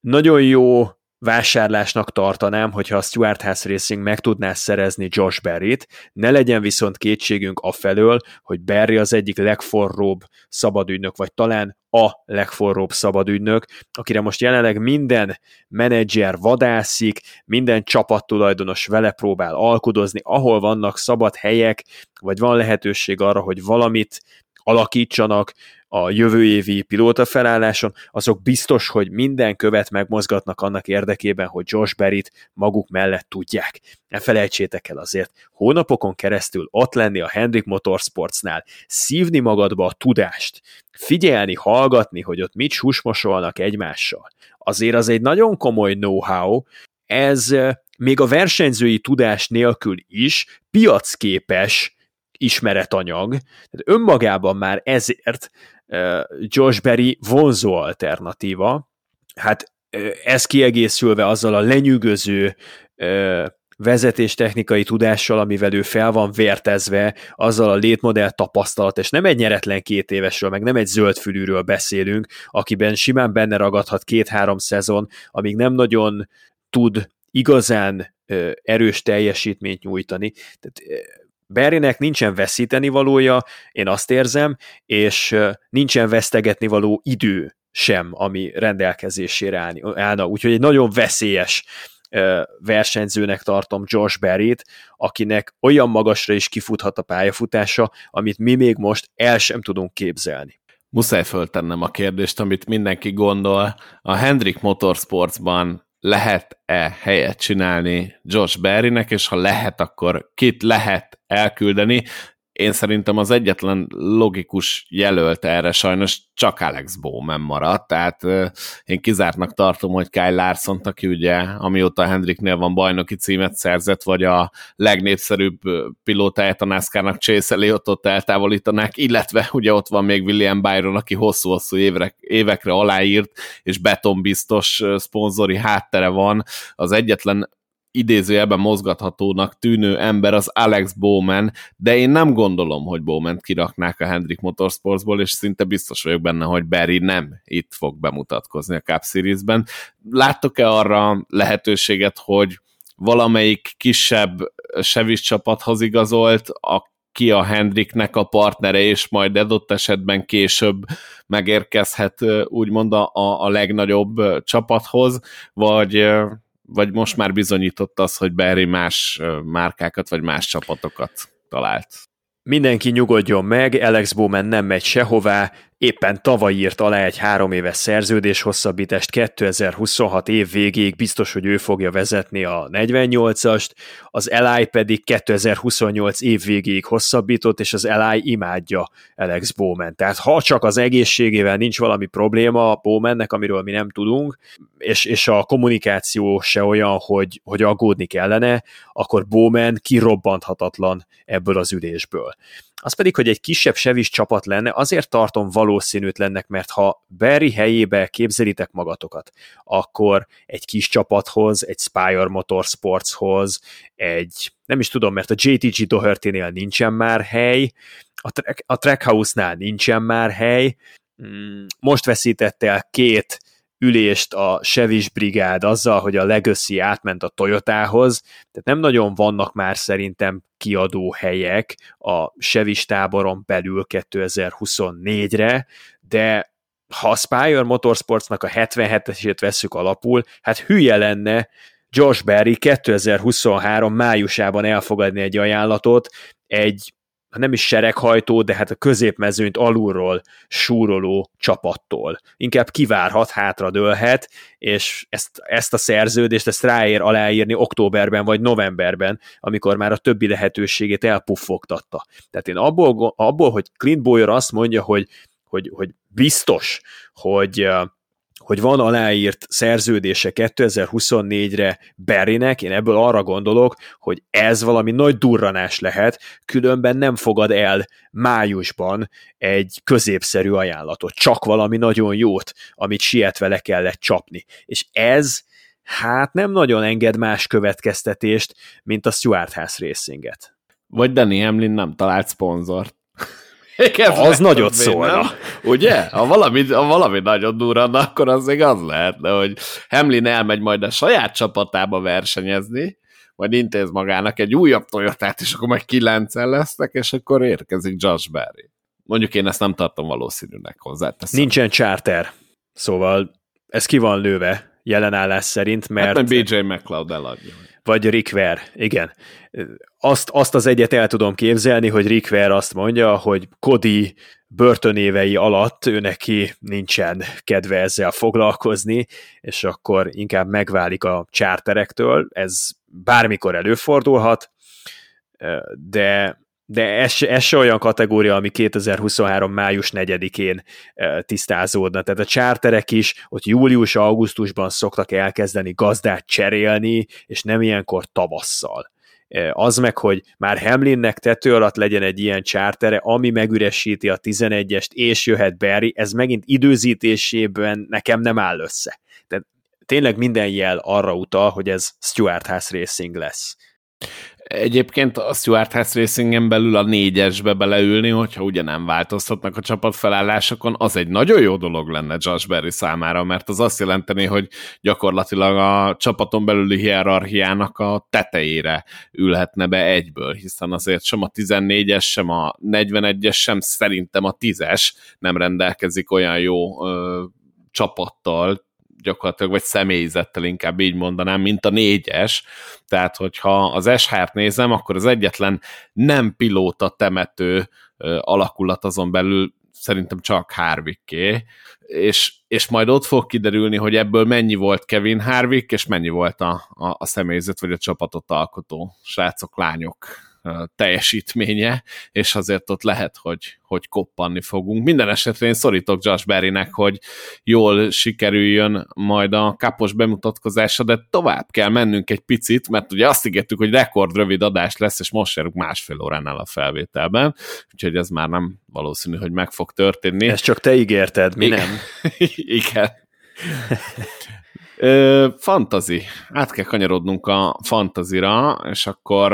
Nagyon jó vásárlásnak tartanám, hogyha a Stuart House Racing meg tudná szerezni Josh Berry-t, ne legyen viszont kétségünk afelől, hogy Berry az egyik legforróbb szabadügynök, vagy talán a legforróbb szabadügynök, akire most jelenleg minden menedzser vadászik, minden csapattulajdonos vele próbál alkudozni, ahol vannak szabad helyek, vagy van lehetőség arra, hogy valamit alakítsanak, a jövő évi pilóta felálláson, azok biztos, hogy minden követ megmozgatnak annak érdekében, hogy Josh Berryt maguk mellett tudják. Ne felejtsétek el azért, hónapokon keresztül ott lenni a Hendrik Motorsportsnál, szívni magadba a tudást, figyelni, hallgatni, hogy ott mit susmosolnak egymással. Azért az egy nagyon komoly know-how, ez még a versenyzői tudás nélkül is piacképes ismeretanyag, tehát önmagában már ezért Josh Berry vonzó alternatíva. Hát ez kiegészülve azzal a lenyűgöző vezetéstechnikai tudással, amivel ő fel van vértezve, azzal a létmodell tapasztalat, és nem egy nyeretlen két évesről, meg nem egy zöldfülűről beszélünk, akiben simán benne ragadhat két-három szezon, amíg nem nagyon tud igazán erős teljesítményt nyújtani. Tehát Berrynek nincsen veszíteni valója, én azt érzem, és nincsen vesztegetni való idő sem, ami rendelkezésére állna. Úgyhogy egy nagyon veszélyes versenyzőnek tartom Josh Berryt, akinek olyan magasra is kifuthat a pályafutása, amit mi még most el sem tudunk képzelni. Muszáj föltennem a kérdést, amit mindenki gondol. A Hendrik Motorsportsban lehet-e helyet csinálni Josh Berrynek, és ha lehet, akkor kit lehet elküldeni. Én szerintem az egyetlen logikus jelölt erre sajnos csak Alex Bowman maradt, tehát én kizártnak tartom, hogy Kyle larson aki ugye amióta Hendriknél van bajnoki címet szerzett, vagy a legnépszerűbb pilótáját a NASCAR-nak Chase Elliotot eltávolítanák, illetve ugye ott van még William Byron, aki hosszú-hosszú évre, évekre aláírt, és betonbiztos szponzori háttere van, az egyetlen idézőjelben mozgathatónak tűnő ember az Alex Bowman, de én nem gondolom, hogy bowman kiraknák a Hendrik Motorsportsból, és szinte biztos vagyok benne, hogy Barry nem itt fog bemutatkozni a Cup Series-ben. Láttok-e arra lehetőséget, hogy valamelyik kisebb Sevis csapathoz igazolt, a ki a Hendriknek a partnere, és majd adott esetben később megérkezhet úgymond a, a legnagyobb csapathoz, vagy, vagy most már bizonyított az, hogy Barry más márkákat, vagy más csapatokat talált. Mindenki nyugodjon meg, Alex Bowman nem megy sehová, éppen tavaly írt alá egy három éves szerződés hosszabbítást 2026 év végéig, biztos, hogy ő fogja vezetni a 48-ast, az Eli pedig 2028 év végéig hosszabbított, és az Eli imádja Alex Bowman. Tehát ha csak az egészségével nincs valami probléma Bowmannek, amiről mi nem tudunk, és, és a kommunikáció se olyan, hogy, hogy aggódni kellene, akkor Bowman kirobbanthatatlan ebből az ülésből. Az pedig, hogy egy kisebb sevis csapat lenne, azért tartom valószínűtlennek, mert ha Barry helyébe képzelitek magatokat, akkor egy kis csapathoz, egy Spire Motorsportshoz, egy, nem is tudom, mert a JTG Doherty-nél nincsen már hely, a, track, a Trackhouse-nál nincsen már hely, mm, most veszítette el két ülést a Sevis brigád azzal, hogy a Legacy átment a Toyotához, tehát nem nagyon vannak már szerintem kiadó helyek a Sevis táboron belül 2024-re, de ha a Spire Motorsportsnak a 77-esét vesszük alapul, hát hülye lenne Josh Berry 2023 májusában elfogadni egy ajánlatot egy nem is sereghajtó, de hát a középmezőnyt alulról súroló csapattól. Inkább kivárhat, hátradőlhet, és ezt, ezt a szerződést, ezt ráér aláírni októberben vagy novemberben, amikor már a többi lehetőségét elpuffogtatta. Tehát én abból, abból hogy Clint Boyer azt mondja, hogy, hogy, hogy biztos, hogy hogy van aláírt szerződése 2024-re Berrynek, én ebből arra gondolok, hogy ez valami nagy durranás lehet, különben nem fogad el májusban egy középszerű ajánlatot, csak valami nagyon jót, amit sietve le kellett csapni. És ez hát nem nagyon enged más következtetést, mint a Stuart House Racinget. Vagy Danny Hamlin nem talált szponzort. Ez az nagyot szólna. Nem? Ugye? Ha valami, ha valami nagyon durranna, akkor az még az lehetne, hogy Hamlin elmegy majd a saját csapatába versenyezni, majd intéz magának egy újabb Toyotát, és akkor majd kilencen lesznek, és akkor érkezik Josh Berry. Mondjuk én ezt nem tartom valószínűnek hozzá. Nincsen charter, szóval ez ki van lőve jelenállás szerint, mert... Hát BJ McLeod eladja. Vagy Rick igen. Azt, azt az egyet el tudom képzelni, hogy Rick azt mondja, hogy Cody börtönévei alatt ő neki nincsen kedve ezzel foglalkozni, és akkor inkább megválik a csárterektől, ez bármikor előfordulhat, de de ez, ez se olyan kategória, ami 2023. május 4-én tisztázódna. Tehát a csárterek is ott július-augusztusban szoktak elkezdeni gazdát cserélni, és nem ilyenkor tavasszal. Az meg, hogy már Hamlinnek tető alatt legyen egy ilyen csártere, ami megüresíti a 11-est, és jöhet Barry, ez megint időzítésében nekem nem áll össze. Tehát tényleg minden jel arra utal, hogy ez Stuart House Racing lesz. Egyébként a Stuart House Racingen belül a négyesbe beleülni, hogyha ugye nem változtatnak a csapatfelállásokon, az egy nagyon jó dolog lenne Josh Berry számára, mert az azt jelenteni, hogy gyakorlatilag a csapaton belüli hierarchiának a tetejére ülhetne be egyből, hiszen azért sem a 14-es, sem a 41-es, sem szerintem a 10-es nem rendelkezik olyan jó ö, csapattal, gyakorlatilag, vagy személyzettel inkább így mondanám, mint a négyes. Tehát, hogyha az SH-t nézem, akkor az egyetlen nem pilóta temető alakulat azon belül szerintem csak Harvické, és, és majd ott fog kiderülni, hogy ebből mennyi volt Kevin Harvick, és mennyi volt a, a, a személyzet, vagy a csapatot alkotó srácok, lányok teljesítménye, és azért ott lehet, hogy, hogy koppanni fogunk. Minden esetre én szorítok Josh Berrynek, hogy jól sikerüljön majd a kapos bemutatkozása, de tovább kell mennünk egy picit, mert ugye azt ígértük, hogy rekord rövid adás lesz, és most járunk másfél óránál a felvételben, úgyhogy ez már nem valószínű, hogy meg fog történni. Ezt csak te ígérted, mi nem? Igen. fantazi. Át kell kanyarodnunk a fantazira, és akkor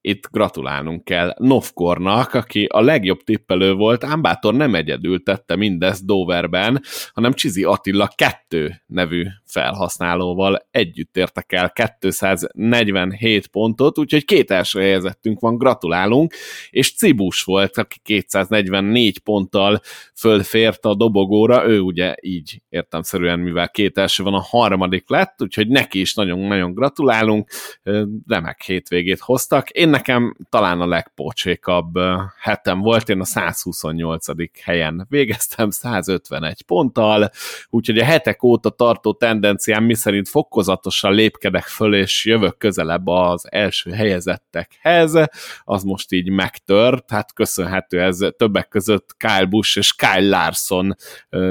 itt gratulálnunk kell Novkornak, aki a legjobb tippelő volt, ám bátor nem egyedül tette mindezt Doverben, hanem Csizi Attila kettő nevű felhasználóval együtt értek el 247 pontot, úgyhogy két első helyezettünk van, gratulálunk, és Cibus volt, aki 244 ponttal fölfért a dobogóra, ő ugye így értemszerűen, mivel két első van, a harmadik lett, úgyhogy neki is nagyon-nagyon gratulálunk, remek hétvégét hoztak. Én nekem talán a legpocsékabb hetem volt, én a 128. helyen végeztem 151 ponttal, úgyhogy a hetek óta tartó tendenciám miszerint fokozatosan lépkedek föl, és jövök közelebb az első helyezettekhez, az most így megtört, hát köszönhető ez többek között Kyle Busch és Kyle Larson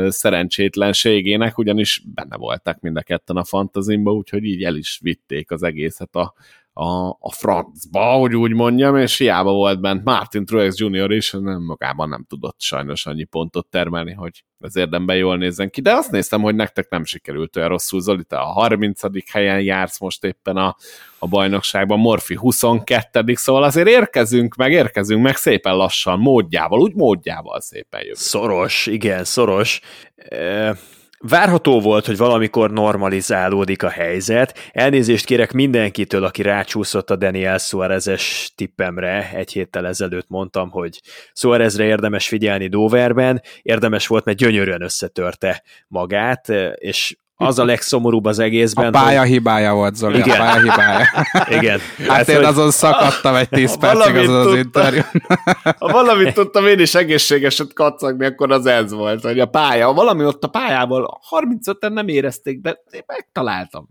szerencsétlenségének, ugyanis benne voltak mind a ketten a fantazimba, úgyhogy így el is vitték az egészet a a, a francba, hogy úgy mondjam, és hiába volt bent Martin Truex Jr. is, nem magában nem tudott sajnos annyi pontot termelni, hogy az érdemben jól nézzen ki, de azt néztem, hogy nektek nem sikerült olyan rosszul, Zoli, te a 30. helyen jársz most éppen a, a bajnokságban, Morfi 22 szóval azért érkezünk, meg érkezünk, meg szépen lassan, módjával, úgy módjával szépen jövünk. Szoros, igen, szoros. E- Várható volt, hogy valamikor normalizálódik a helyzet. Elnézést kérek mindenkitől, aki rácsúszott a Daniel Suarezes tippemre. Egy héttel ezelőtt mondtam, hogy Suarezre érdemes figyelni Doverben. Érdemes volt, mert gyönyörűen összetörte magát, és az a legszomorúbb az egészben. A pálya hogy... hibája volt, Zoli, Igen. a pálya hibája. Igen. Hát, hát én hogy... azon szakadtam egy tíz percig azon az interjú. Ha valamit tudtam én is egészségeset kacagni, akkor az ez volt, hogy a pálya, valami ott a pályával 35-en nem érezték, de én megtaláltam.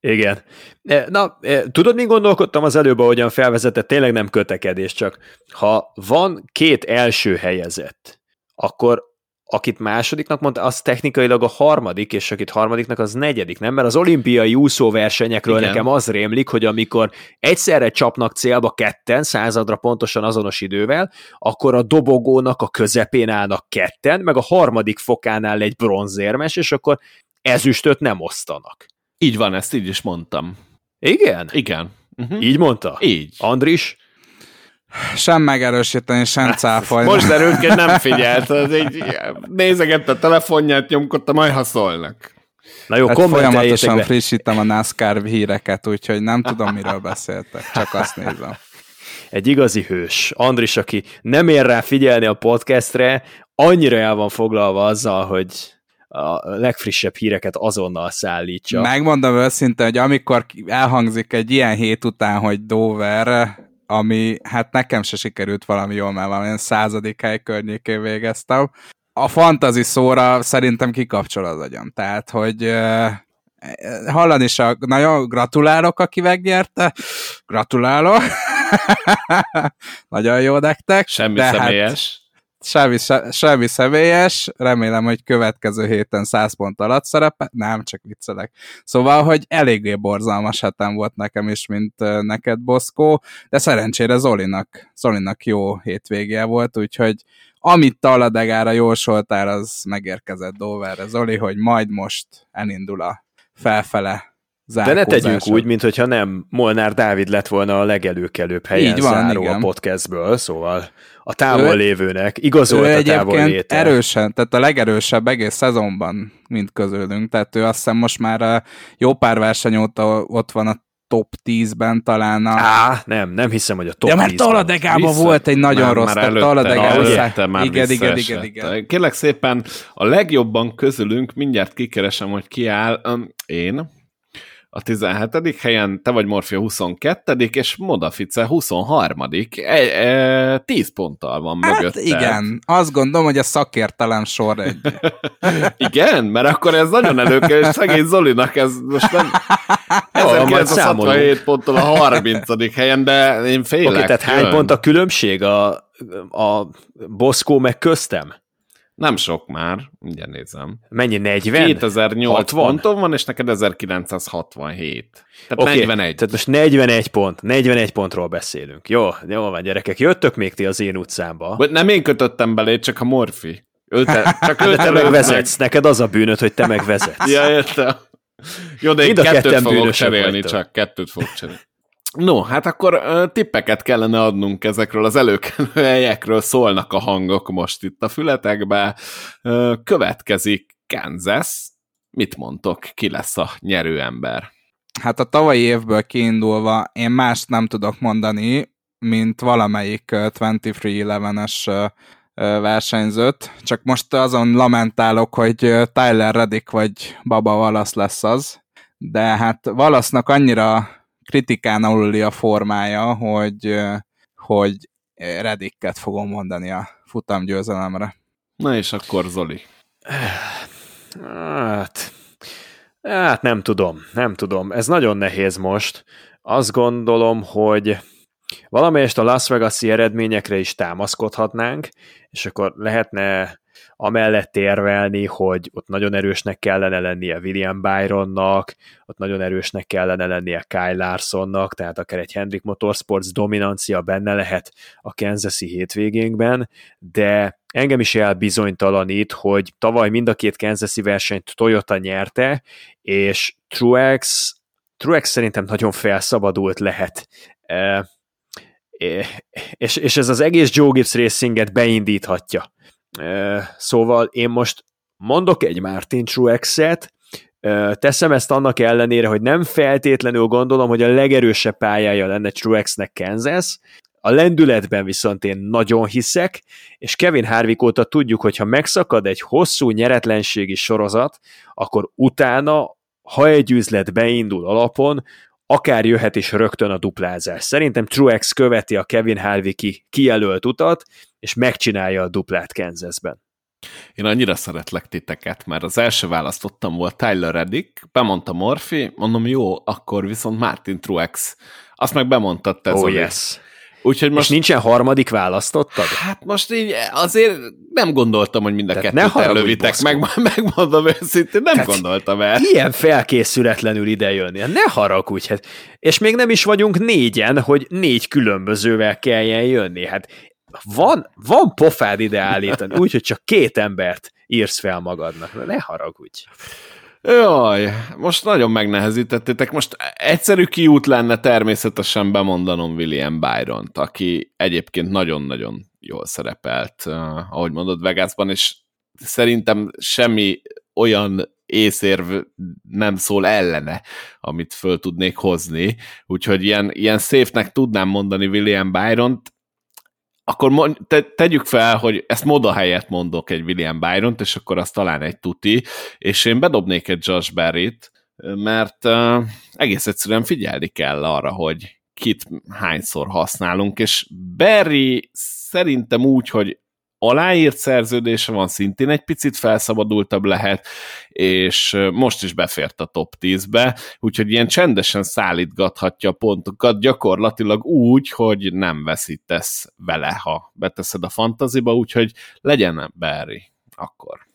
Igen. E, na, e, tudod, mi gondolkodtam az előbb, ahogyan felvezetett, tényleg nem kötekedés, csak ha van két első helyezett, akkor akit másodiknak mondta, az technikailag a harmadik, és akit harmadiknak az negyedik, nem? Mert az olimpiai úszóversenyekről Igen. nekem az rémlik, hogy amikor egyszerre csapnak célba ketten, századra pontosan azonos idővel, akkor a dobogónak a közepén állnak ketten, meg a harmadik fokánál egy bronzérmes, és akkor ezüstöt nem osztanak. Így van, ezt így is mondtam. Igen? Igen. Uh-huh. Így mondta? Így. Andris? Sem megerősíteni, sem cáfolni. Most derült ki, nem figyelt. Így nézegette a telefonját, nyomkodta, majd ha szólnak. Na jó, hát folyamatosan be. frissítem a NASCAR híreket, úgyhogy nem tudom, miről beszéltek, csak azt nézem. Egy igazi hős. Andris, aki nem ér rá figyelni a podcastre, annyira el van foglalva azzal, hogy a legfrissebb híreket azonnal szállítsa. Megmondom őszintén, hogy amikor elhangzik egy ilyen hét után, hogy Dover ami hát nekem se sikerült valami jól, mert valamilyen századik hely környékén végeztem. A fantazi szóra szerintem kikapcsol az agyam. Tehát, hogy uh, hallani is, a, nagyon gratulálok, aki megnyerte. Gratulálok. nagyon jó nektek. Semmi de hát személyes. Hát, semmi, se, semmi személyes, remélem, hogy következő héten 100 pont alatt szerepel, nem, csak viccelek. Szóval, hogy eléggé borzalmas hetem volt nekem is, mint neked, Boszkó, de szerencsére Zolinak, Zolinak jó hétvégje volt, úgyhogy amit Taladegára jósoltál, az megérkezett Doverre, Zoli, hogy majd most elindul a felfele de ne tegyünk úgy, mintha nem Molnár Dávid lett volna a legelőkelőbb helyen Így van, záró igen. a podcastből, szóval a távol lévőnek igazolt ő a távol léte. erősen, tehát a legerősebb egész szezonban, mint közülünk, tehát ő azt hiszem most már a jó pár verseny óta ott van a top 10-ben talán a... Á, nem, nem hiszem, hogy a top 10-ben. Ja, mert Taladegában volt egy nagyon már, rossz, tehát Taladegában... Igen, igen, igen, igen. Kérlek szépen, a legjobban közülünk, mindjárt kikeresem, hogy ki áll, um, én, a 17. helyen, te vagy Morfia 22. és Modafice 23. E, e, 10 ponttal van hát mögötte. igen, azt gondolom, hogy a szakértelem sor egy. igen, mert akkor ez nagyon előkel, és szegény Zolinak ez most nem 1967 ponttal a 30. helyen, de én félek. Oké, okay, tehát hány pont a különbség a, a Boszkó meg köztem? Nem sok már, ugye nézem. Mennyi, 40? 2008 60? ponton van, és neked 1967. Tehát okay, 41. Tehát most 41 pont, 41 pontról beszélünk. Jó, jó van gyerekek, jöttök még ti az én utcámba. Nem én kötöttem belé, csak a Morfi. Ő te, csak ő te megvezetsz, meg. neked az a bűnöd, hogy te megvezetsz. ja, értem. Jó, de én kettőt fogok cserélni, csak kettőt fogok cserélni. No, hát akkor tippeket kellene adnunk ezekről az előkelő helyekről, szólnak a hangok most itt a fületekbe. Következik Kansas. Mit mondtok, ki lesz a nyerő ember? Hát a tavalyi évből kiindulva én mást nem tudok mondani, mint valamelyik 23-11-es versenyzőt, csak most azon lamentálok, hogy Tyler Reddick vagy Baba Valasz lesz az, de hát Valasznak annyira kritikán aluli a formája, hogy, hogy Reddicket fogom mondani a futamgyőzelemre. Na és akkor Zoli. Hát, hát nem tudom, nem tudom. Ez nagyon nehéz most. Azt gondolom, hogy valamelyest a Las Vegas-i eredményekre is támaszkodhatnánk, és akkor lehetne amellett érvelni, hogy ott nagyon erősnek kellene lennie William Byronnak, ott nagyon erősnek kellene lennie Kyle Larsonnak, tehát akár egy Hendrick Motorsports dominancia benne lehet a Kansas-i hétvégénkben, de engem is elbizonytalanít, hogy tavaly mind a két Kansas-i versenyt Toyota nyerte, és Truex, Truex szerintem nagyon felszabadult lehet és, és ez az egész Joe Gibbs Racinget beindíthatja. Szóval én most mondok egy Martin Truex-et, teszem ezt annak ellenére, hogy nem feltétlenül gondolom, hogy a legerősebb pályája lenne Truexnek Kansas, a lendületben viszont én nagyon hiszek, és Kevin Harvick óta tudjuk, hogy ha megszakad egy hosszú nyeretlenségi sorozat, akkor utána, ha egy üzlet beindul alapon, akár jöhet is rögtön a duplázás. Szerintem Truex követi a Kevin Harvicki kijelölt utat, és megcsinálja a duplát Kansasben. Én annyira szeretlek titeket, mert az első választottam volt Tyler Reddick, bemondta Morphy, mondom jó, akkor viszont Martin Truex. Azt meg bemondtad te, Oh yes. Úgyhogy most... És nincsen harmadik választottad? Hát most így azért nem gondoltam, hogy mind a Tehát kettőt elővitek, meg, megmondom őszintén, nem Tehát gondoltam el. Ilyen felkészületlenül idejönni. Ne haragudj, hát. És még nem is vagyunk négyen, hogy négy különbözővel kelljen jönni. Hát van, van pofád ide állítani, úgyhogy csak két embert írsz fel magadnak. Ne haragudj. Jaj, most nagyon megnehezítettétek. Most egyszerű kiút lenne természetesen bemondanom William Byron-t, aki egyébként nagyon-nagyon jól szerepelt, uh, ahogy mondod, Vegasban, és szerintem semmi olyan észérv nem szól ellene, amit föl tudnék hozni, úgyhogy ilyen, ilyen széfnek tudnám mondani William Byron-t, akkor te, tegyük fel, hogy ezt moda helyett mondok egy William Byron-t, és akkor az talán egy tuti, és én bedobnék egy Josh Berry-t, mert uh, egész egyszerűen figyelni kell arra, hogy kit hányszor használunk, és Berry szerintem úgy, hogy aláírt szerződése van, szintén egy picit felszabadultabb lehet, és most is befért a top 10-be, úgyhogy ilyen csendesen szállítgathatja a pontokat, gyakorlatilag úgy, hogy nem veszítesz vele, ha beteszed a fantaziba, úgyhogy legyen Barry akkor.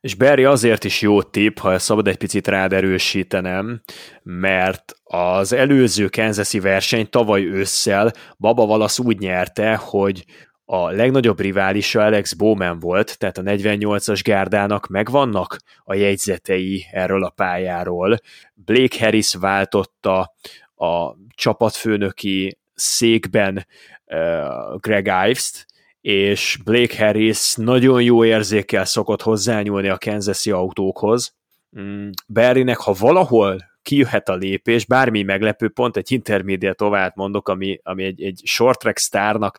És Barry azért is jó tipp, ha szabad egy picit rád erősítenem, mert az előző Kansas-i verseny tavaly ősszel Baba Valasz úgy nyerte, hogy a legnagyobb riválisa Alex Bowman volt, tehát a 48-as gárdának megvannak a jegyzetei erről a pályáról. Blake Harris váltotta a csapatfőnöki székben uh, Greg Ives-t, és Blake Harris nagyon jó érzékkel szokott hozzányúlni a Kansas-i autókhoz. Mm, Barrynek, ha valahol kijöhet a lépés, bármi meglepő pont, egy intermediate tovább mondok, ami, ami egy, egy short track sztárnak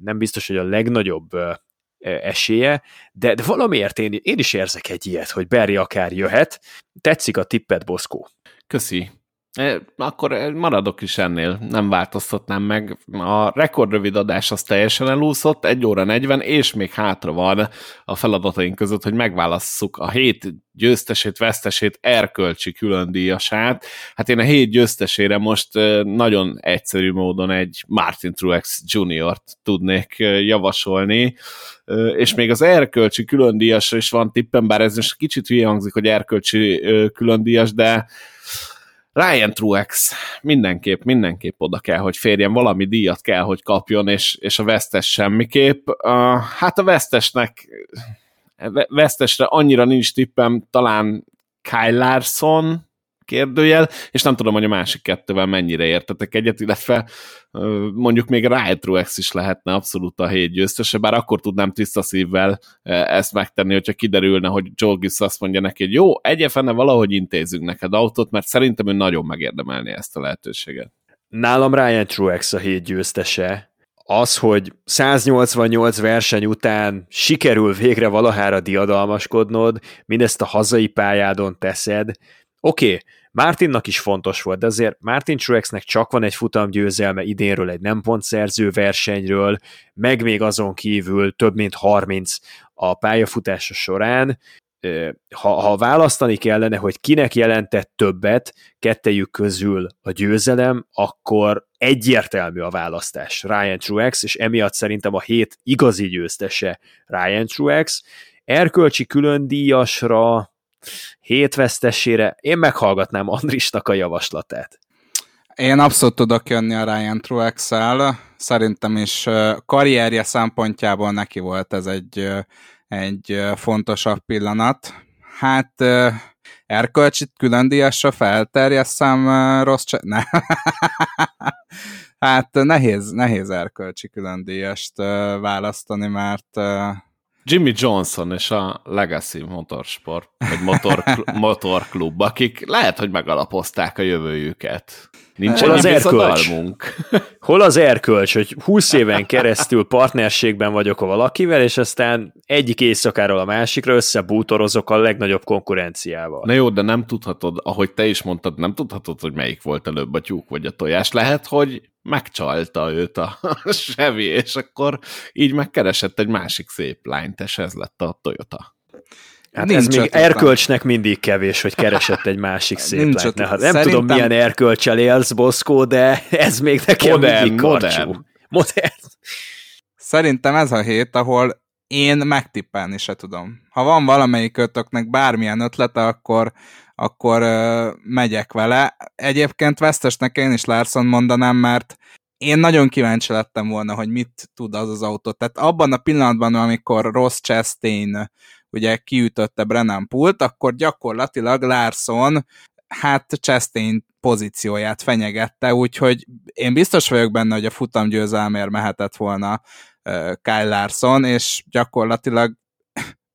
nem biztos, hogy a legnagyobb esélye, de, de valamiért én, én is érzek egy ilyet, hogy Barry akár jöhet. Tetszik a tippet, Boszkó. Köszi. Akkor maradok is ennél, nem változtatnám meg. A rekordrövid adás az teljesen elúszott, 1 óra 40, és még hátra van a feladataink között, hogy megválasszuk a hét győztesét, vesztesét, erkölcsi különdíjasát. Hát én a hét győztesére most nagyon egyszerű módon egy Martin Truex Junior-t tudnék javasolni, és még az erkölcsi különdíjasra is van tippem, bár ez most kicsit hülye hangzik, hogy erkölcsi különdíjas, de Ryan Truex mindenképp, mindenképp oda kell, hogy férjen, valami díjat kell, hogy kapjon, és, és a vesztes semmiképp. Uh, hát a vesztesnek vesztesre annyira nincs tippem, talán Kyle Larson kérdőjel, és nem tudom, hogy a másik kettővel mennyire értetek egyet, illetve mondjuk még Riot is lehetne abszolút a hét győztese, bár akkor tudnám tiszta szívvel ezt megtenni, hogyha kiderülne, hogy Joe Gibbs azt mondja neki, hogy jó, egyefene valahogy intézünk neked autót, mert szerintem ő nagyon megérdemelni ezt a lehetőséget. Nálam Ryan Truex a hét győztese, az, hogy 188 verseny után sikerül végre valahára diadalmaskodnod, mindezt a hazai pályádon teszed, oké, okay, Martinnak is fontos volt, de azért Martin Truexnek csak van egy futam győzelme idénről egy nem pontszerző versenyről, meg még azon kívül több mint 30 a pályafutása során, ha, ha választani kellene, hogy kinek jelentett többet kettejük közül a győzelem, akkor egyértelmű a választás Ryan Truex, és emiatt szerintem a hét igazi győztese Ryan Truex. Erkölcsi külön díjasra, hét vesztesére én meghallgatnám Andrisnak a javaslatát. Én abszolút tudok jönni a Ryan Truex-el. Szerintem is karrierje szempontjából neki volt ez egy egy fontosabb pillanat. Hát erkölcsit külön díjasra felterjesztem rossz cse... Ne. hát nehéz, nehéz erkölcsi külön díjast választani, mert Jimmy Johnson és a Legacy Motorsport, vagy Motor, Motor Club, akik lehet, hogy megalapozták a jövőjüket. Nincs Hol az erkölcs? Hol az erkölcs, hogy 20 éven keresztül partnerségben vagyok a valakivel, és aztán egyik éjszakáról a másikra összebútorozok a legnagyobb konkurenciával. Na jó, de nem tudhatod, ahogy te is mondtad, nem tudhatod, hogy melyik volt előbb a tyúk vagy a tojás. Lehet, hogy megcsalta őt a Chevy, és akkor így megkeresett egy másik szép lányt, és ez lett a Toyota. Hát Nincs ez még erkölcsnek mindig kevés, hogy keresett egy másik szép Nincs lányt. Hát nem Szerintem... tudom, milyen erkölcsel élsz, Boszkó, de ez még nekem modern, mindig modern. modern. Szerintem ez a hét, ahol én megtippelni se tudom. Ha van valamelyik ötöknek bármilyen ötlete, akkor akkor megyek vele. Egyébként vesztesnek én is Larson mondanám, mert én nagyon kíváncsi lettem volna, hogy mit tud az az autó. Tehát abban a pillanatban, amikor Ross Chastain ugye kiütötte Brennan Pult, akkor gyakorlatilag Larson hát Chastain pozícióját fenyegette, úgyhogy én biztos vagyok benne, hogy a futam győzelmért mehetett volna Kyle Larson, és gyakorlatilag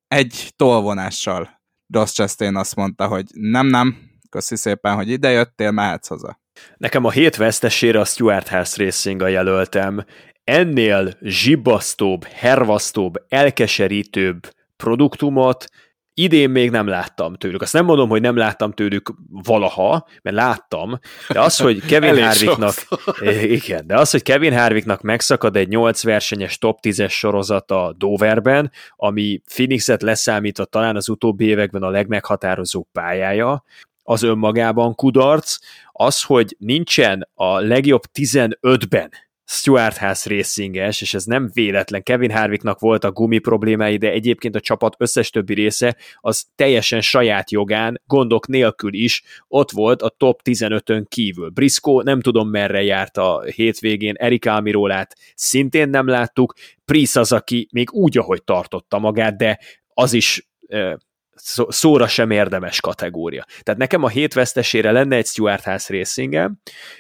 egy tolvonással Ross Chastain azt mondta, hogy nem, nem, köszi szépen, hogy idejöttél, mehetsz haza. Nekem a hét vesztesére a Stuart House racing jelöltem. Ennél zsibasztóbb, hervasztóbb, elkeserítőbb produktumot idén még nem láttam tőlük. Azt nem mondom, hogy nem láttam tőlük valaha, mert láttam, de az, hogy Kevin Harvicknak igen, de az, hogy Kevin Harvicknak megszakad egy 8 versenyes top 10-es sorozata Doverben, ami Phoenixet leszámítva talán az utóbbi években a legmeghatározóbb pályája, az önmagában kudarc, az, hogy nincsen a legjobb 15-ben Stuart House racinges, és ez nem véletlen. Kevin Harvicknak volt a gumi problémái, de egyébként a csapat összes többi része az teljesen saját jogán, gondok nélkül is ott volt a top 15-ön kívül. Briscoe nem tudom merre járt a hétvégén, Erik Almirólát szintén nem láttuk, Price az, aki még úgy, ahogy tartotta magát, de az is szóra sem érdemes kategória. Tehát nekem a hét lenne egy Stuart House racing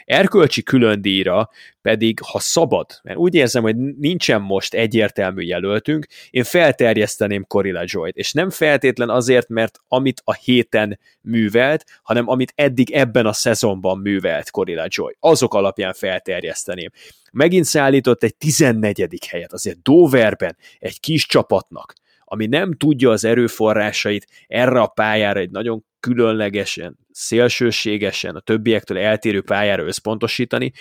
erkölcsi külön díjra pedig, ha szabad, mert úgy érzem, hogy nincsen most egyértelmű jelöltünk, én felterjeszteném Corilla Joy-t, és nem feltétlen azért, mert amit a héten művelt, hanem amit eddig ebben a szezonban művelt Corilla Joy. Azok alapján felterjeszteném. Megint szállított egy 14. helyet, azért Doverben egy kis csapatnak, ami nem tudja az erőforrásait erre a pályára egy nagyon különlegesen, szélsőségesen, a többiektől eltérő pályára összpontosítani,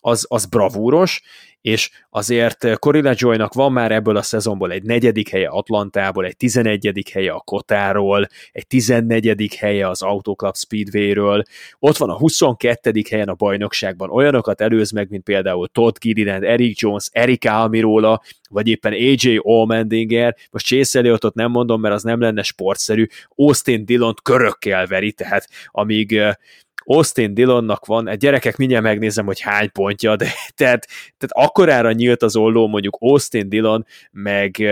az, az bravúros, és azért Corilla Joynak van már ebből a szezonból egy negyedik helye Atlantából, egy tizenegyedik helye a Kotáról, egy tizennegyedik helye az Autoclub Speedwayről, ott van a 22. helyen a bajnokságban, olyanokat előz meg, mint például Todd Gilliland, Eric Jones, Erika Almirola, vagy éppen AJ Allmendinger, most Chase Elliotot nem mondom, mert az nem lenne sportszerű, Austin Dillon körökkel veri, tehát amíg Austin Dillonnak van, egy gyerekek mindjárt megnézem, hogy hány pontja, de tehát, tehát akkorára nyílt az olló mondjuk Austin Dillon, meg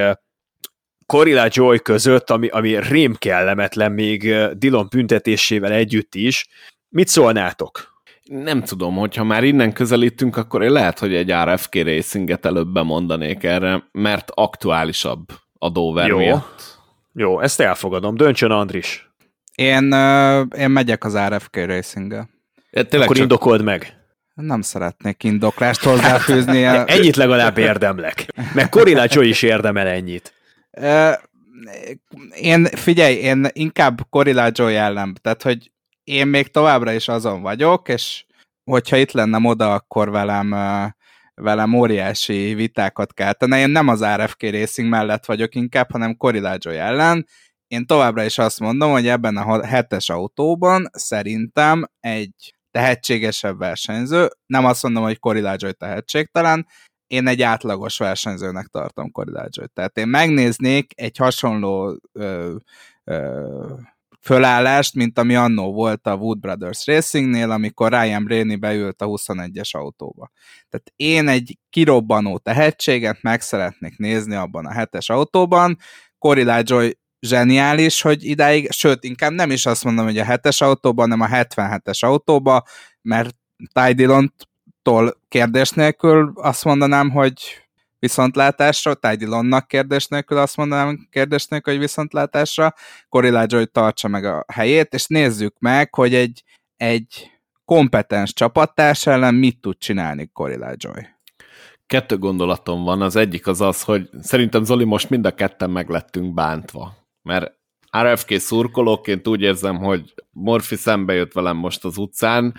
Corilla Joy között, ami, ami rém kellemetlen még Dillon büntetésével együtt is, Mit szólnátok? Nem tudom, hogyha már innen közelítünk, akkor én lehet, hogy egy RFK racinget előbb bemondanék erre, mert aktuálisabb a Dover Jó. miatt. Jó, ezt elfogadom. Döntsön Andris. Én, én megyek az RFK Racing-gel. Tényleg Akkor csak indokold meg. Nem szeretnék indoklást hozzáfűzni. Ennyit legalább érdemlek. Meg Corilácsó is érdemel ennyit. Én, figyelj, én inkább Corillaggio jellem, tehát, hogy én még továbbra is azon vagyok, és hogyha itt lenne moda, akkor velem, velem óriási vitákat keltene. Én nem az RFK Racing mellett vagyok inkább, hanem Corillaggio ellen. Én továbbra is azt mondom, hogy ebben a hetes autóban szerintem egy tehetségesebb versenyző, nem azt mondom, hogy Corillaggio tehetségtelen, én egy átlagos versenyzőnek tartom Corillaggio. Tehát én megnéznék egy hasonló ö, ö, fölállást, mint ami annó volt a Wood Brothers Racingnél, amikor Ryan Blaney beült a 21-es autóba. Tehát én egy kirobbanó tehetséget meg szeretnék nézni abban a hetes autóban. Corillaggio zseniális, hogy idáig, sőt, inkább nem is azt mondom, hogy a hetes autóban, hanem a 77-es autóban, mert Ty Dillon-tól kérdés nélkül azt mondanám, hogy viszontlátásra, Ty Dillonnak kérdés nélkül azt mondanám kérdés nélkül, hogy viszontlátásra, Corillaggio, hogy tartsa meg a helyét, és nézzük meg, hogy egy, egy kompetens csapattárs ellen mit tud csinálni Corillaggio. kettő gondolatom van. Az egyik az az, hogy szerintem Zoli most mind a ketten meglettünk bántva. Mert RFK szurkolóként úgy érzem, hogy Morfi szembe jött velem most az utcán,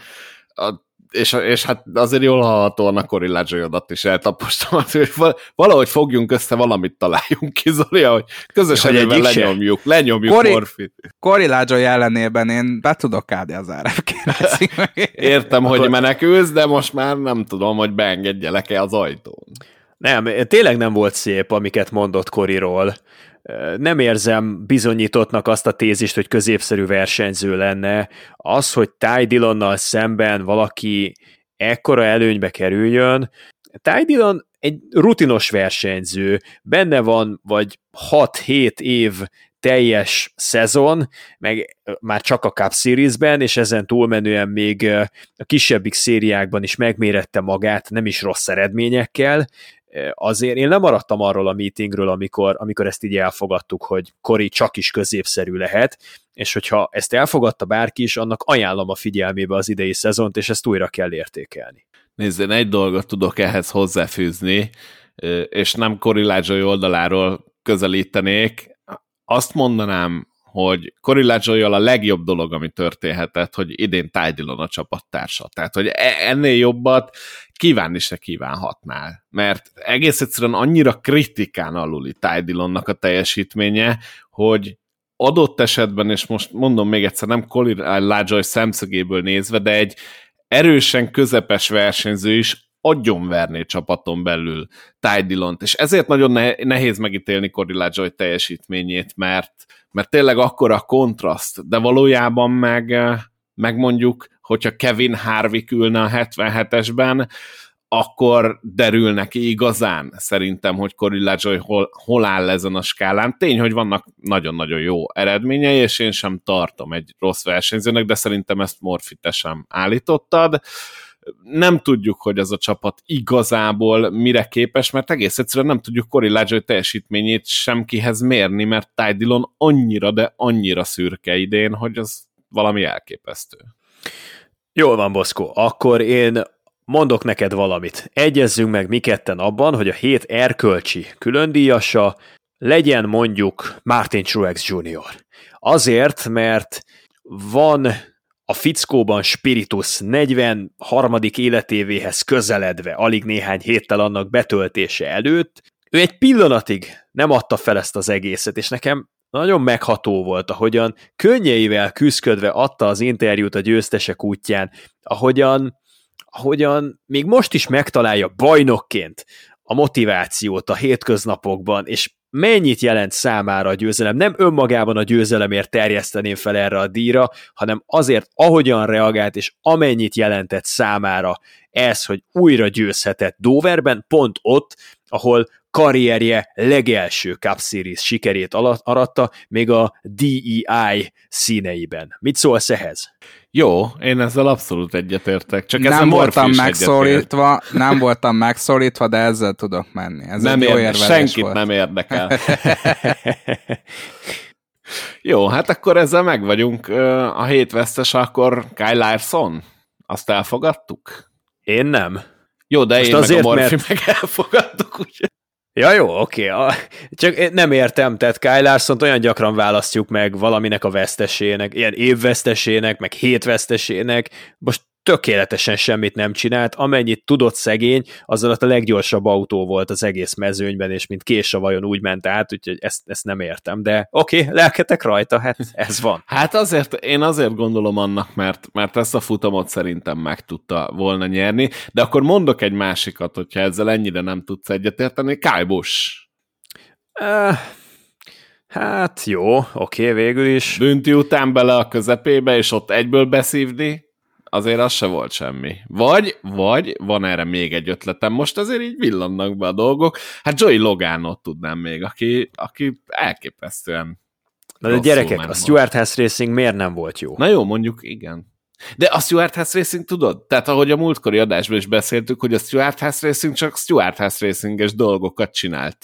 a, és, és hát azért jól hallhatóan a Corillaggio-odat is eltapostam, hogy valahogy fogjunk össze, valamit találjunk ki, Zoli, hogy közösen Hogy hogy egyik se? lenyomjuk, lenyomjuk Cori- Morfit. Corillaggio ellenében én be tudok állni az RFK Értem, hogy menekülsz, de most már nem tudom, hogy beengedjelek-e az ajtón. Nem, tényleg nem volt szép, amiket mondott Koriról. Nem érzem bizonyítottnak azt a tézist, hogy középszerű versenyző lenne. Az, hogy Ty Dillonnal szemben valaki ekkora előnybe kerüljön, Ty Dillon egy rutinos versenyző, benne van vagy 6-7 év teljes szezon, meg már csak a Cup Series-ben, és ezen túlmenően még a kisebbik szériákban is megmérette magát, nem is rossz eredményekkel, azért én lemaradtam arról a meetingről, amikor, amikor ezt így elfogadtuk, hogy Kori csak is középszerű lehet, és hogyha ezt elfogadta bárki is, annak ajánlom a figyelmébe az idei szezont, és ezt újra kell értékelni. Nézd, én egy dolgot tudok ehhez hozzáfűzni, és nem Corillaggio oldaláról közelítenék. Azt mondanám, hogy Corillaggio a legjobb dolog, ami történhetett, hogy idén Ty Dillon a csapattársa. Tehát, hogy e- ennél jobbat kívánni se kívánhatnál. Mert egész egyszerűen annyira kritikán aluli Ty a teljesítménye, hogy adott esetben, és most mondom még egyszer, nem Corillaggio szemszögéből nézve, de egy erősen közepes versenyző is agyonverné csapaton belül Ty Dillont, és ezért nagyon nehéz megítélni Corillaggio teljesítményét, mert, mert tényleg akkora a kontraszt, de valójában meg, meg mondjuk, hogyha Kevin Harvick ülne a 77-esben, akkor derül neki igazán szerintem, hogy Corillaggio hol, hol áll ezen a skálán. Tény, hogy vannak nagyon-nagyon jó eredményei, és én sem tartom egy rossz versenyzőnek, de szerintem ezt Morfi te sem állítottad. Nem tudjuk, hogy ez a csapat igazából mire képes, mert egész egyszerűen nem tudjuk Corillaggio teljesítményét sem kihez mérni, mert Ty Dillon annyira, de annyira szürke idén, hogy az valami elképesztő. Jól van, Boszkó. Akkor én mondok neked valamit. Egyezzünk meg mi ketten abban, hogy a hét erkölcsi különdíjasa legyen mondjuk Martin Truex Jr. Azért, mert van a fickóban Spiritus 43. életévéhez közeledve, alig néhány héttel annak betöltése előtt, ő egy pillanatig nem adta fel ezt az egészet, és nekem nagyon megható volt, ahogyan könnyeivel küzdködve adta az interjút a győztesek útján, ahogyan, ahogyan még most is megtalálja bajnokként a motivációt a hétköznapokban, és mennyit jelent számára a győzelem. Nem önmagában a győzelemért terjeszteném fel erre a díjra, hanem azért, ahogyan reagált, és amennyit jelentett számára ez, hogy újra győzhetett Doverben, pont ott, ahol karrierje legelső Cup Series sikerét aratta, még a DEI színeiben. Mit szólsz ehhez? Jó, én ezzel abszolút egyetértek. Csak nem voltam megszólítva, nem voltam megszólítva, de ezzel tudok menni. Ez nem érde, senkit volt. nem érdekel. Jó, hát akkor ezzel meg vagyunk. A hét vesztes akkor Kyle Larson? Azt elfogadtuk? Én nem. Jó, de Most én azért, meg a Morfi mert... meg elfogadtuk, ugye? Ja, jó, oké. Csak nem értem, tehát Kyle larson olyan gyakran választjuk meg valaminek a vesztesének, ilyen évvesztesének, meg hétvesztesének. Most tökéletesen semmit nem csinált, amennyit tudott szegény, az alatt a leggyorsabb autó volt az egész mezőnyben, és mint késa vajon úgy ment át, úgyhogy ezt, ezt nem értem, de oké, okay, lelketek rajta, hát ez van. Hát azért, én azért gondolom annak, mert, mert ezt a futamot szerintem meg tudta volna nyerni, de akkor mondok egy másikat, hogyha ezzel ennyire nem tudsz egyetérteni, Kyle Busch. Uh, hát jó, oké, okay, végül is. Dünti után bele a közepébe, és ott egyből beszívni, azért az se volt semmi. Vagy, vagy van erre még egy ötletem, most azért így villannak be a dolgok. Hát Joey Logánot tudnám még, aki, aki elképesztően Na de gyerekek, a Stuart House Racing miért nem volt jó? Na jó, mondjuk igen. De a Stuart House Racing tudod? Tehát ahogy a múltkori adásban is beszéltük, hogy a Stuart House Racing csak Stuart House Racing-es dolgokat csinált.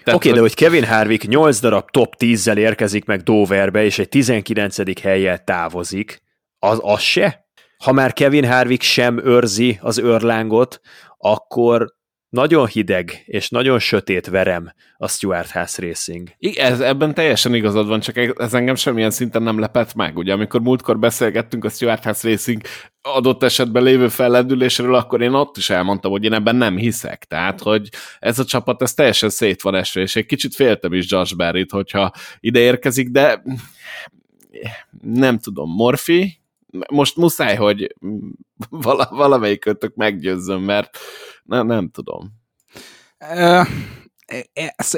Oké, okay, hogy... de hogy Kevin Harvick 8 darab top 10-zel érkezik meg Doverbe, és egy 19. helyjel távozik, az, az se? Ha már Kevin Harvick sem őrzi az őrlángot, akkor nagyon hideg és nagyon sötét verem a Stuart House Racing. Igen, ez, ebben teljesen igazad van, csak ez engem semmilyen szinten nem lepett meg. Ugye amikor múltkor beszélgettünk a Stuart House Racing adott esetben lévő fellendülésről, akkor én ott is elmondtam, hogy én ebben nem hiszek. Tehát, hogy ez a csapat, ez teljesen szét van esve, és egy kicsit féltem is Josh Barry-t, hogyha ide érkezik, de nem tudom, Morfi, most muszáj, hogy vala, valamelyik kötök meggyőzzön, mert ne, nem tudom. Uh,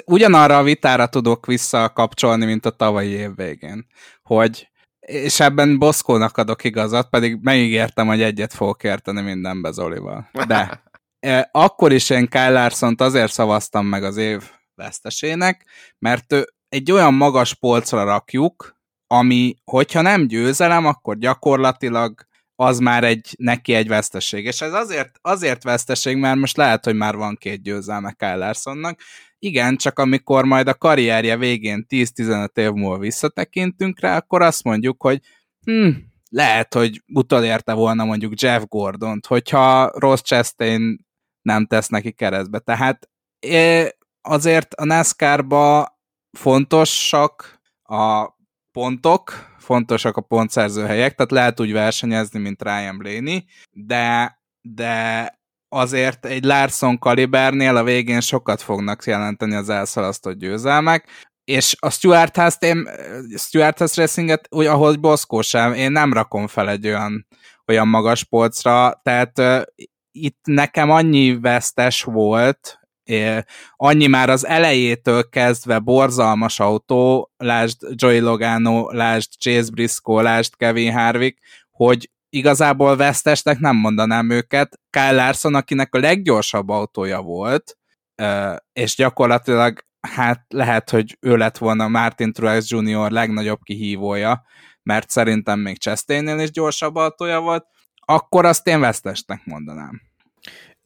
ugyanarra a vitára tudok visszakapcsolni, mint a tavalyi év végén, hogy és ebben Boszkónak adok igazat, pedig megígértem, hogy egyet fogok érteni mindenbe Zolival. De akkor is én Kyle larson azért szavaztam meg az év vesztesének, mert egy olyan magas polcra rakjuk, ami, hogyha nem győzelem, akkor gyakorlatilag az már egy, neki egy veszteség. És ez azért, azért veszteség, mert most lehet, hogy már van két győzelme Kyle Larsonnak. Igen, csak amikor majd a karrierje végén 10-15 év múlva visszatekintünk rá, akkor azt mondjuk, hogy hm, lehet, hogy utolérte volna mondjuk Jeff Gordont, hogyha Ross Chastain nem tesz neki keresztbe. Tehát azért a NASCAR-ba fontosak a pontok, fontosak a pontszerző helyek, tehát lehet úgy versenyezni, mint Ryan Blaney, de, de azért egy Larson kalibernél a végén sokat fognak jelenteni az elszalasztott győzelmek, és a Stuart House, én, Stuart House Racinget, úgy, ahogy Boszkó sem, én nem rakom fel egy olyan, olyan magas polcra, tehát uh, itt nekem annyi vesztes volt, annyi már az elejétől kezdve borzalmas autó, lásd Joey Logano, lásd Chase Briscoe, lásd Kevin Harvick, hogy igazából vesztesnek nem mondanám őket. Kyle Larson, akinek a leggyorsabb autója volt, és gyakorlatilag hát lehet, hogy ő lett volna Martin Truex Jr. legnagyobb kihívója, mert szerintem még Chastain-nél is gyorsabb autója volt, akkor azt én vesztesnek mondanám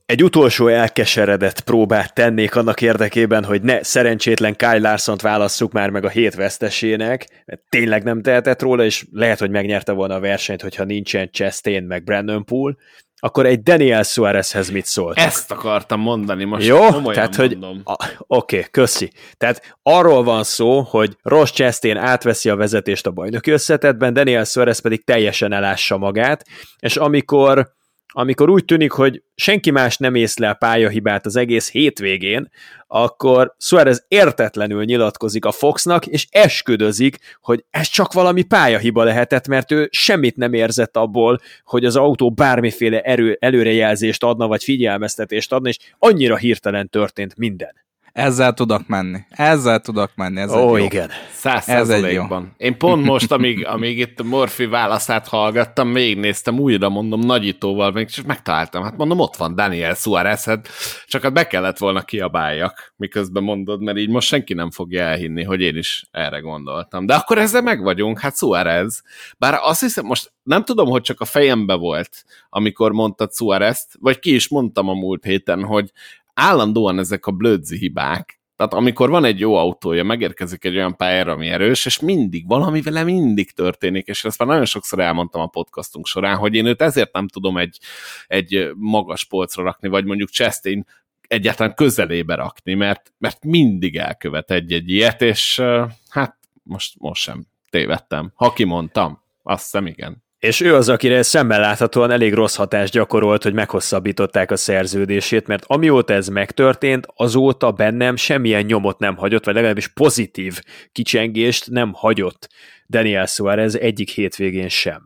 egy utolsó elkeseredett próbát tennék annak érdekében, hogy ne szerencsétlen Kyle larson válasszuk már meg a hét vesztesének, mert tényleg nem tehetett róla, és lehet, hogy megnyerte volna a versenyt, hogyha nincsen Chastain meg Brandon Poole, akkor egy Daniel Suarezhez mit szólt? Ezt akartam mondani, most Jó, tehát, mondom. hogy oké, okay, köszi. Tehát arról van szó, hogy Ross Chastain átveszi a vezetést a bajnoki összetetben, Daniel Suarez pedig teljesen elássa magát, és amikor amikor úgy tűnik, hogy senki más nem észlel pályahibát az egész hétvégén, akkor Suarez értetlenül nyilatkozik a Foxnak, és esküdözik, hogy ez csak valami pályahiba lehetett, mert ő semmit nem érzett abból, hogy az autó bármiféle erő, előrejelzést adna, vagy figyelmeztetést adna, és annyira hirtelen történt minden. Ezzel tudok menni. Ezzel tudok menni. Ez Ó, egy jó. igen. Száz Ez egy jó. százalékban. Én pont most, amíg, amíg itt a Morphy válaszát hallgattam, végignéztem újra, mondom, nagyítóval, még csak megtaláltam. Hát mondom, ott van Daniel Suarez, hát csak hát be kellett volna kiabáljak, miközben mondod, mert így most senki nem fogja elhinni, hogy én is erre gondoltam. De akkor ezzel meg vagyunk, hát Suarez. Bár azt hiszem, most nem tudom, hogy csak a fejembe volt, amikor mondtad Suarez-t, vagy ki is mondtam a múlt héten, hogy állandóan ezek a blödzi hibák, tehát amikor van egy jó autója, megérkezik egy olyan pályára, ami erős, és mindig, valami vele mindig történik, és ezt már nagyon sokszor elmondtam a podcastunk során, hogy én őt ezért nem tudom egy, egy magas polcra rakni, vagy mondjuk Chastain egyáltalán közelébe rakni, mert, mert mindig elkövet egy-egy ilyet, és hát most, most sem tévedtem. Ha kimondtam, azt hiszem igen. És ő az, akire szemmel láthatóan elég rossz hatást gyakorolt, hogy meghosszabbították a szerződését, mert amióta ez megtörtént, azóta bennem semmilyen nyomot nem hagyott, vagy legalábbis pozitív kicsengést nem hagyott Daniel Suarez egyik hétvégén sem.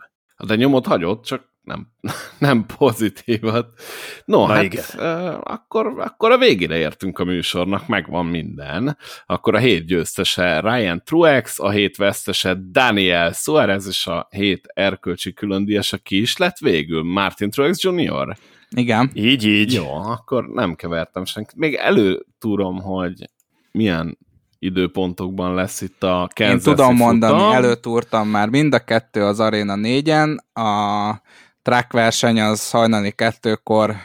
De nyomot hagyott, csak nem, nem pozitívat. No, Na hát igen. Akkor, akkor a végére értünk a műsornak, megvan minden. Akkor a hét győztese Ryan Truex, a hét vesztese Daniel Suarez, és a hét erkölcsi különdíjas, aki is lett végül Martin Truex Jr. Igen. Így, így. Jó, akkor nem kevertem senkit. Még előtúrom, hogy milyen időpontokban lesz itt a Kansas Én tudom mondani, futam. előtúrtam már mind a kettő az Arena 4-en, a track verseny az hajnali kettőkor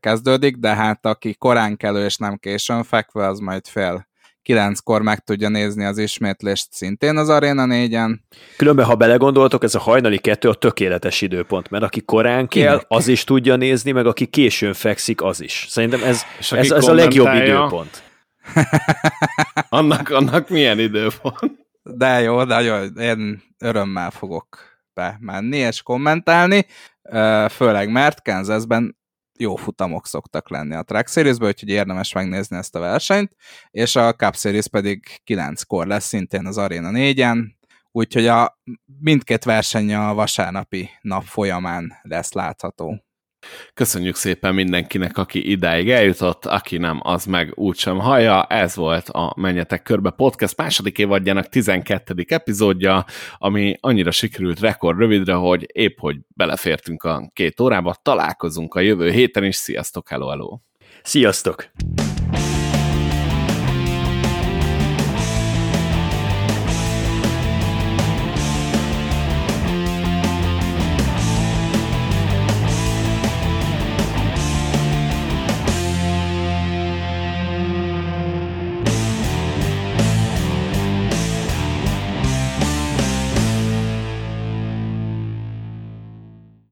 kezdődik, de hát aki korán kelő és nem későn fekve, az majd fél kilenckor meg tudja nézni az ismétlést szintén az Arena 4-en. Különben, ha belegondoltok, ez a hajnali kettő a tökéletes időpont, mert aki korán kell, az is tudja nézni, meg aki későn fekszik, az is. Szerintem ez, És ez, ez a legjobb időpont. Annak, annak milyen időpont? De jó, de jó, én örömmel fogok bemenni és kommentálni, főleg mert Kansasben jó futamok szoktak lenni a Track Series-ből, úgyhogy érdemes megnézni ezt a versenyt, és a Cup Series pedig 9-kor lesz szintén az Arena 4-en, úgyhogy a mindkét verseny a vasárnapi nap folyamán lesz látható. Köszönjük szépen mindenkinek, aki idáig eljutott, aki nem, az meg úgysem hallja. Ez volt a Menjetek Körbe podcast második évadjának 12. epizódja, ami annyira sikerült rekord rövidre, hogy épp hogy belefértünk a két órába. Találkozunk a jövő héten is. Sziasztok, hello, hello! Sziasztok!